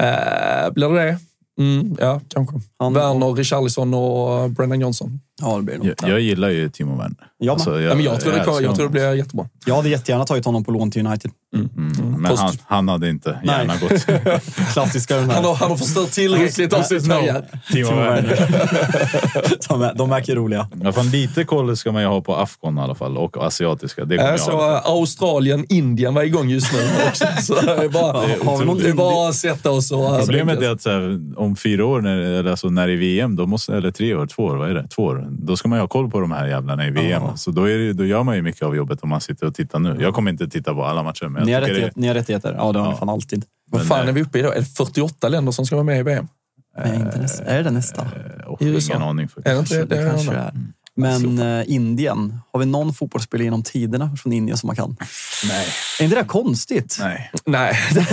Eh, blir det det? Mm, ja, kanske. Han- Werner, Richarlison och Brennan Johnson. Ja, det blir det nog. Jag, jag gillar ju Timo Werner. Alltså, Jag med. Ja, men jag, tror det, kommer- jag tror det blir jättebra. Jag hade jättegärna tagit honom på lån till United. Mm, men Post- han, han hade inte Nej. gärna gått. Klassiska den här. Han har, han har förstört tillräckligt av sin karriär. Timo Werner. de, är, verkar roliga. Ja, fan, lite koll ska man ju ha på afghan i alla fall och asiatiska. Det kommer jag Så eh, Australien, Indien var igång just nu också. Så det är bara, vi någon det är bara att sätta oss och... alltså, Problemet är att så här, om fyra år, när, eller alltså när det är VM, då måste, eller tre år, två år, vad är det? Två år. Då ska man ju ha koll på de här jävlarna i VM. Så då, är det, då gör man ju mycket av jobbet om man sitter och tittar nu. Jag kommer inte titta på alla matcher, men Ni har, rättighet, ni har rättigheter. Ja, det har ni Ja. fan alltid. Vad fan eh, är vi uppe i då? Är det 48 länder som ska vara med i VM? Nej, inte nästa. Är det nästa? det är, och I USA. ingen aning faktiskt. Är det inte det? Det det? är kanske det. det är. Men eh, Indien, har vi någon fotbollsspelare genom tiderna från Indien som man kan? Nej. Är inte det konstigt? Nej. Nej. Nej,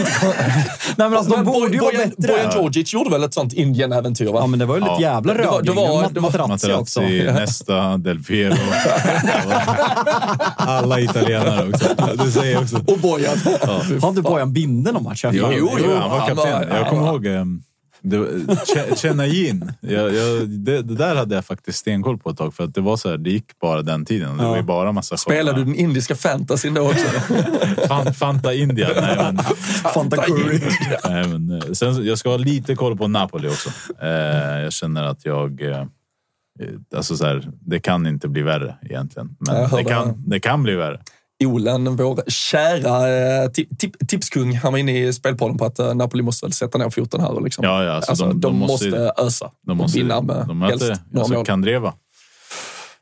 men alltså, de Men borde ju vara Bojan, bättre. Bojan Djordjic gjorde väl ett sånt Indien-äventyr? Va? Ja, men det var ju lite Ja. jävla Det var- det var- det var- Materazzi också. Nesta, Del Piero. Alla italienare också. Det säger också. Och Bojan. Har inte Bojan binde någon match? Jo, Jo, jo, han var han kapten. var- jag kommer var- ihåg um, Chennajin. Jag, jag, det, det där hade jag faktiskt stenkoll på ett tag. För att det var så här, det gick bara den tiden. Det var ju bara massa Spelade du den indiska fantasyn då också? Fan, Fanta India. Nej, men, Fanta Curry. nej, men, eh, sen, jag ska ha lite koll på Napoli också. Eh, jag känner att jag... Eh, alltså så här, det kan inte bli värre egentligen. Men det kan, det kan bli värre. Olen, vår kära eh, tip, tip, tipskung, han var inne i spelpodden på att eh, Napoli måste väl sätta ner foten här. Och liksom. Ja, ja, alltså, alltså, de, de- de måste, måste- ösa De måste, vinna med de helst möter några alltså, mål. Kandreva.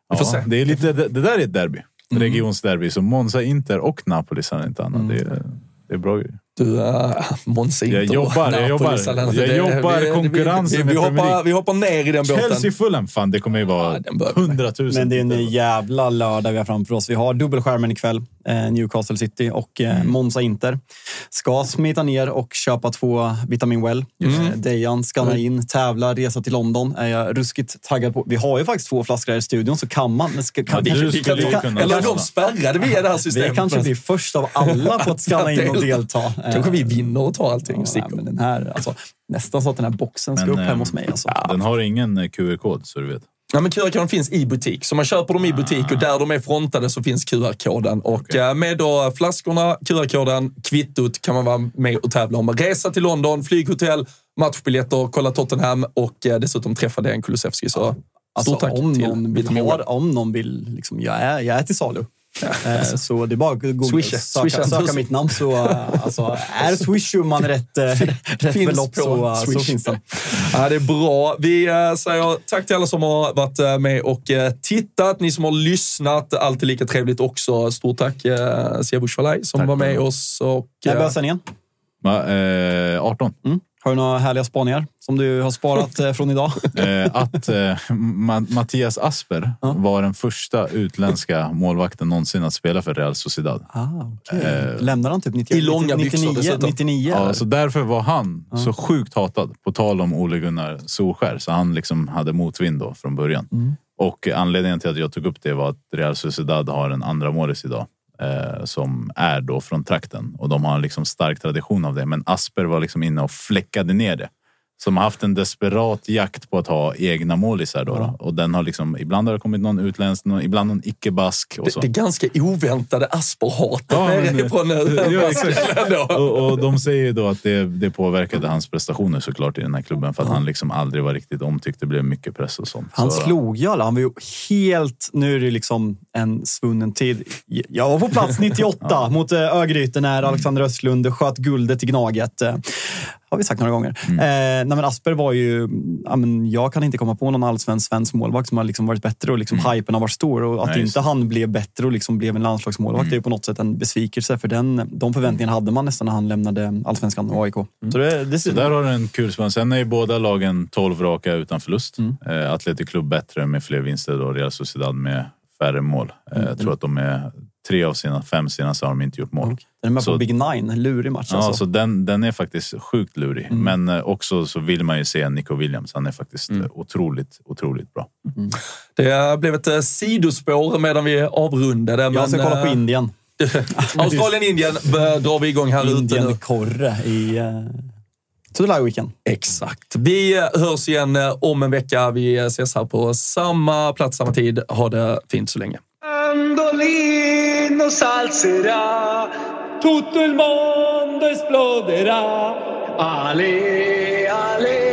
Ja. Mm. det, är lite, det, det där är ett derby. Regionsderby. Så Monza, Inter och Napoli Salernitana. Det, är, det är bra grejer. Du, äh, Monza inte Jag jobbar, jag jobbar. Jag jobbar konkurrensen vi, vi, vi, hoppar, vi hoppar ner i den båten. Chelsea Fulham, fan det kommer ju vara Ja, vi hundratusen. Men det är en jävla lördag vi har framför oss. Vi har dubbelskärmen ikväll. Eh, Newcastle City och eh, Mm. Monza Inter. Ska smita ner och köpa två Vitamin Well. Eh, Dejan skannar in, tävla, resa till London. Är jag ruskigt taggad på. Vi har ju faktiskt två flaskor här i studion, så kan man... men Ska, kan, skulle vi ju kan- kunna Eller de spärrade via det här vi systemet? kanske blir först av alla på att skanna in och delta. Eh, Kanske vi vinner och tar allting. Ja, men den här, alltså, nästan så att den här boxen ska Men, upp hemma ehm, hos mig. Alltså. Den har ingen eh, QR-kod så du vet. Ja, men QR-koden finns i butik, så man köper dem i butik och där de är frontade så finns QR-koden. Och eh, med då flaskorna, QR-koden, kvittot kan man vara med och tävla om resa till London, flyghotell, matchbiljetter, kolla Tottenham och eh, dessutom träffa Dejan Kulusevski. Så Alltså, stort tack om, till någon vill ha, Well. om någon vill, liksom, jag, är, jag är till salu. Eh, så det är bara att googla, söka, söka mitt namn. Så, eh, alltså, är Swish-summan rätt, eh, rätt Finns belopp så, så finns den. Ja, det är bra. Vi säger tack till alla som har varit med och tittat. Ni som har lyssnat, alltid lika trevligt också. Stort tack Siavush Falay som Tack var med oss. Och, När börjar sändningen? Va, eh, 18. Mm. Har du några härliga spaningar som du har sparat eh, från idag? Eh, att eh, Ma- Mattias Asper var den första utländska målvakten någonsin att spela för Real Sociedad. Ah, okay. Lämnar han typ 90, i långa byxor 99? dessutom. 99 Ja, så därför var han så sjukt hatad. På tal om Ole Gunnar Solskär. Så han liksom hade motvind då från början. Och anledningen till att jag tog upp det var att Real Sociedad har en andra målis idag. Eh, som är då från trakten. Och de har en liksom stark tradition av det. Men Asper var liksom inne och fläckade ner det som har haft en desperat jakt på att ha egna målisar. Då, då. Och den har liksom, ibland har det kommit någon utländsk, någon, ibland någon icke-bask. Och det, så. det är ganska oväntade Asper-hatet Ja, nerifrån Ja, exakt. ändå. och, och de säger då att det, det påverkade hans prestationer såklart i den här klubben för att han liksom aldrig var riktigt omtyckt. Det blev mycket press och sånt. Han så, slog ju alla. Han var ju helt... Nu är det liksom en svunnen tid. Jag var på plats 98 mot eh, Örgryte när Alexander Östlund sköt guldet i Gnaget. Har vi sagt några gånger. Mm. Eh, nej, men Asper var ju... Ja, men jag kan inte komma på någon allsvensk svensk målvakt som har liksom varit bättre och liksom hypen har varit stor. Och att Mm. Nej, inte han blev bättre och liksom blev en landslagsmålvakt Mm. är ju på något sätt en besvikelse. För den, de förväntningarna hade man nästan när han lämnade allsvenskan och AIK. Så det, det, Så där har du en kul spann. Sen är ju båda lagen 12 raka utan förlust. Mm. Eh, Athletic Club bättre med fler vinster och Real Sociedad med färre mål. Eh, Mm. Jag tror att de är tre av sina fem senaste har de inte gjort mål. den är med Så- på Big Nine. Lurig match Ja, alltså. så den, den är faktiskt sjukt lurig. Mm. Men eh, också så vill man ju se Nico Williams. Han är faktiskt Mm. eh, otroligt, otroligt bra. Det blev ett eh, sidospår medan vi avrundade. Jag ska men, kolla på Indien. Australien-Indien drar vi igång här ute nu. Indien-korre i uh, July Weekend. Exakt. Vi hörs igen om en vecka. Vi ses här på samma plats, samma tid. Ha det fint så länge. Mandolino salzerà, tutto il mondo esploderà. Ale, ale,